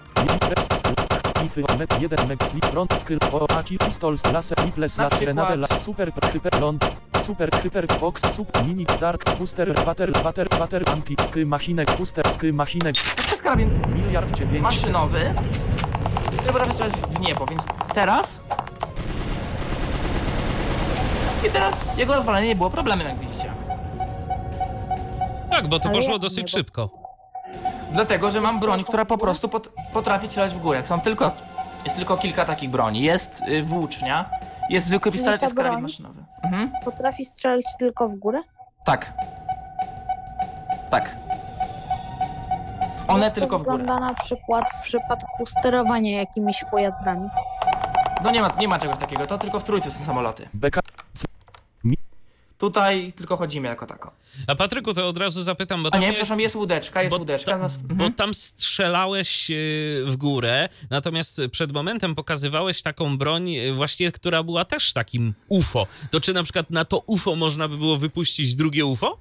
Ify, met 1 meg slip, front skill, o, aki, pistols, laser, ripples, Na lat, la, super, hyper, ląd, super, hyper, box, sub, mini, dark, booster, water, water, water, anti, sky, machinek, booster, sky, machinek, przykład karabin miliard 9, maszynowy, który potrafi strzelać w niebo, więc teraz... I teraz jego rozwalenie nie było problemem, jak widzicie. Tak, bo to Ale poszło jak dosyć szybko. Dlatego, że mam broń, która po prostu pot, potrafi strzelać w górę. Są tylko, jest tylko kilka takich broni. Jest y, włócznia, jest zwykły Czyli pistolet, ta jest karabin broń? maszynowy. Mhm. Potrafi strzelać tylko w górę? Tak. Tak. One Jak to tylko w górę. wygląda na przykład w przypadku sterowania jakimiś pojazdami. No nie ma, nie ma czegoś takiego, to tylko w trójce są samoloty. beka, Tutaj tylko chodzimy jako tako. A Patryku, to od razu zapytam, bo A tam nie, miałeś- przepraszam, jest łódeczka, jest bo, łódeczka. ta- natomiast- bo mhm. tam strzelałeś e, w górę, natomiast przed momentem pokazywałeś taką broń e, właśnie, która była też takim UFO. To czy na przykład na to UFO można by było wypuścić drugie UFO?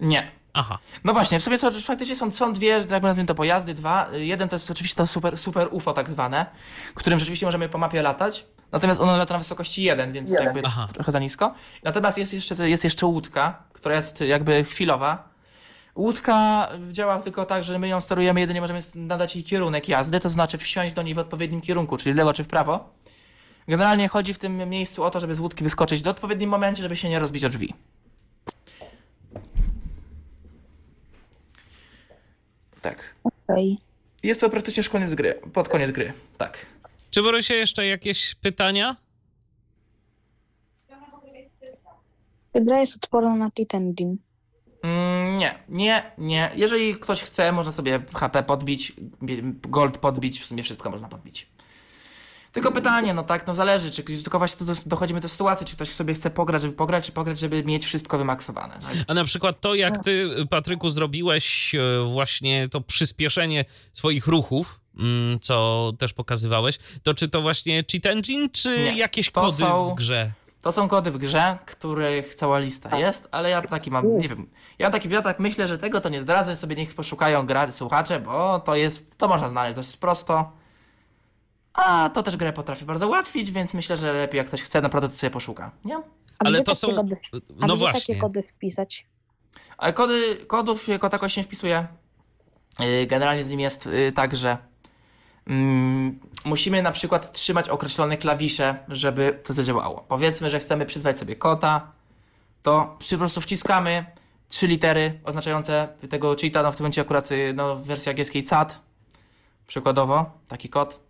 Nie. Aha. No właśnie, w sobie są, faktycznie są, są dwie, tak nazwijmy to pojazdy, dwa. Jeden to jest oczywiście to super, super UFO tak zwane, którym rzeczywiście możemy po mapie latać. Natomiast ono lata na wysokości 1, więc jakby Aha. trochę za nisko. Natomiast jest jeszcze, jest jeszcze łódka, która jest jakby chwilowa. Łódka działa tylko tak, że my ją sterujemy, jedynie możemy nadać jej kierunek jazdy, to znaczy wsiąść do niej w odpowiednim kierunku, czyli lewo czy w prawo. Generalnie chodzi w tym miejscu o to, żeby z łódki wyskoczyć w odpowiednim momencie, żeby się nie rozbić o drzwi. Tak. Okej. Jest to praktycznie już koniec gry, pod koniec gry, tak. Czy Borysie jeszcze jakieś pytania? Czy gra jest odporna na Engine? Mm, nie, nie, nie. Jeżeli ktoś chce, można sobie HP podbić, gold podbić, w sumie wszystko można podbić. Tylko pytanie, no tak, no zależy, czy tylko właśnie dochodzimy do sytuacji, czy ktoś sobie chce pograć, żeby pograć, czy pograć, żeby mieć wszystko wymaksowane. Tak? A na przykład to, jak ty, Patryku, zrobiłeś e, właśnie to przyspieszenie swoich ruchów, co też pokazywałeś, to czy to właśnie cheat engine, czy Nie, jakieś to kody są- w grze? To są kody w grze, których cała lista jest, ale ja taki mam, nie wiem, ja taki, ja tak myślę, że tego to nie zdradzę, sobie niech poszukają gra, słuchacze, bo to jest, to można znaleźć dosyć prosto. A to też grę potrafi bardzo ułatwić, więc myślę, że lepiej jak ktoś chce, naprawdę to sobie poszuka, nie? A Ale to są- Kody, a No właśnie. takie kody wpisać? Ale kody, kodów jako tako się nie wpisuje. Yy, Generalnie z nim jest yy, tak, że mm, musimy na przykład trzymać określone klawisze, żeby to zadziałało. Powiedzmy, że chcemy przyzwać sobie kota, to po prostu wciskamy trzy litery oznaczające tego cheata, no w tym momencie akurat yy, no, w wersji angielskiej CAT, przykładowo, taki kod.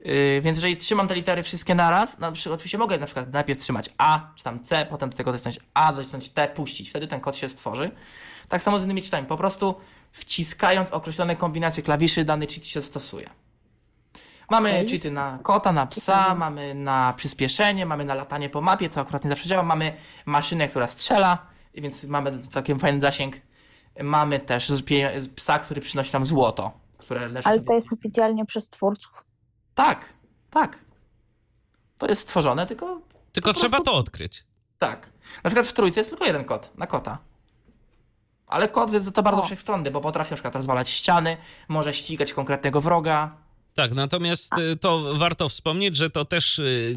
Yy, więc jeżeli trzymam te litery wszystkie naraz, no, oczywiście mogę na przykład najpierw trzymać A, czy tam C, potem do tego docisnąć A, docisnąć T, puścić. Wtedy ten kod się stworzy. Tak samo z innymi cheatami. Po prostu wciskając określone kombinacje klawiszy, dany cheat się stosuje. Mamy Okej. cheaty na kota, na psa, mamy na przyspieszenie, mamy na latanie po mapie, co akurat nie zawsze działa. Mamy maszynę, która strzela, więc mamy całkiem fajny zasięg. Mamy też psa, który przynosi nam złoto, które leży Ale sobie to jest oficjalnie przez twórców. tak, tak. To jest stworzone, tylko Tylko trzeba prostu- to odkryć. tak. Na przykład w trójce jest tylko jeden kot na kota. Ale kot jest to bardzo O. wszechstronny, bo potrafi na przykład rozwalać ściany, może ścigać konkretnego wroga. Tak, natomiast y, to warto wspomnieć, że to też y,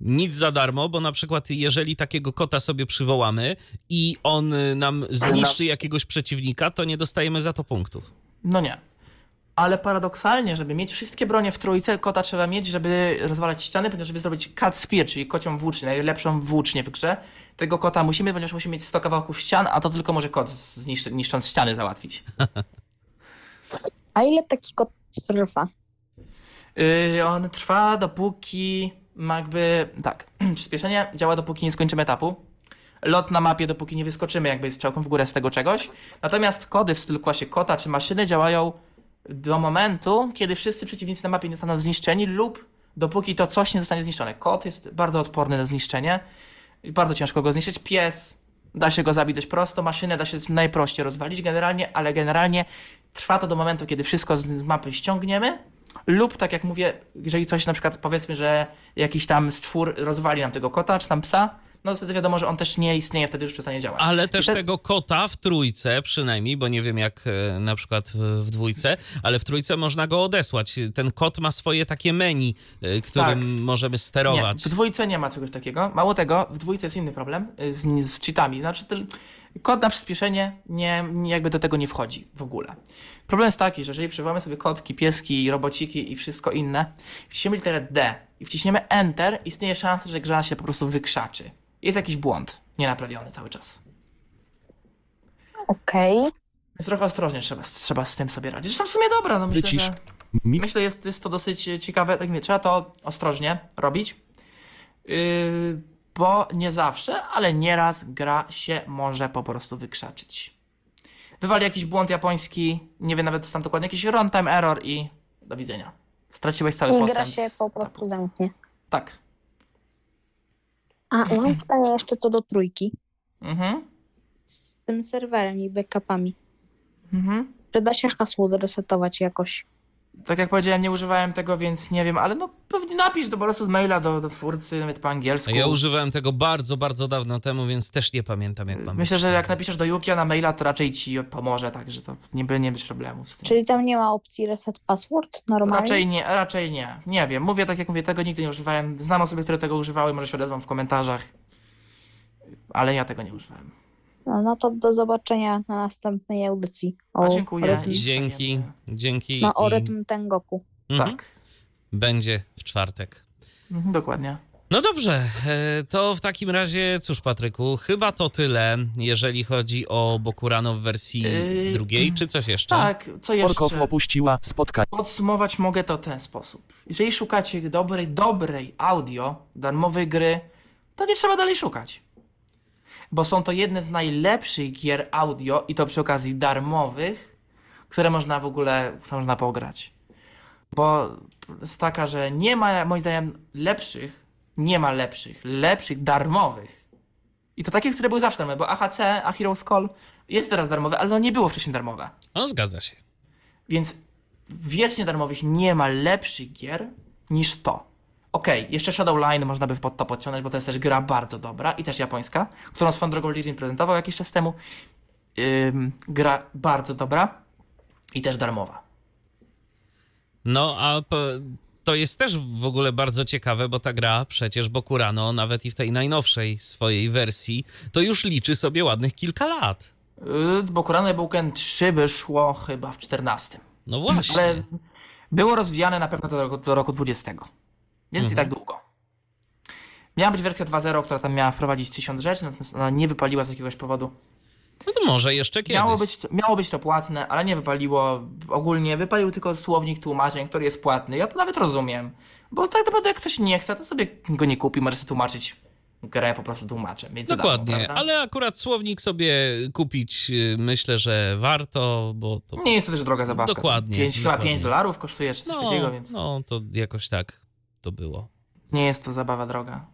nic za darmo, bo na przykład jeżeli takiego kota sobie przywołamy i on y, nam zniszczy jakiegoś przeciwnika, to nie dostajemy za to punktów. No nie. Ale paradoksalnie, żeby mieć wszystkie bronie w trójce, kota trzeba mieć, żeby rozwalać ściany, ponieważ żeby zrobić cut spear, czyli kocią włócznię, najlepszą włócznię w grze, tego kota musimy, ponieważ musimy mieć 100 kawałków ścian, a to tylko może kot zniszczy, niszcząc ściany załatwić. A ile taki kot trwa? Yy, on trwa dopóki jakby, tak, przyspieszenie działa dopóki nie skończymy etapu. Lot na mapie dopóki nie wyskoczymy jakby strzałką w górę z tego czegoś. Natomiast kody w stylu klasie kota czy maszyny działają do momentu, kiedy wszyscy przeciwnicy na mapie nie zostaną zniszczeni lub dopóki to coś nie zostanie zniszczone. Kot jest bardzo odporny na zniszczenie. Bardzo ciężko go zniszczyć. Pies da się go zabić dość prosto, maszynę da się najprościej rozwalić generalnie, ale generalnie trwa to do momentu, kiedy wszystko z mapy ściągniemy lub tak jak mówię, jeżeli coś na przykład powiedzmy, że jakiś tam stwór rozwali nam tego kota czy tam psa, no to wtedy wiadomo, że on też nie istnieje, wtedy już przestanie działać. Ale też te- tego kota w trójce przynajmniej, bo nie wiem jak e, na przykład w, dwójce, ale w trójce można go odesłać. Ten kot ma swoje takie meni, e, którym Tak. możemy Nie, sterować. w dwójce nie ma czegoś takiego. Mało tego, w dwójce jest inny problem y, z, z cheatami. Znaczy, kod na przyspieszenie nie, nie, jakby do tego nie wchodzi w ogóle. Problem jest taki, że jeżeli przywołamy sobie kotki, pieski, robociki i wszystko inne, wciśniemy literę D i wciśniemy Enter, istnieje szansa, że gra się po prostu wykrzaczy. Jest jakiś błąd, nienaprawiony cały czas. Okej. Więc trochę ostrożnie trzeba, trzeba z tym sobie radzić. Zresztą w sumie dobra, no myślę, Wycisz. że... Mi Myślę, jest, jest to dosyć ciekawe. Tak mówię, trzeba to ostrożnie robić. Yy, bo nie zawsze, ale nieraz gra się może po prostu wykrzaczyć. Wywali jakiś błąd japoński, nie wiem nawet tam dokładnie, jakiś runtime error i do widzenia. Straciłeś cały I gra postęp. się z po prostu zamknie. Tak. A mam pytanie jeszcze co do trójki. Mhm. Z tym serwerem i backupami. Mhm. Czy da się hasło zresetować jakoś? Tak jak powiedziałem, nie używałem tego, więc nie wiem, ale no pewnie napisz do prostu maila do, do twórcy, nawet po angielsku. Ja używałem tego bardzo, bardzo dawno temu, więc też nie pamiętam jak mam Myślę, że jak napiszesz do Yukia na maila, to raczej ci pomoże, także to nie by nie być problemów z tym. Czyli tam nie ma opcji reset password normalnie? Raczej nie, raczej nie. Nie wiem. Mówię tak jak mówię, tego nigdy nie używałem. Znam osoby, które tego używały, może się odezwą w komentarzach. Ale ja tego nie używałem. No, no to do zobaczenia na następnej audycji. A dziękuję. rytm, Dzięki, dzięki. no, o i- rytm Tengoku. Mhm. Tak. Będzie w czwartek. Mhm, dokładnie. No dobrze, e, to w takim razie, cóż Patryku, chyba to tyle, jeżeli chodzi o Bokurano w wersji Yy, drugiej, czy coś jeszcze? Tak, co Orkow jeszcze? opuściła spotkanie. Podsumować mogę to w ten sposób. Jeżeli szukacie dobrej, dobrej audio, darmowej gry, to nie trzeba dalej szukać. Bo są to jedne z najlepszych gier audio i to przy okazji darmowych, które można w ogóle, które można pograć. Bo jest taka, że nie ma moim zdaniem lepszych, nie ma lepszych, lepszych darmowych. I to takich, które były zawsze darmowe, bo AHC, A Hero's Call jest teraz darmowe, ale no nie było wcześniej darmowe. No zgadza się. Więc wiecznie darmowych nie ma lepszych gier niż to. Okej, jeszcze Shadowline można by pod to podciągnąć, bo to jest też gra bardzo dobra i też japońska, którą swoją drogą Lirin prezentował jakiś czas temu. Ym, gra bardzo dobra i też darmowa. No a to jest też w ogóle bardzo ciekawe, bo ta gra przecież Bokurano, nawet i w tej najnowszej swojej wersji, to już liczy sobie ładnych kilka lat. Yy, Bokurano Buken 3 wyszło chyba w 14. No właśnie. Ale było rozwijane na pewno do roku, do roku 20. Więc i Mhm. tak długo. Miała być wersja 2.0, która tam miała wprowadzić 1000 rzeczy, natomiast ona nie wypaliła z jakiegoś powodu. No to może jeszcze kiedyś. Miało być, miało być to płatne, ale nie wypaliło. Ogólnie wypalił tylko słownik tłumaczeń, który jest płatny. Ja to nawet rozumiem. Bo tak naprawdę jak ktoś nie chce, to sobie go nie kupi, może sobie tłumaczyć grę po prostu tłumaczem. Dokładnie, ale akurat słownik sobie kupić y, myślę, że warto, bo to... Nie jest to też droga zabawka. Dokładnie, Pięć, chyba dokładnie. 5 dolarów kosztuje, czy coś No, takiego, więc no, to jakoś tak to było. nie jest to zabawa droga.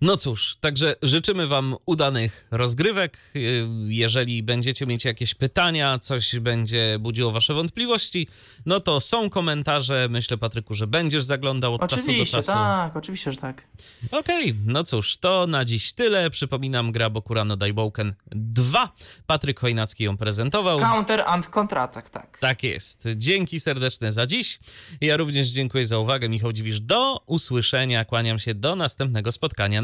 No cóż, także życzymy Wam udanych rozgrywek. Y, Jeżeli będziecie mieć jakieś pytania, coś będzie budziło Wasze wątpliwości, no to są komentarze. Myślę, Patryku, że będziesz zaglądał od czasu do Oczywiście, czasu. tak, oczywiście, że tak. Okej, no cóż, to na dziś tyle. Przypominam, gra Bokurano Daiboken 2. Patryk Chojnacki ją prezentował. Counter and kontratak, tak. Tak jest. Dzięki serdeczne za dziś. Ja również dziękuję za uwagę. Michał Dziwisz, do usłyszenia. Kłaniam się do następnego spotkania